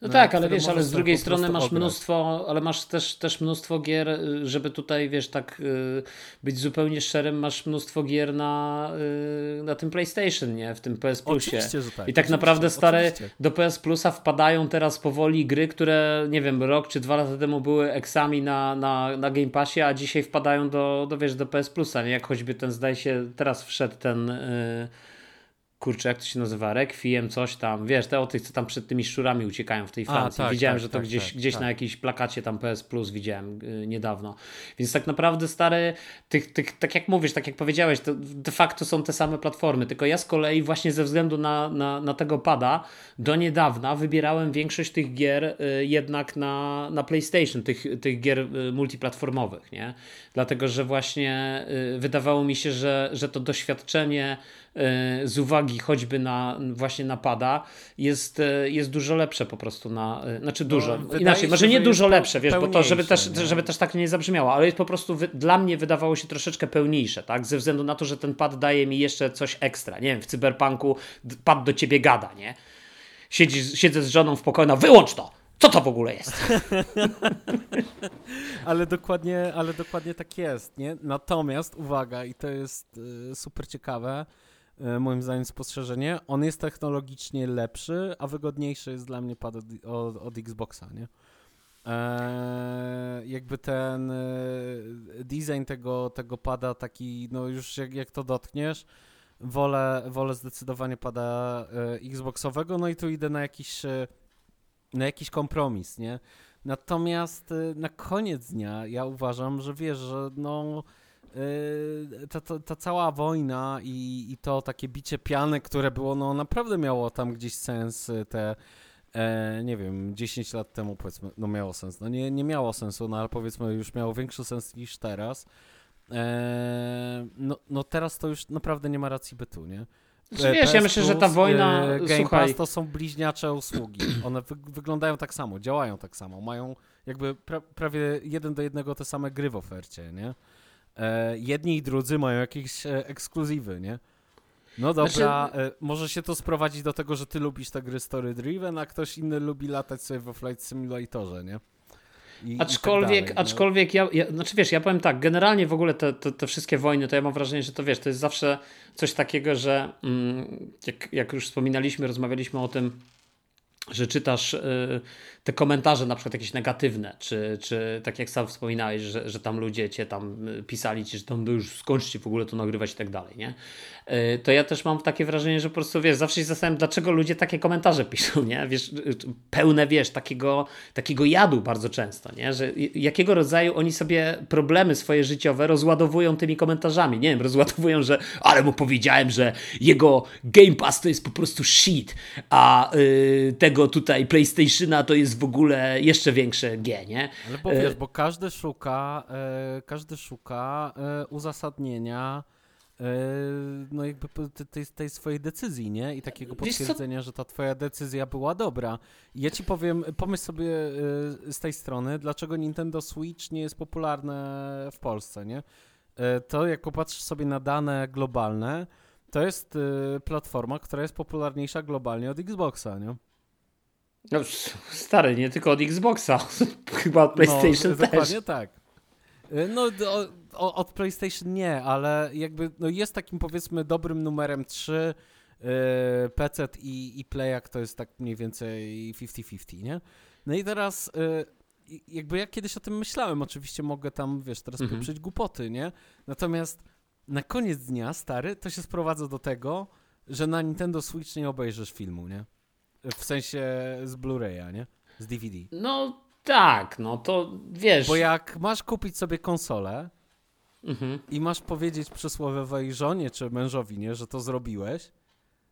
No na tak, ale wiesz, ale z drugiej strony masz ograć. mnóstwo, ale masz też, też mnóstwo gier, y, żeby tutaj, wiesz, tak y, być zupełnie szczerym, masz mnóstwo gier na, y, na tym PlayStation, nie? W tym PS Plusie. Oczywiście, że tak. I tak naprawdę stare oczywiście. do PS Plusa wpadają teraz powoli gry, które nie wiem, rok czy dwa lata temu były eksami na, na, na Game Passie, a dzisiaj wpadają do, do, wiesz, do PS Plusa, nie? Jak choćby ten, zdaje się, teraz wszedł ten kurczę, jak to się nazywa, Requiem, coś tam, wiesz, te o tych, co tam przed tymi szczurami uciekają w tej A, Francji. tak, widziałem, tak, że to tak, gdzieś, tak, gdzieś tak. na jakimś plakacie tam PS Plus widziałem y, niedawno. Więc tak naprawdę stare, tych, tych, tak jak mówisz, tak jak powiedziałeś, to de facto są te same platformy, tylko ja z kolei właśnie ze względu na, na, na tego pada do niedawna wybierałem większość tych gier y, jednak na, na PlayStation, tych, tych gier y, multiplatformowych, nie? Dlatego, że właśnie y, wydawało mi się, że, że to doświadczenie z uwagi choćby na właśnie napada jest, y, jest dużo lepsze po prostu na, y, znaczy dużo, wydaje inaczej, się, może nie dużo lepsze, wiesz, bo to żeby też, nie? żeby też tak nie zabrzmiało, ale jest po prostu dla mnie wydawało się troszeczkę pełniejsze, tak, ze względu na to, że ten pad daje mi jeszcze coś ekstra, nie wiem, w cyberpunku pad do ciebie gada, nie? Siedzisz, siedzę z żoną w pokoju, no wyłącz to! Co to w ogóle jest? Ale dokładnie, ale dokładnie tak jest, nie? Natomiast, uwaga, i to jest y, super ciekawe, moim zdaniem spostrzeżenie, on jest technologicznie lepszy, a wygodniejszy jest dla mnie pad od, od, od Xboxa, nie? Eee, jakby ten y, design tego, tego pada taki, no już jak, jak to dotkniesz, wolę, wolę zdecydowanie pada y, Xboxowego, no i tu idę na jakiś, na jakiś kompromis, nie? Natomiast na koniec dnia ja uważam, że wiesz, że no ta, ta, ta, cała wojna i, i to takie bicie piany, które było, no naprawdę miało tam gdzieś sens, y, te e, nie wiem, 10 lat temu powiedzmy, no miało sens, no nie, nie miało sensu, no ale powiedzmy już miało większy sens niż teraz. E, no, no teraz to już naprawdę nie ma racji bytu, nie? Znaczy, wiesz, ja myślę, że ta wojna, e, Game słuchaj... Pass to są bliźniacze usługi. One wy wyglądają tak samo, działają tak samo, mają jakby pra prawie jeden do jednego te same gry w ofercie, nie? E, jedni i drudzy mają jakieś e, ekskluzywy, nie? No dobra, znaczy... e, może się to sprowadzić do tego, że ty lubisz te gry story driven, a ktoś inny lubi latać sobie we Flight Simulatorze, nie? I, aczkolwiek, i tak dalej, aczkolwiek ja, ja, znaczy wiesz, ja powiem tak, generalnie w ogóle te, te, te, wszystkie wojny, to ja mam wrażenie, że to wiesz, to jest zawsze coś takiego, że mm, jak, jak już wspominaliśmy, rozmawialiśmy o tym, że czytasz y, te komentarze na przykład jakieś negatywne, czy, czy tak jak sam wspominałeś, że, że tam ludzie cię tam y, pisali ci, że tam no już skończcie w ogóle to nagrywać i tak dalej, nie? Y, to ja też mam takie wrażenie, że po prostu wiesz, zawsze się zastanawiam, dlaczego ludzie takie komentarze piszą, nie? Wiesz, pełne, wiesz, takiego, takiego jadu bardzo często, nie? Że jakiego rodzaju oni sobie problemy swoje życiowe rozładowują tymi komentarzami, nie wiem, rozładowują, że ale mu powiedziałem, że jego Game Pass to jest po prostu shit, a yy, tego tutaj PlayStationa to jest w ogóle jeszcze większe G, nie? Ale bo wiesz, bo każdy szuka, e, każdy szuka e, uzasadnienia e, no jakby tej, tej, swojej decyzji, nie? I takiego potwierdzenia, że ta twoja decyzja była dobra. I ja ci powiem, pomyśl sobie e, z tej strony, dlaczego Nintendo Switch nie jest popularne w Polsce, nie? E, to jak popatrzysz sobie na dane globalne, to jest e, platforma, która jest popularniejsza globalnie od Xboxa, nie? No, stary, nie tylko od Xboxa, chyba od PlayStation no, też. Dokładnie tak. Y, no, o, od PlayStation nie, ale jakby no jest takim powiedzmy dobrym numerem 3 yy, PC i, i Playak to jest tak mniej więcej 50-50, nie? No i teraz yy, jakby ja kiedyś o tym myślałem, oczywiście mogę tam, wiesz, teraz mhm. poprzeć głupoty, nie? Natomiast na koniec dnia, stary, to się sprowadza do tego, że na Nintendo Switch nie obejrzysz filmu, nie? W sensie z Blu-raya, nie? Z DVD. No tak, no to wiesz. Bo jak masz kupić sobie konsolę mhm. i masz powiedzieć przysłowiowej żonie czy mężowi, nie, że to zrobiłeś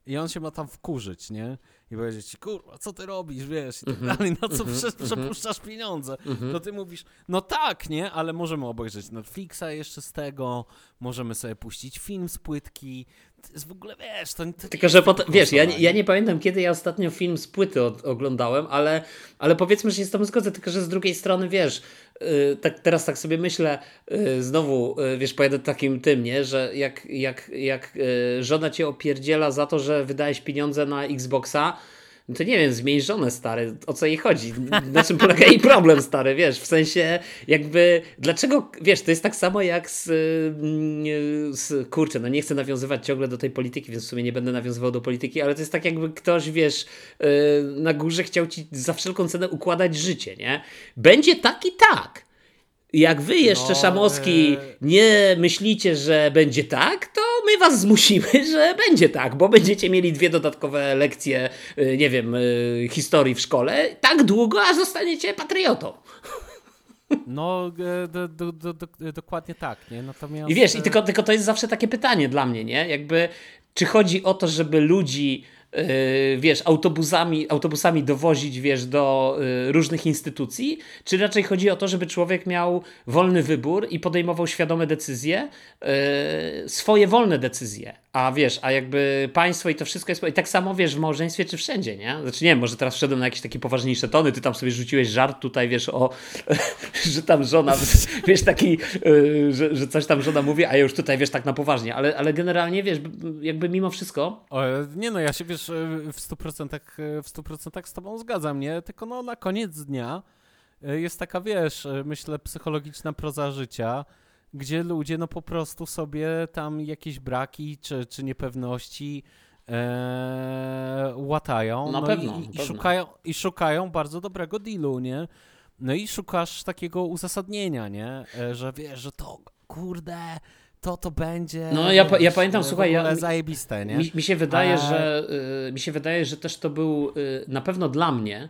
i on się ma tam wkurzyć, nie? I powiedzieć ci, kurwa, co ty robisz, wiesz, i tak mhm. dalej, na co mhm. przepuszczasz pieniądze? To ty mówisz, no tak, nie? Ale możemy obejrzeć Netflixa jeszcze z tego, możemy sobie puścić film z płytki, to jest w ogóle, wiesz, to, to Tylko, że potem, wiesz, ja, ja nie pamiętam, kiedy ja ostatnio film z płyty od, oglądałem, ale, ale powiedzmy, że się z tobą zgodzę, tylko, że z drugiej strony, wiesz, yy, tak, teraz tak sobie myślę, yy, znowu, yy, wiesz, pojadę takim tym, nie, że jak, jak, jak y, żona cię opierdziela za to, że wydałeś pieniądze na Xboxa, no to nie wiem, zmień żonę, stary, o co jej chodzi? Na czym polega jej problem, stary, wiesz, w sensie jakby, dlaczego, wiesz, to jest tak samo jak z, mm, z kurczę, no nie chcę nawiązywać ciągle do tej polityki, więc w sumie nie będę nawiązywał do polityki, ale to jest tak jakby ktoś, wiesz, y, na górze chciał ci za wszelką cenę układać życie, nie? Będzie tak i tak. Jak wy jeszcze, no, Szamowski, e... nie myślicie, że będzie tak, to my was zmusimy, że będzie tak, bo będziecie mieli dwie dodatkowe lekcje, e, nie wiem, e, historii w szkole, tak długo, aż zostaniecie patriotą. No, e, do, do, do, dokładnie tak, nie? Natomiast... I wiesz, i tylko, tylko to jest zawsze takie pytanie dla mnie, nie? Jakby, czy chodzi o to, żeby ludzi wiesz, autobusami, autobusami dowozić, wiesz, do yy, różnych instytucji, czy raczej chodzi o to, żeby człowiek miał wolny wybór i podejmował świadome decyzje, yy, swoje wolne decyzje, a wiesz, a jakby państwo i to wszystko jest, i tak samo wiesz, w małżeństwie czy wszędzie, nie? Znaczy nie wiem, może teraz wszedłem na jakieś takie poważniejsze tony, ty tam sobie rzuciłeś żart tutaj, wiesz, o, że tam żona, wiesz, taki, że, że coś tam żona mówi, a ja już tutaj, wiesz, tak na poważnie, ale, ale generalnie, wiesz, jakby mimo wszystko... O, nie no, ja się, wiesz, w 100%, w 100% z tobą zgadzam, nie? Tylko no na koniec dnia e, jest taka, wiesz, e, myślę, psychologiczna proza życia, gdzie ludzie no po prostu sobie tam jakieś braki czy, czy niepewności e, łatają. Na no pewno, i, i, szukają, I szukają bardzo dobrego dealu, nie? No i szukasz takiego uzasadnienia, nie? Że wiesz, że to kurde to to będzie. No ja, ja pamiętam, słuchaj, ja, zajebiste, nie? Mi, mi się wydaje, A... że y, mi się wydaje, że też to był y, na pewno dla mnie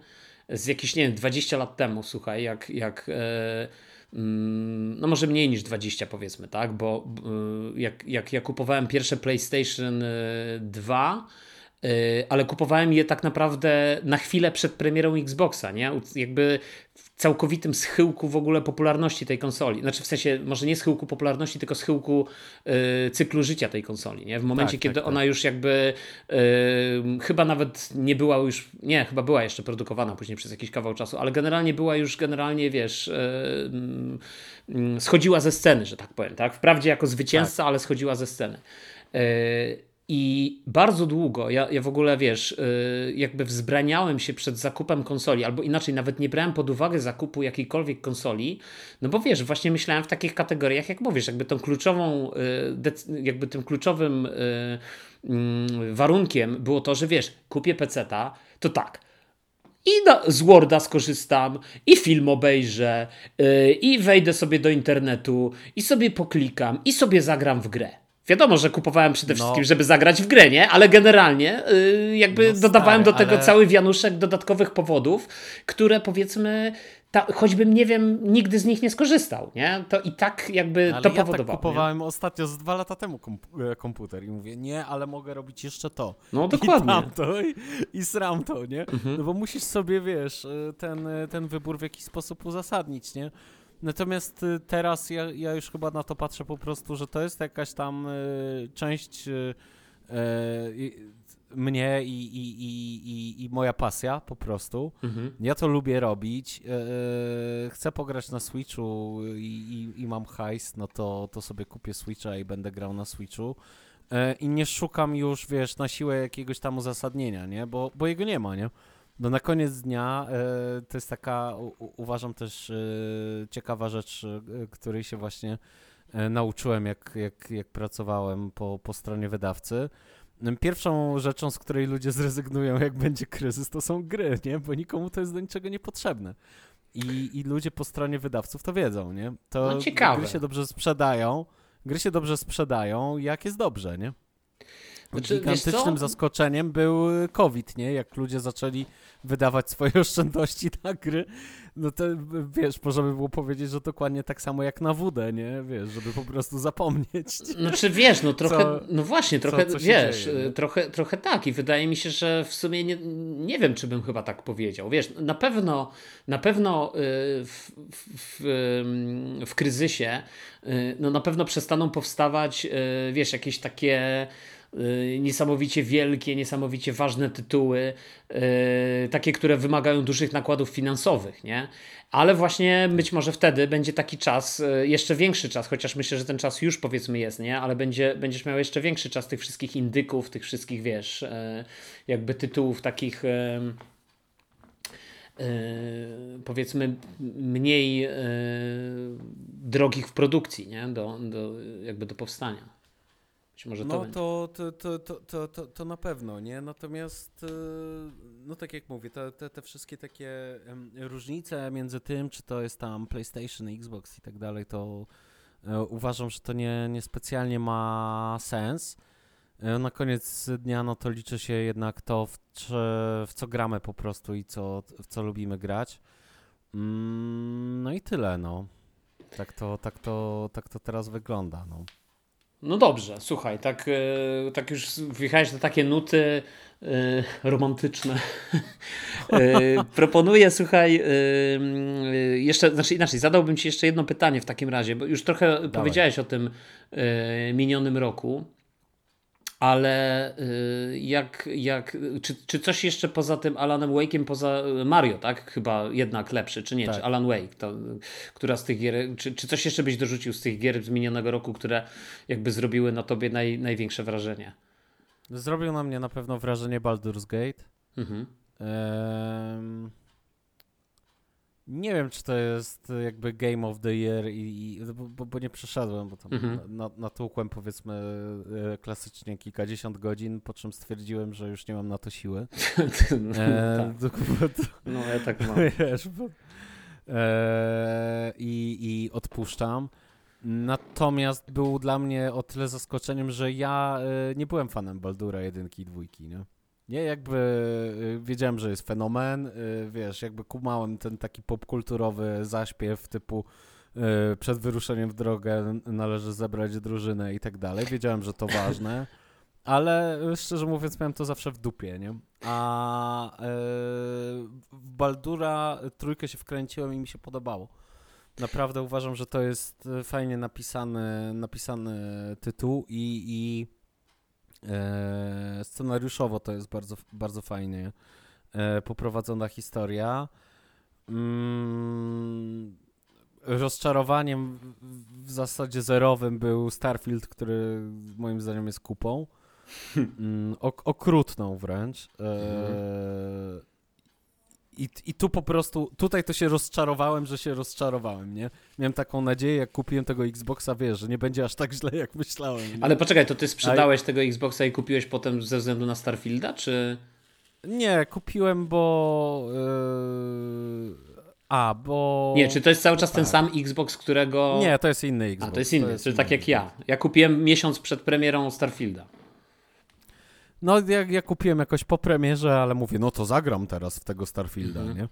z jakichś, nie wiem, 20 lat temu, słuchaj, jak, jak mm, no może mniej niż 20 powiedzmy, tak? Bo y, jak, jak ja kupowałem pierwsze PlayStation 2, y, ale kupowałem je tak naprawdę na chwilę przed premierą Xboxa, nie? Jakby całkowitym schyłku w ogóle popularności tej konsoli. Znaczy w sensie, może nie schyłku popularności, tylko schyłku y, cyklu życia tej konsoli, nie? W momencie, tak, kiedy tak, ona tak. już jakby y, chyba nawet nie była już, nie, chyba była jeszcze produkowana później przez jakiś kawał czasu, ale generalnie była już generalnie, wiesz, y, mm, schodziła ze sceny, że tak powiem, tak? Wprawdzie jako zwycięzca, tak. ale schodziła ze sceny. I bardzo długo, ja, ja w ogóle wiesz, y, jakby wzbraniałem się przed zakupem konsoli, albo inaczej, nawet nie brałem pod uwagę zakupu jakiejkolwiek konsoli, no bo wiesz, właśnie myślałem w takich kategoriach, jak mówisz, jakby tą kluczową, y, jakby tym kluczowym y, mm, warunkiem było to, że wiesz, kupię peceta, to tak, i z Worda skorzystam, i film obejrzę, i wejdę sobie do internetu, i sobie poklikam, i sobie zagram w grę. Wiadomo, że kupowałem przede no. wszystkim, no. żeby zagrać w grę, nie? Ale generalnie yy, jakby no dodawałem stary, do tego ale... cały wianuszek dodatkowych powodów, które powiedzmy, ta, choćbym nie wiem, nigdy z nich nie skorzystał, nie? To i tak jakby ale to ja powodowało. Tak kupowałem nie? ostatnio z dwa lata temu e, komputer i mówię, nie, ale mogę robić jeszcze to. No dokładnie. I tamto i, i sram to, nie? Mhm. No bo musisz sobie, wiesz, e, ten, e, ten wybór w jakiś sposób uzasadnić, nie? Natomiast y, teraz ja, ja już chyba na to patrzę po prostu, że to jest jakaś tam y, część y, y mnie i, i, i, i, moja pasja po prostu. Mhm. Ja to lubię robić. Y, y, chcę pograć na Switchu i, i, mam hajs, no to, to sobie kupię Switcha i będę grał na Switchu. I nie szukam już, wiesz, na siłę jakiegoś tam uzasadnienia, nie? Bo, bo jego nie ma, nie? No na koniec dnia e, to jest taka, u, uważam też e, ciekawa rzecz, e, której się właśnie nauczyłem, jak, jak, jak pracowałem po, po stronie wydawcy. Pierwszą rzeczą, z której ludzie zrezygnują, jak będzie kryzys, to są gry, nie? Bo nikomu to jest do niczego niepotrzebne. I, I ludzie po stronie wydawców to wiedzą, nie? To no ciekawe. gry się dobrze sprzedają, gry się dobrze sprzedają, jak jest dobrze, nie? Znaczy, Gigantycznym zaskoczeniem był COVID, nie? Jak ludzie zaczęli wydawać swoje oszczędności na gry, no to wiesz, możemy było powiedzieć, że dokładnie tak samo jak na wódę, nie? Wiesz, żeby po prostu zapomnieć. Znaczy wiesz, no trochę, co, no właśnie, trochę, co, co wiesz, dzieje, trochę, trochę tak i wydaje mi się, że w sumie nie, nie wiem, czy bym chyba tak powiedział. Wiesz, na pewno, na pewno y, w, w, w, kryzysie, y, no na pewno przestaną powstawać, y, wiesz, jakieś takie Y, niesamowicie wielkie, niesamowicie ważne tytuły, y, takie, które wymagają dużych nakładów finansowych, nie? Ale właśnie być może wtedy będzie taki czas, y, jeszcze większy czas, chociaż myślę, że ten czas już powiedzmy jest, nie? Ale będzie, będziesz miał jeszcze większy czas tych wszystkich indyków, tych wszystkich, wiesz, jakby tytułów takich powiedzmy mniej drogich w produkcji, nie? Do, do, jakby do powstania. Może no to, to, to, to, to, to, na pewno, nie? Natomiast, y, no tak jak mówię, te, te, te wszystkie takie różnice między tym, czy to jest tam PlayStation, Xbox i tak dalej, to e, uważam, że to nie, nie specjalnie ma sens. E, na koniec dnia, no to liczy się jednak to, w, w co gramy po prostu i co, w co lubimy grać. Mm, no i tyle, no. Tak to, tak to, tak to teraz wygląda, no. No dobrze, słuchaj, tak, e, tak już wjechałeś na takie nuty e, romantyczne. e, proponuję, słuchaj, jeszcze, znaczy inaczej, zadałbym Ci jeszcze jedno pytanie w takim razie, bo już trochę Dawaj. powiedziałeś o tym minionym roku ale y, jak, jak, czy, czy coś jeszcze poza tym Alanem Wake'iem, poza Mario, tak? Chyba jednak lepszy, czy nie? Tak. Czy Alan Wake, to, która z tych gier, czy, czy coś jeszcze byś dorzucił z tych gier z minionego roku, które jakby zrobiły na tobie naj, największe wrażenie? Zrobił na mnie na pewno wrażenie Baldur's Gate. Mhm. Ehm... Nie wiem, czy to jest jakby Game of the Year, i, i bo, bo, nie przeszedłem, bo tam mhm. na, natłukłem powiedzmy e, klasycznie kilkadziesiąt godzin, po czym stwierdziłem, że już nie mam na to siły. no, e, tak. no ja tak mam. Wiesz, bo, e, i, I odpuszczam. Natomiast był dla mnie o tyle zaskoczeniem, że ja e, nie byłem fanem Baldura jedynki i dwójki, nie? Nie, jakby y, wiedziałem, że jest fenomen, y, wiesz, jakby kumałem ten taki popkulturowy zaśpiew typu e, przed wyruszeniem w drogę należy zebrać drużynę i tak dalej. Wiedziałem, że to ważne. Ale szczerze mówiąc, miałem to zawsze w dupie, nie? A w Baldura trójkę się wkręciłem i mi się podobało. Naprawdę uważam, że to jest fajnie napisany, napisany tytuł i, i e, scenariuszowo to jest bardzo, bardzo fajnie e, poprowadzona historia. Mm, rozczarowaniem w zasadzie zerowym był Starfield, który moim zdaniem jest kupą. Mm, ok okrutną wręcz. E, i, I tu po prostu, tutaj to się rozczarowałem, że się rozczarowałem, nie? Miałem taką nadzieję, jak kupiłem tego Xboxa, wiesz, że nie będzie aż tak źle, jak myślałem. Nie? Ale poczekaj, to ty sprzedałeś A... tego Xboxa i kupiłeś potem ze względu na Starfielda, czy... Nie, kupiłem, bo... Yy... A, bo... Nie, czy to jest cały czas ten tak. sam Xbox, którego... Nie, to jest inny Xbox. A, to jest inny, to jest czyli tak jak ja. Ja kupiłem miesiąc przed premierą Starfielda. No, ja, ja kupiłem jakoś po premierze, ale mówię, no to zagram teraz w tego Starfielda, mhm. nie?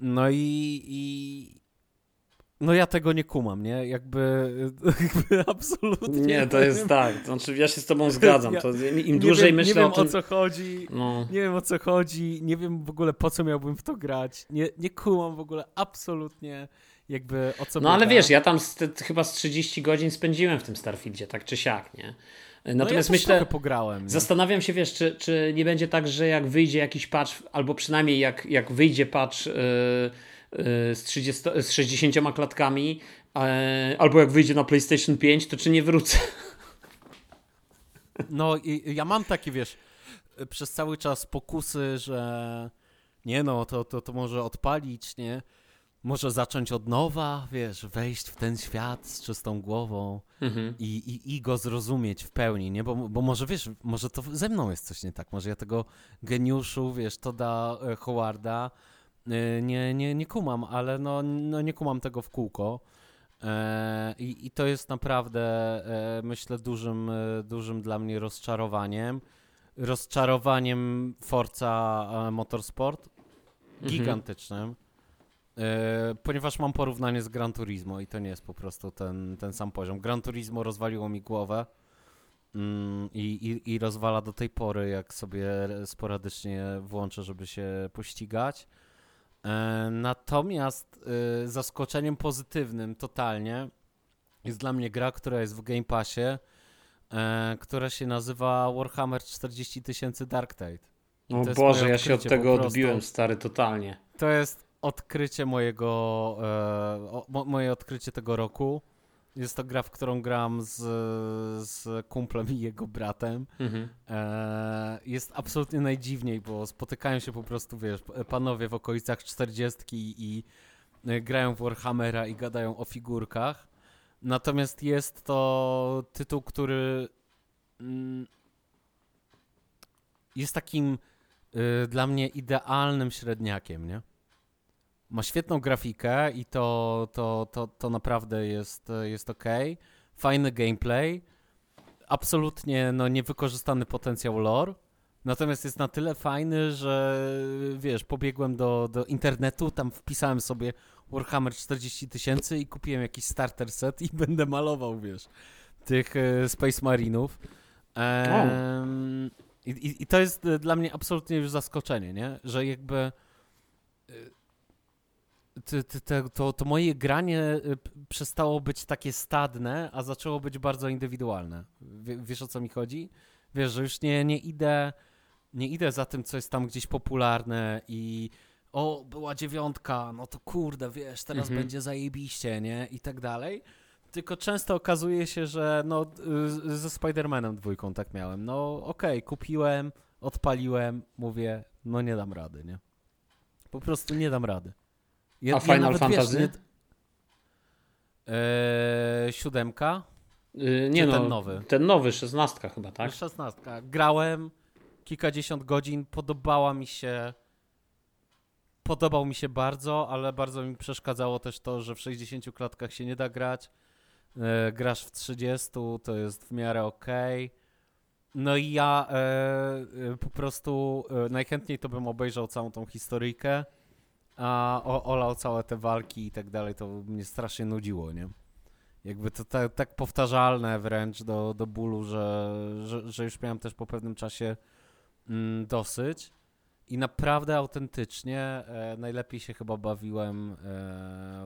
No i, i, no ja tego nie kumam, nie? Jakby, jakby absolutnie. Nie, to jest tak. Znaczy ja się z tobą zgadzam. Ja, to Im dłużej wiem, myślę nie wiem, o tym... o co chodzi. No. Nie wiem o co chodzi. Nie wiem w ogóle po co miałbym w to grać. Nie, nie kumam w ogóle absolutnie jakby o co No ale wiesz, ja tam z, chyba z 30 godzin spędziłem w tym Starfieldzie, tak czy siak, nie? Natomiast no ja myślę, pograłem, nie? zastanawiam się, wiesz, czy, czy nie będzie tak, że jak wyjdzie jakiś patch, albo przynajmniej jak, jak wyjdzie patch yy, yy, z, 30, z 60 klatkami, yy, albo jak wyjdzie na PlayStation 5, to czy nie wrócę? No i ja mam takie, wiesz, przez cały czas pokusy, że nie no, to, to, to może odpalić, nie? Może zacząć od nowa, wiesz, wejść w ten świat z czystą głową mhm. i, i, i go zrozumieć w pełni, nie? Bo, bo może, wiesz, może to ze mną jest coś nie tak, może ja tego geniuszu, wiesz, to da e, Howarda e, nie, nie, nie kumam, ale no, no nie kumam tego w kółko. E, I, I to jest naprawdę, myślę, dużym, dużym dla mnie rozczarowaniem. Rozczarowaniem Forza Motorsport, mhm. gigantycznym. Mhm ponieważ mam porównanie z Gran Turismo i to nie jest po prostu ten, ten sam poziom. Gran Turismo rozwaliło mi głowę mm, i, i, i rozwala do tej pory, jak sobie sporadycznie włączę, żeby się pościgać. E, natomiast e, zaskoczeniem pozytywnym totalnie jest dla mnie gra, która jest w Game Passie, która się nazywa Warhammer 40 tysięcy Dark Tide. O Boże, ja się od tego odbiłem, stary, totalnie. To jest odkrycie mojego, e, moje odkrycie tego roku. Jest to gra, w którą gram z, z kumplem i jego bratem. Mhm. E, jest absolutnie najdziwniej, bo spotykają się po prostu, wiesz, panowie w okolicach 40 i e, grają w Warhammera i gadają o figurkach. Natomiast jest to tytuł, który mm, jest takim y, dla mnie idealnym średniakiem, nie? Ma świetną grafikę i to, to, to, to naprawdę jest, jest ok. Fajny gameplay. Absolutnie no, niewykorzystany potencjał lore. Natomiast jest na tyle fajny, że wiesz, pobiegłem do, do internetu, tam wpisałem sobie Warhammer 40 tysięcy i kupiłem jakiś starter set i będę malował, wiesz, tych e, Space Marinów. Ehm, i, I to jest dla mnie absolutnie już zaskoczenie, nie? Że jakby e, to, to moje granie y, przestało być takie stadne, a zaczęło być bardzo indywidualne. wiesz o co mi chodzi? Wiesz, że już nie, nie idę nie idę za tym, co jest tam gdzieś popularne i o, była dziewiątka, no to kurde, wiesz, teraz mhm. będzie zajebiście, nie? I tak dalej. Tylko często okazuje się, że no y, ze Spider-Manem dwójką tak miałem. No okej, okay, kupiłem, odpaliłem, mówię, no nie dam rady, nie? Po prostu nie dam rady. Ja, A Final ja Fantasy? Wiesz, nie... eee, siódemka? Yy, nie no, ten nowy? Ten nowy, szesnastka chyba, tak? Szesnastka. Grałem kilkadziesiąt godzin, podobała mi się podobał mi się bardzo, ale bardzo mi przeszkadzało też to, że w 60 klatkach się nie da grać. E, grasz w 30, to jest w miarę ok. No i ja e, e, po prostu e, najchętniej to bym obejrzał całą tą historyjkę a olał całe te walki i tak dalej, to mnie strasznie nudziło, nie? Jakby to tak, tak powtarzalne wręcz do, do bólu, że, że, że już miałem też po pewnym czasie mm, dosyć. I naprawdę autentycznie e, najlepiej się chyba bawiłem e,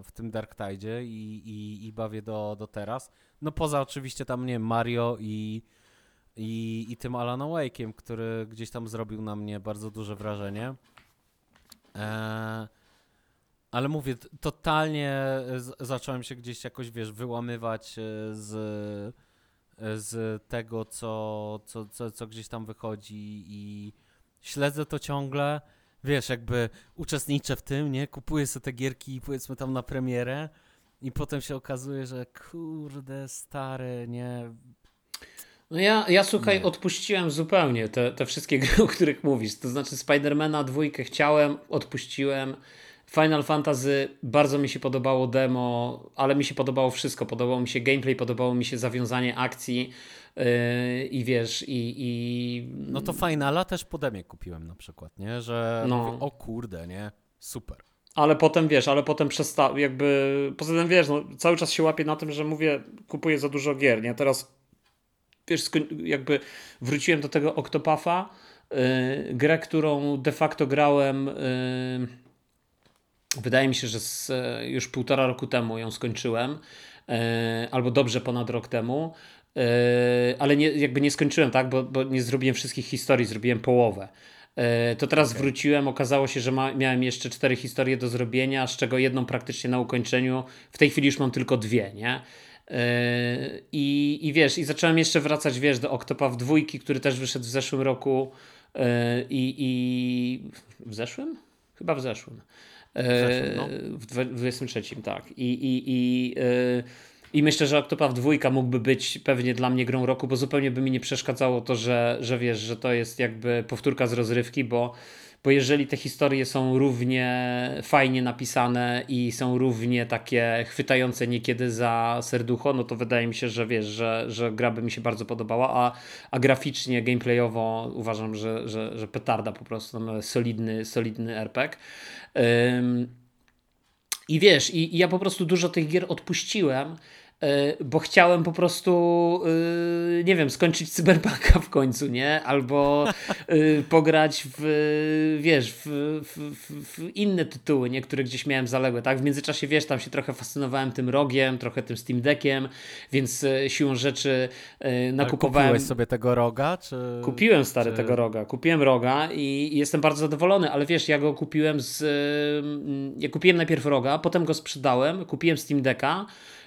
w tym Dark Tide i, i, i bawię do, do teraz. No poza oczywiście tam, nie Mario i, i, i tym Alan Wake'iem, który gdzieś tam zrobił na mnie bardzo duże wrażenie. E, ale mówię, totalnie zacząłem się gdzieś jakoś, wiesz, wyłamywać e, z, e, z tego, co, co, co, co gdzieś tam wychodzi i śledzę to ciągle. Wiesz, jakby uczestniczę w tym, nie? Kupuję sobie te gierki, powiedzmy tam na premierę i potem się okazuje, że kurde, stare, nie... No ja, ja słuchaj, nie. odpuściłem zupełnie te, te wszystkie gry, o których mówisz. To znaczy Spidermana dwójkę chciałem, odpuściłem. Final Fantasy bardzo mi się podobało demo, ale mi się podobało wszystko. Podobało mi się gameplay, podobało mi się zawiązanie akcji yy, i wiesz, i, i. No to Finala też po demie kupiłem na przykład, nie? Że no. mówię, o kurde, nie? Super. Ale potem wiesz, ale potem przestał, jakby. Poza tym wiesz, no, cały czas się łapię na tym, że mówię, kupuję za dużo gier, nie? Teraz wiesz, jakby wróciłem do tego Octopath'a, yy, grę, którą de facto grałem. Yy, Wydaje mi się, że z, e, już półtora roku temu ją skończyłem, e, albo dobrze ponad rok temu, e, ale nie, jakby nie skończyłem, tak, bo, bo nie zrobiłem wszystkich historii, zrobiłem połowę. To teraz okay. wróciłem, okazało się, że ma, miałem jeszcze cztery historie do zrobienia, z czego jedną praktycznie na ukończeniu. W tej chwili już mam tylko dwie, nie? I, I wiesz, i zacząłem jeszcze wracać, wiesz, do Octopath dwójki, który też wyszedł w zeszłym roku. I, i w zeszłym? Chyba w zeszłym. W, no. w 23, tak. I, i, i, e, i myślę, że Octopath 2 mógłby być pewnie dla mnie grą roku, bo zupełnie by mi nie przeszkadzało to, że, że wiesz, że to jest jakby powtórka z rozrywki, bo bo jeżeli te historie są równie fajnie napisane i są równie takie chwytające niekiedy za serducho, no to wydaje mi się, że wiesz, że, że gra by mi się bardzo podobała, a, a graficznie, gameplayowo uważam, że, że, że petarda po prostu, no, solidny, solidny RPG. I wiesz, i, i, ja po prostu dużo tych gier odpuściłem, bo chciałem po prostu, e, nie wiem, skończyć cyberpunka w końcu, nie? Albo e, pograć w, wiesz, w, w, w, inne tytuły, nie? Które gdzieś miałem zaległe, tak? W międzyczasie, wiesz, tam się trochę fascynowałem tym rogiem, trochę tym Steam Deckiem, więc siłą rzeczy nakupowałem... Ale kupiłeś sobie tego roga, czy... Kupiłem, stary, czy... tego roga. Kupiłem roga i, jestem bardzo zadowolony, ale wiesz, ja go kupiłem z... Ja kupiłem najpierw roga, potem go sprzedałem, kupiłem Steam Decka, E,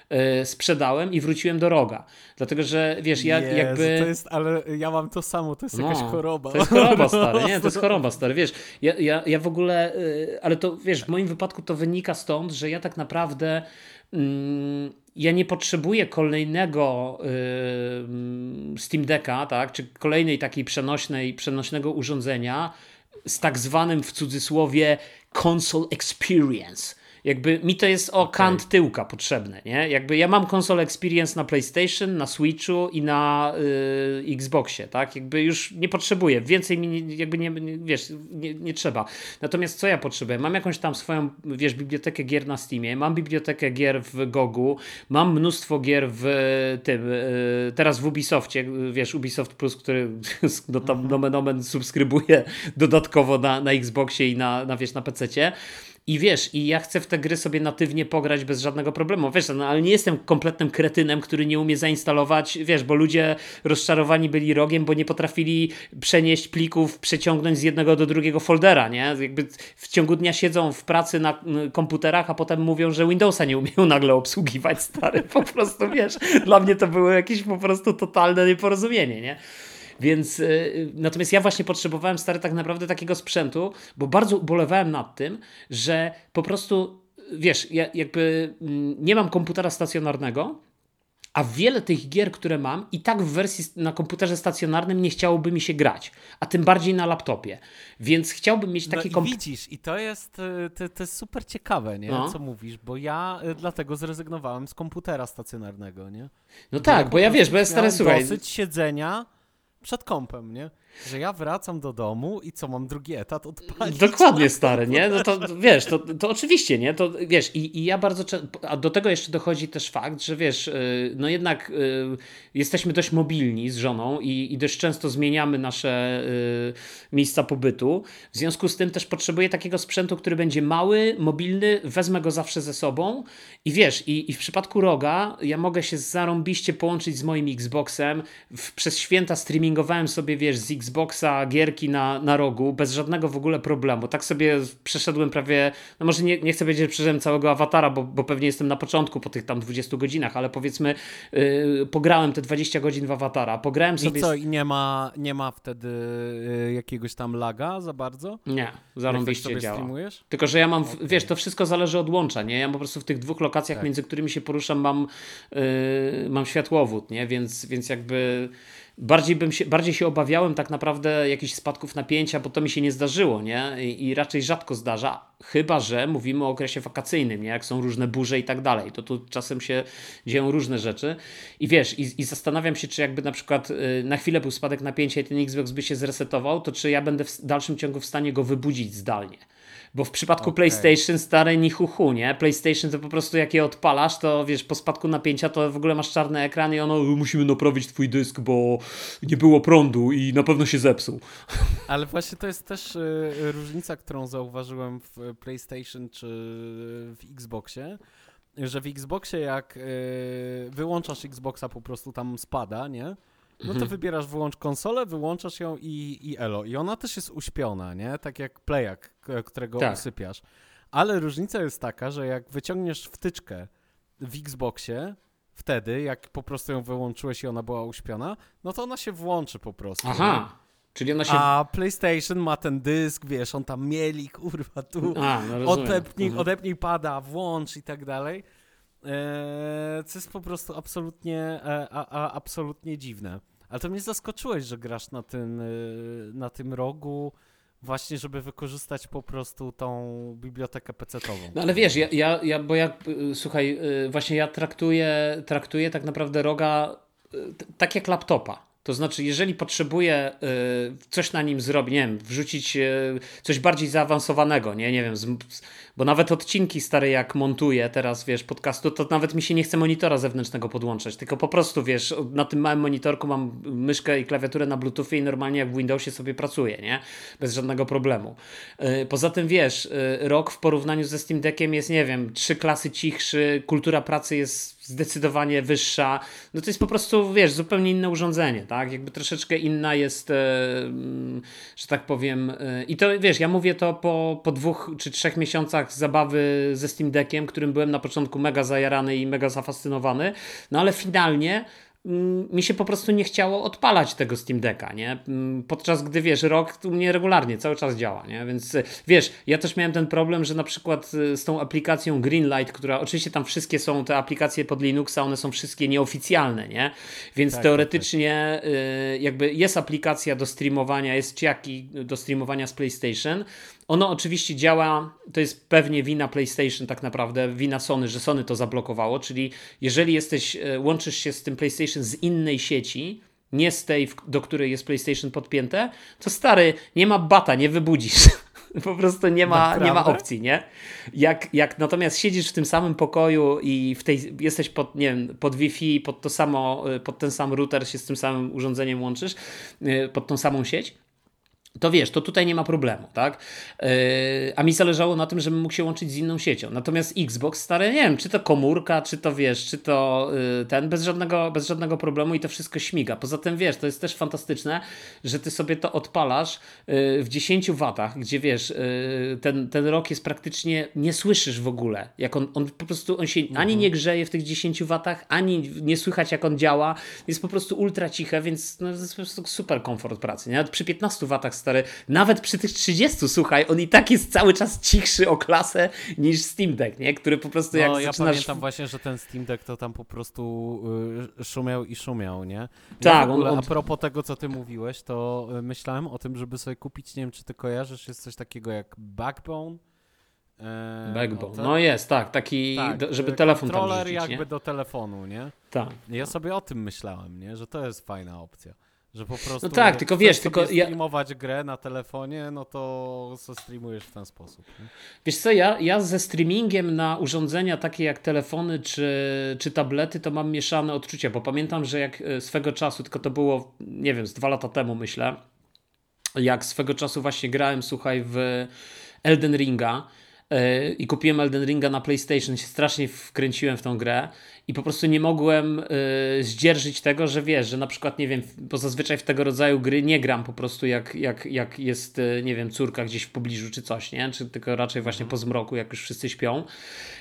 sprzedałem i wróciłem do roga. Dlatego, że wiesz, ja Jezu, jakby... to jest, ale ja mam to samo, to jest no, jakaś choroba. To jest choroba, stary, nie? To jest choroba, stary, wiesz, ja, ja, ja w ogóle, e, ale to, wiesz, w moim wypadku to wynika stąd, że ja tak naprawdę mm, ja nie potrzebuję kolejnego y, Steam Decka, tak, czy kolejnej takiej przenośnej, przenośnego urządzenia z tak zwanym w cudzysłowie console experience jakby mi to jest o okay. kant tyłka potrzebne, nie? Jakby ja mam console experience na PlayStation, na Switchu i na y, Xboxie, tak? Jakby już nie potrzebuję, więcej mi nie, jakby nie, nie wiesz, nie, nie, trzeba. Natomiast co ja potrzebuję? Mam jakąś tam swoją, wiesz, bibliotekę gier na Steamie, mam bibliotekę gier w Gogu, mam mnóstwo gier w tym, y, teraz w Ubisoftie, wiesz, Ubisoft Plus, który no tam mhm. nomen omen subskrybuje dodatkowo na, na Xboxie i na, na wiesz, na PC-cie. I wiesz, i ja chcę w te gry sobie natywnie pograć bez żadnego problemu. Wiesz, no, ale nie jestem kompletnym kretynem, który nie umie zainstalować, wiesz, bo ludzie rozczarowani byli rogiem, bo nie potrafili przenieść plików, przeciągnąć z jednego do drugiego foldera, nie? Jakby w ciągu dnia siedzą w pracy na komputerach, a potem mówią, że Windowsa nie umieją nagle obsługiwać, stary. Po prostu, wiesz, dla mnie to było jakieś po prostu totalne nieporozumienie, nie? Więc y, natomiast ja właśnie potrzebowałem stary tak naprawdę takiego sprzętu, bo bardzo ubolewałem nad tym, że po prostu wiesz, ja jakby mm, nie mam komputera stacjonarnego, a wiele tych gier, które mam, i tak w wersji na komputerze stacjonarnym nie chciałoby mi się grać, a tym bardziej na laptopie. Więc chciałbym mieć taki no komputer. Widzisz, i to jest, to, to jest super ciekawe, nie? No. co mówisz, bo ja y, dlatego zrezygnowałem z komputera stacjonarnego, nie? No bo tak, ja bo ja wiesz, bo ja stary słuchaj. dosyć siedzenia przed kąpem, nie? Że ja wracam do domu i co, mam drugi etat odpalić? Dokładnie, stary, nie? No to wiesz, to, to oczywiście, nie? To wiesz, i, i ja bardzo a do tego jeszcze dochodzi też fakt, że wiesz, y, no jednak y, jesteśmy dość mobilni z żoną i, i dość często zmieniamy nasze y, miejsca pobytu. W związku z tym też potrzebuję takiego sprzętu, który będzie mały, mobilny, wezmę go zawsze ze sobą i wiesz, i, i w przypadku roga ja mogę się zarąbiście połączyć z moim Xboxem. W, przez święta streamingowałem sobie, wiesz, z Xboxa gierki na, na rogu bez żadnego w ogóle problemu. Tak sobie przeszedłem prawie, no może nie, nie chcę powiedzieć, że przeszedłem całego awatara, bo, bo pewnie jestem na początku po tych tam 20 godzinach, ale powiedzmy yy, pograłem te 20 godzin w awatara. Pograłem sobie... I co, i nie ma, nie ma wtedy yy, jakiegoś tam laga za bardzo? Nie, zarąbiście działa. Streamujesz? Tylko, że ja mam, okay. wiesz, to wszystko zależy od łącza, nie? Ja po prostu w tych dwóch lokacjach, tak. między którymi się poruszam, mam, yy, mam światłowód, nie? Więc, więc jakby bardziej, bym się, bardziej się obawiałem tak naprawdę jakichś spadków napięcia, bo to mi się nie zdarzyło, nie? I, I, raczej rzadko zdarza, chyba że mówimy o okresie wakacyjnym, nie? Jak są różne burze i tak dalej, to tu czasem się dzieją różne rzeczy. I wiesz, i, i zastanawiam się, czy jakby na przykład y, na chwilę był spadek napięcia i ten Xbox by się zresetował, to czy ja będę w dalszym ciągu w stanie go wybudzić zdalnie. Bo w przypadku okay. PlayStation stare ni hu, hu nie? PlayStation to po prostu jak je odpalasz, to wiesz, po spadku napięcia to w ogóle masz czarny ekran i ono musimy naprawić twój dysk, bo nie było prądu i na pewno się zepsuł. Ale właśnie to jest też y, różnica, którą zauważyłem w PlayStation czy w Xboxie, że w Xboxie jak y, wyłączasz Xboxa po prostu tam spada, nie? No to mhm. wybierasz wyłącz konsolę, wyłączasz ją i, i elo. I ona też jest uśpiona, nie? Tak jak Playak, którego tak. usypiasz. Ale różnica jest taka, że jak wyciągniesz wtyczkę w Xboxie, wtedy, jak po prostu ją wyłączyłeś i ona była uśpiona, no to ona się włączy po prostu. Aha. Nie? Czyli ona się... A PlayStation ma ten dysk, wiesz, on tam mieli, kurwa, tu A, no odepnij, mhm. odepnij pada, włącz i tak dalej. Eee, co jest po prostu absolutnie, e, a, a, absolutnie dziwne. Ale to mnie zaskoczyłeś, że grasz na tym, e, na tym rogu właśnie, żeby wykorzystać po prostu tą bibliotekę PC-tową. No ale wiesz, ja, ja, ja bo jak, e, słuchaj, właśnie ja traktuję, traktuję tak naprawdę roga tak jak laptopa. To znaczy, jeżeli potrzebuję coś na nim zrobić, nie wiem, wrzucić coś bardziej zaawansowanego, nie, nie wiem, bo nawet odcinki stare jak montuję teraz, wiesz, podcastu, to nawet mi się nie chce monitora zewnętrznego podłączać, tylko po prostu, wiesz, na tym małym monitorku mam myszkę i klawiaturę na Bluetoothie i normalnie jak w Windowsie sobie pracuję, nie? Bez żadnego problemu. Y, poza tym, wiesz, y, rok w porównaniu ze Steam Deckiem jest, nie wiem, trzy klasy cichszy, kultura pracy jest zdecydowanie wyższa. No to jest po prostu, wiesz, zupełnie inne urządzenie, tak? Jakby troszeczkę inna jest, e, że tak powiem. E, I to, wiesz, ja mówię to po, po dwóch czy trzech miesiącach zabawy ze Steam Deckiem, którym byłem na początku mega zajarany i mega zafascynowany, no ale finalnie Mm, mi się po prostu nie chciało odpalać tego Steam Decka, nie? Mm, podczas gdy, wiesz, rok u mnie regularnie cały czas działa, nie? Więc, wiesz, ja też miałem ten problem, że na przykład y, z tą aplikacją Greenlight, która, oczywiście tam wszystkie są te aplikacje pod Linuxa, one są wszystkie nieoficjalne, nie? Więc tak, teoretycznie tak, tak. jakby jest aplikacja do streamowania, jest ciaki do streamowania z PlayStation, ono oczywiście działa, to jest pewnie wina PlayStation tak naprawdę, wina Sony, że Sony to zablokowało, czyli jeżeli jesteś, e, łączysz się z tym PlayStation z innej sieci, nie z tej, do której jest PlayStation podpięte, to stary, nie ma bata, nie wybudzisz. Po prostu nie ma, nie ma opcji, nie? Jak, jak natomiast siedzisz w tym samym pokoju i w tej, jesteś pod, nie wiem, pod Wi-Fi, pod to samo, e, pod ten sam router się z tym samym urządzeniem łączysz, e, pod tą samą sieć, to wiesz, to tutaj nie ma problemu, tak? Yy, a mi zależało na tym, żebym mógł się łączyć z inną siecią. Natomiast Xbox stary, nie wiem, czy to komórka, czy to wiesz, czy to yy, ten, bez żadnego, bez żadnego problemu i to wszystko śmiga. Poza tym wiesz, to jest też fantastyczne, że ty sobie to odpalasz yy, w 10 watach, gdzie wiesz, yy, ten, ten rok jest praktycznie, nie słyszysz w ogóle, jak on, on po prostu, on się mhm. ani nie grzeje w tych 10 watach, ani nie słychać jak on działa, jest po prostu ultra ciche, więc no, to jest po prostu super komfort pracy. Nie? Nawet przy 15 watach stary. Nawet przy tych 30, słuchaj, on i tak jest cały czas cichszy o klasę niż Steam Deck, nie? Który po prostu jak no, ja pamiętam właśnie, że ten Steam Deck to tam po prostu y, szumiał i szumiał, nie? Ja tak. Ogóle, on, on... A propos tego, co ty mówiłeś, to y, myślałem o tym, żeby sobie kupić, nie wiem, czy ty kojarzysz, jest coś takiego jak Backbone. E, Backbone. No, no, jest, tak, taki, tak, do, żeby telefon tam wrzucić, jakby nie? do telefonu, nie? Tak. Ja sobie o tym myślałem, nie? Że to jest fajna opcja Że po prostu. No tak, tylko wiesz, tylko ja. streamować grę na telefonie, no to streamujesz w ten sposób. Nie? Wiesz co, ja, ja ze streamingiem na urządzenia takie jak telefony czy, czy tablety, to mam mieszane odczucia, bo pamiętam, że jak e, swego czasu, tylko to było, nie wiem, z dwa lata temu myślę, jak swego czasu właśnie grałem, słuchaj, w Elden Ringa e, i kupiłem Elden Ringa na PlayStation, się strasznie wkręciłem w tą grę i po prostu nie mogłem y, zdzierżyć tego, że wiesz, że na przykład, nie wiem, bo zazwyczaj w tego rodzaju gry nie gram po prostu jak, jak, jak jest, y, nie wiem, córka gdzieś w pobliżu czy coś, nie? Czy tylko raczej właśnie po zmroku, jak już wszyscy śpią.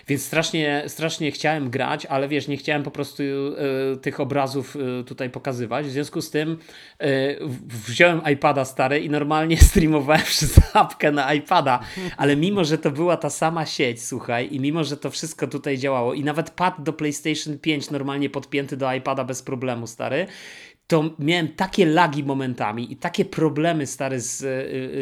Więc strasznie, strasznie chciałem grać, ale wiesz, nie chciałem po prostu y, tych obrazów y, tutaj pokazywać. W związku z tym y, wziąłem iPada stary i normalnie streamowałem przez apkę na iPada, ale mimo, że to była ta sama sieć, słuchaj, i mimo, że to wszystko tutaj działało i nawet pad do PlayStation 5 normalnie podpięty do iPada bez problemu, stary to miałem takie lagi momentami i takie problemy stare z, y,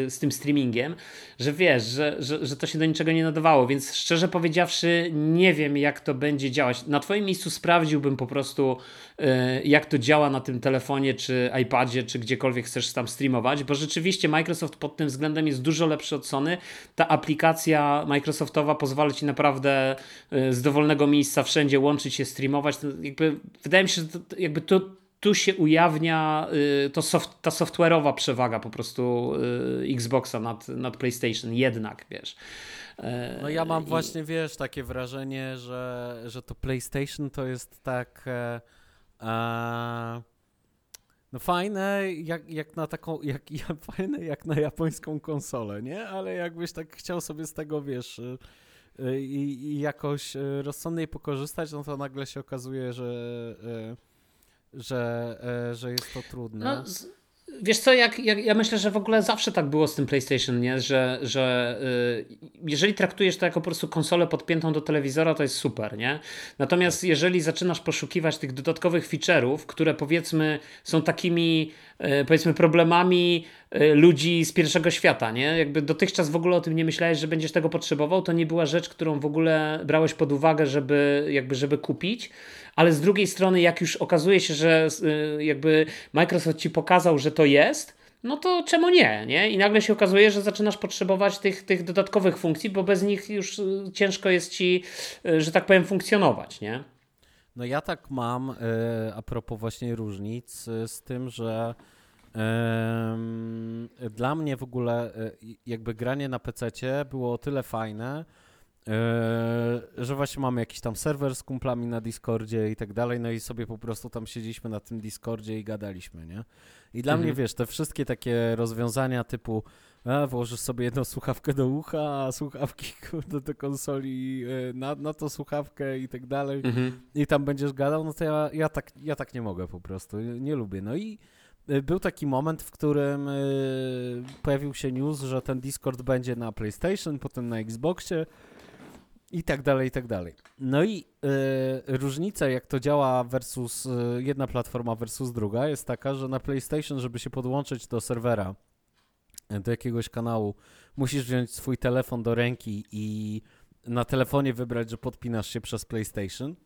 y, z tym streamingiem, że wiesz, że, że, że to się do niczego nie nadawało, więc szczerze powiedziawszy nie wiem jak to będzie działać. Na twoim miejscu sprawdziłbym po prostu y, jak to działa na tym telefonie, czy iPadzie, czy gdziekolwiek chcesz tam streamować, bo rzeczywiście Microsoft pod tym względem jest dużo lepszy od Sony. Ta aplikacja Microsoftowa pozwala ci naprawdę z dowolnego miejsca wszędzie łączyć się, streamować. Jakby, wydaje mi się, że to, jakby to tu się ujawnia y, to soft, ta software'owa przewaga po prostu y, Xboxa nad, nad PlayStation jednak, wiesz. E, no ja mam I... właśnie, wiesz, takie wrażenie, że, że to PlayStation to jest tak e, e, no fajne jak, jak na taką, jak, jak, fajne jak na japońską konsolę, nie? Ale jakbyś tak chciał sobie z tego, wiesz, y, i, i jakoś rozsądniej pokorzystać, no to nagle się okazuje, że że, e, że jest to trudne. No, Wiesz co, jak, jak, ja myślę, że w ogóle zawsze tak było z tym PlayStation, nie? że, że y, jeżeli traktujesz to jako po prostu konsolę podpiętą do telewizora, to jest super, nie? Natomiast jeżeli zaczynasz poszukiwać tych dodatkowych feature'ów, które powiedzmy są takimi y, powiedzmy problemami ludzi z pierwszego świata, nie? Jakby dotychczas w ogóle o tym nie myślałeś, że będziesz tego potrzebował, to nie była rzecz, którą w ogóle brałeś pod uwagę, żeby jakby żeby kupić ale z drugiej strony, jak już okazuje się, że y, jakby Microsoft ci pokazał, że to jest, no to czemu nie, nie? I nagle się okazuje, że zaczynasz potrzebować tych, tych dodatkowych funkcji, bo bez nich już y, ciężko jest ci, y, że tak powiem, funkcjonować, nie? No ja tak mam, a propos właśnie różnic, z tym, że dla mnie w ogóle jakby granie na PC było o tyle fajne, Yy, że właśnie mamy jakiś tam serwer z kumplami na Discordzie i tak dalej, no i sobie po prostu tam siedzieliśmy na tym Discordzie i gadaliśmy, nie? I dla mhm. mnie, wiesz, te wszystkie takie rozwiązania typu a, włożysz sobie jedną słuchawkę do ucha, a słuchawki do, do konsoli na, na to słuchawkę i tak dalej mhm. i tam będziesz gadał, no to ja, ja, tak, ja tak nie mogę po prostu, nie, lubię. No i był taki moment, w którym pojawił się news, że ten Discord będzie na PlayStation, potem na Xboxie, i tak dalej, i tak dalej. No i y, różnica, jak to działa versus y, jedna platforma versus druga, jest taka, że na PlayStation, żeby się podłączyć do serwera, do jakiegoś kanału, musisz wziąć swój telefon do ręki i na telefonie wybrać, że podpinasz się przez PlayStation,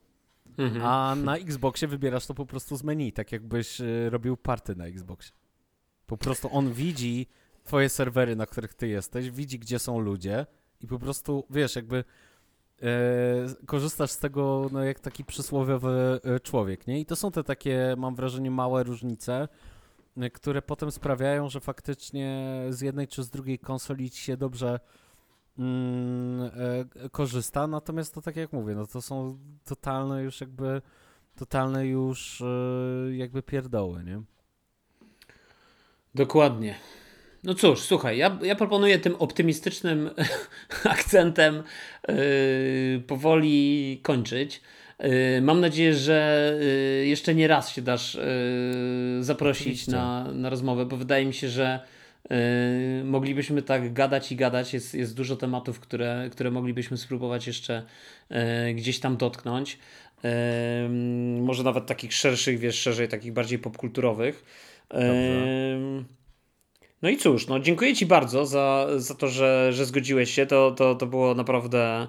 mhm. a na Xboxie wybierasz to po prostu z menu, tak jakbyś y, robił party na Xboxie. Po prostu on widzi twoje serwery, na których ty jesteś, widzi, gdzie są ludzie i po prostu, wiesz, jakby E, korzystasz z tego no, jak taki przysłowiowy e, człowiek, nie? I to są te takie, mam wrażenie, małe różnice, które potem sprawiają, że faktycznie z jednej czy z drugiej konsoli ci się dobrze korzysta, natomiast to tak jak mówię, no to są totalne już jakby, totalne już jakby pierdoły, nie? Dokładnie. No cóż, słuchaj, ja, ja proponuję tym optymistycznym akcentem yy, powoli kończyć. Yy, mam nadzieję, że yy, jeszcze nie raz się dasz zaprosić na, na rozmowę, bo wydaje mi się, że moglibyśmy tak gadać i gadać. Jest, jest dużo tematów, które, które moglibyśmy spróbować jeszcze yy, gdzieś tam dotknąć. może nawet takich szerszych, wiesz, szerzej, takich bardziej popkulturowych. Dobrze. No i cóż, no dziękuję Ci bardzo za, za to, że, że zgodziłeś się. To, to, to było naprawdę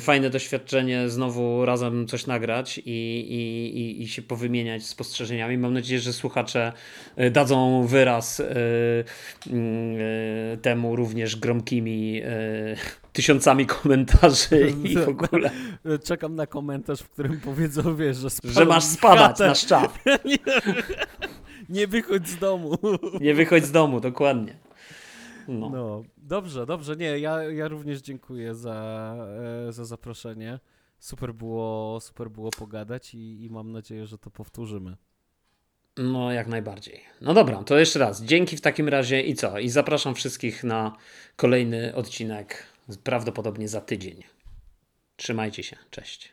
fajne doświadczenie znowu razem coś nagrać i, i, i, i się powymieniać spostrzeżeniami. Mam nadzieję, że słuchacze e, dadzą wyraz e, mm, temu również gromkimi tysiącami komentarzy i w ogóle. Czekam na komentarz, w którym powiedzą, wiesz, że, że masz spadać na szczap. nie, nie wychodź z domu. Nie wychodź z domu, dokładnie. No. no. Dobrze, dobrze. Nie, ja, ja również dziękuję za, e, za zaproszenie. Super było, super było pogadać i, i mam nadzieję, że to powtórzymy. No, jak najbardziej. No dobra, to jeszcze raz. Dzięki w takim razie i co? I zapraszam wszystkich na kolejny odcinek, prawdopodobnie za tydzień. Trzymajcie się. Cześć.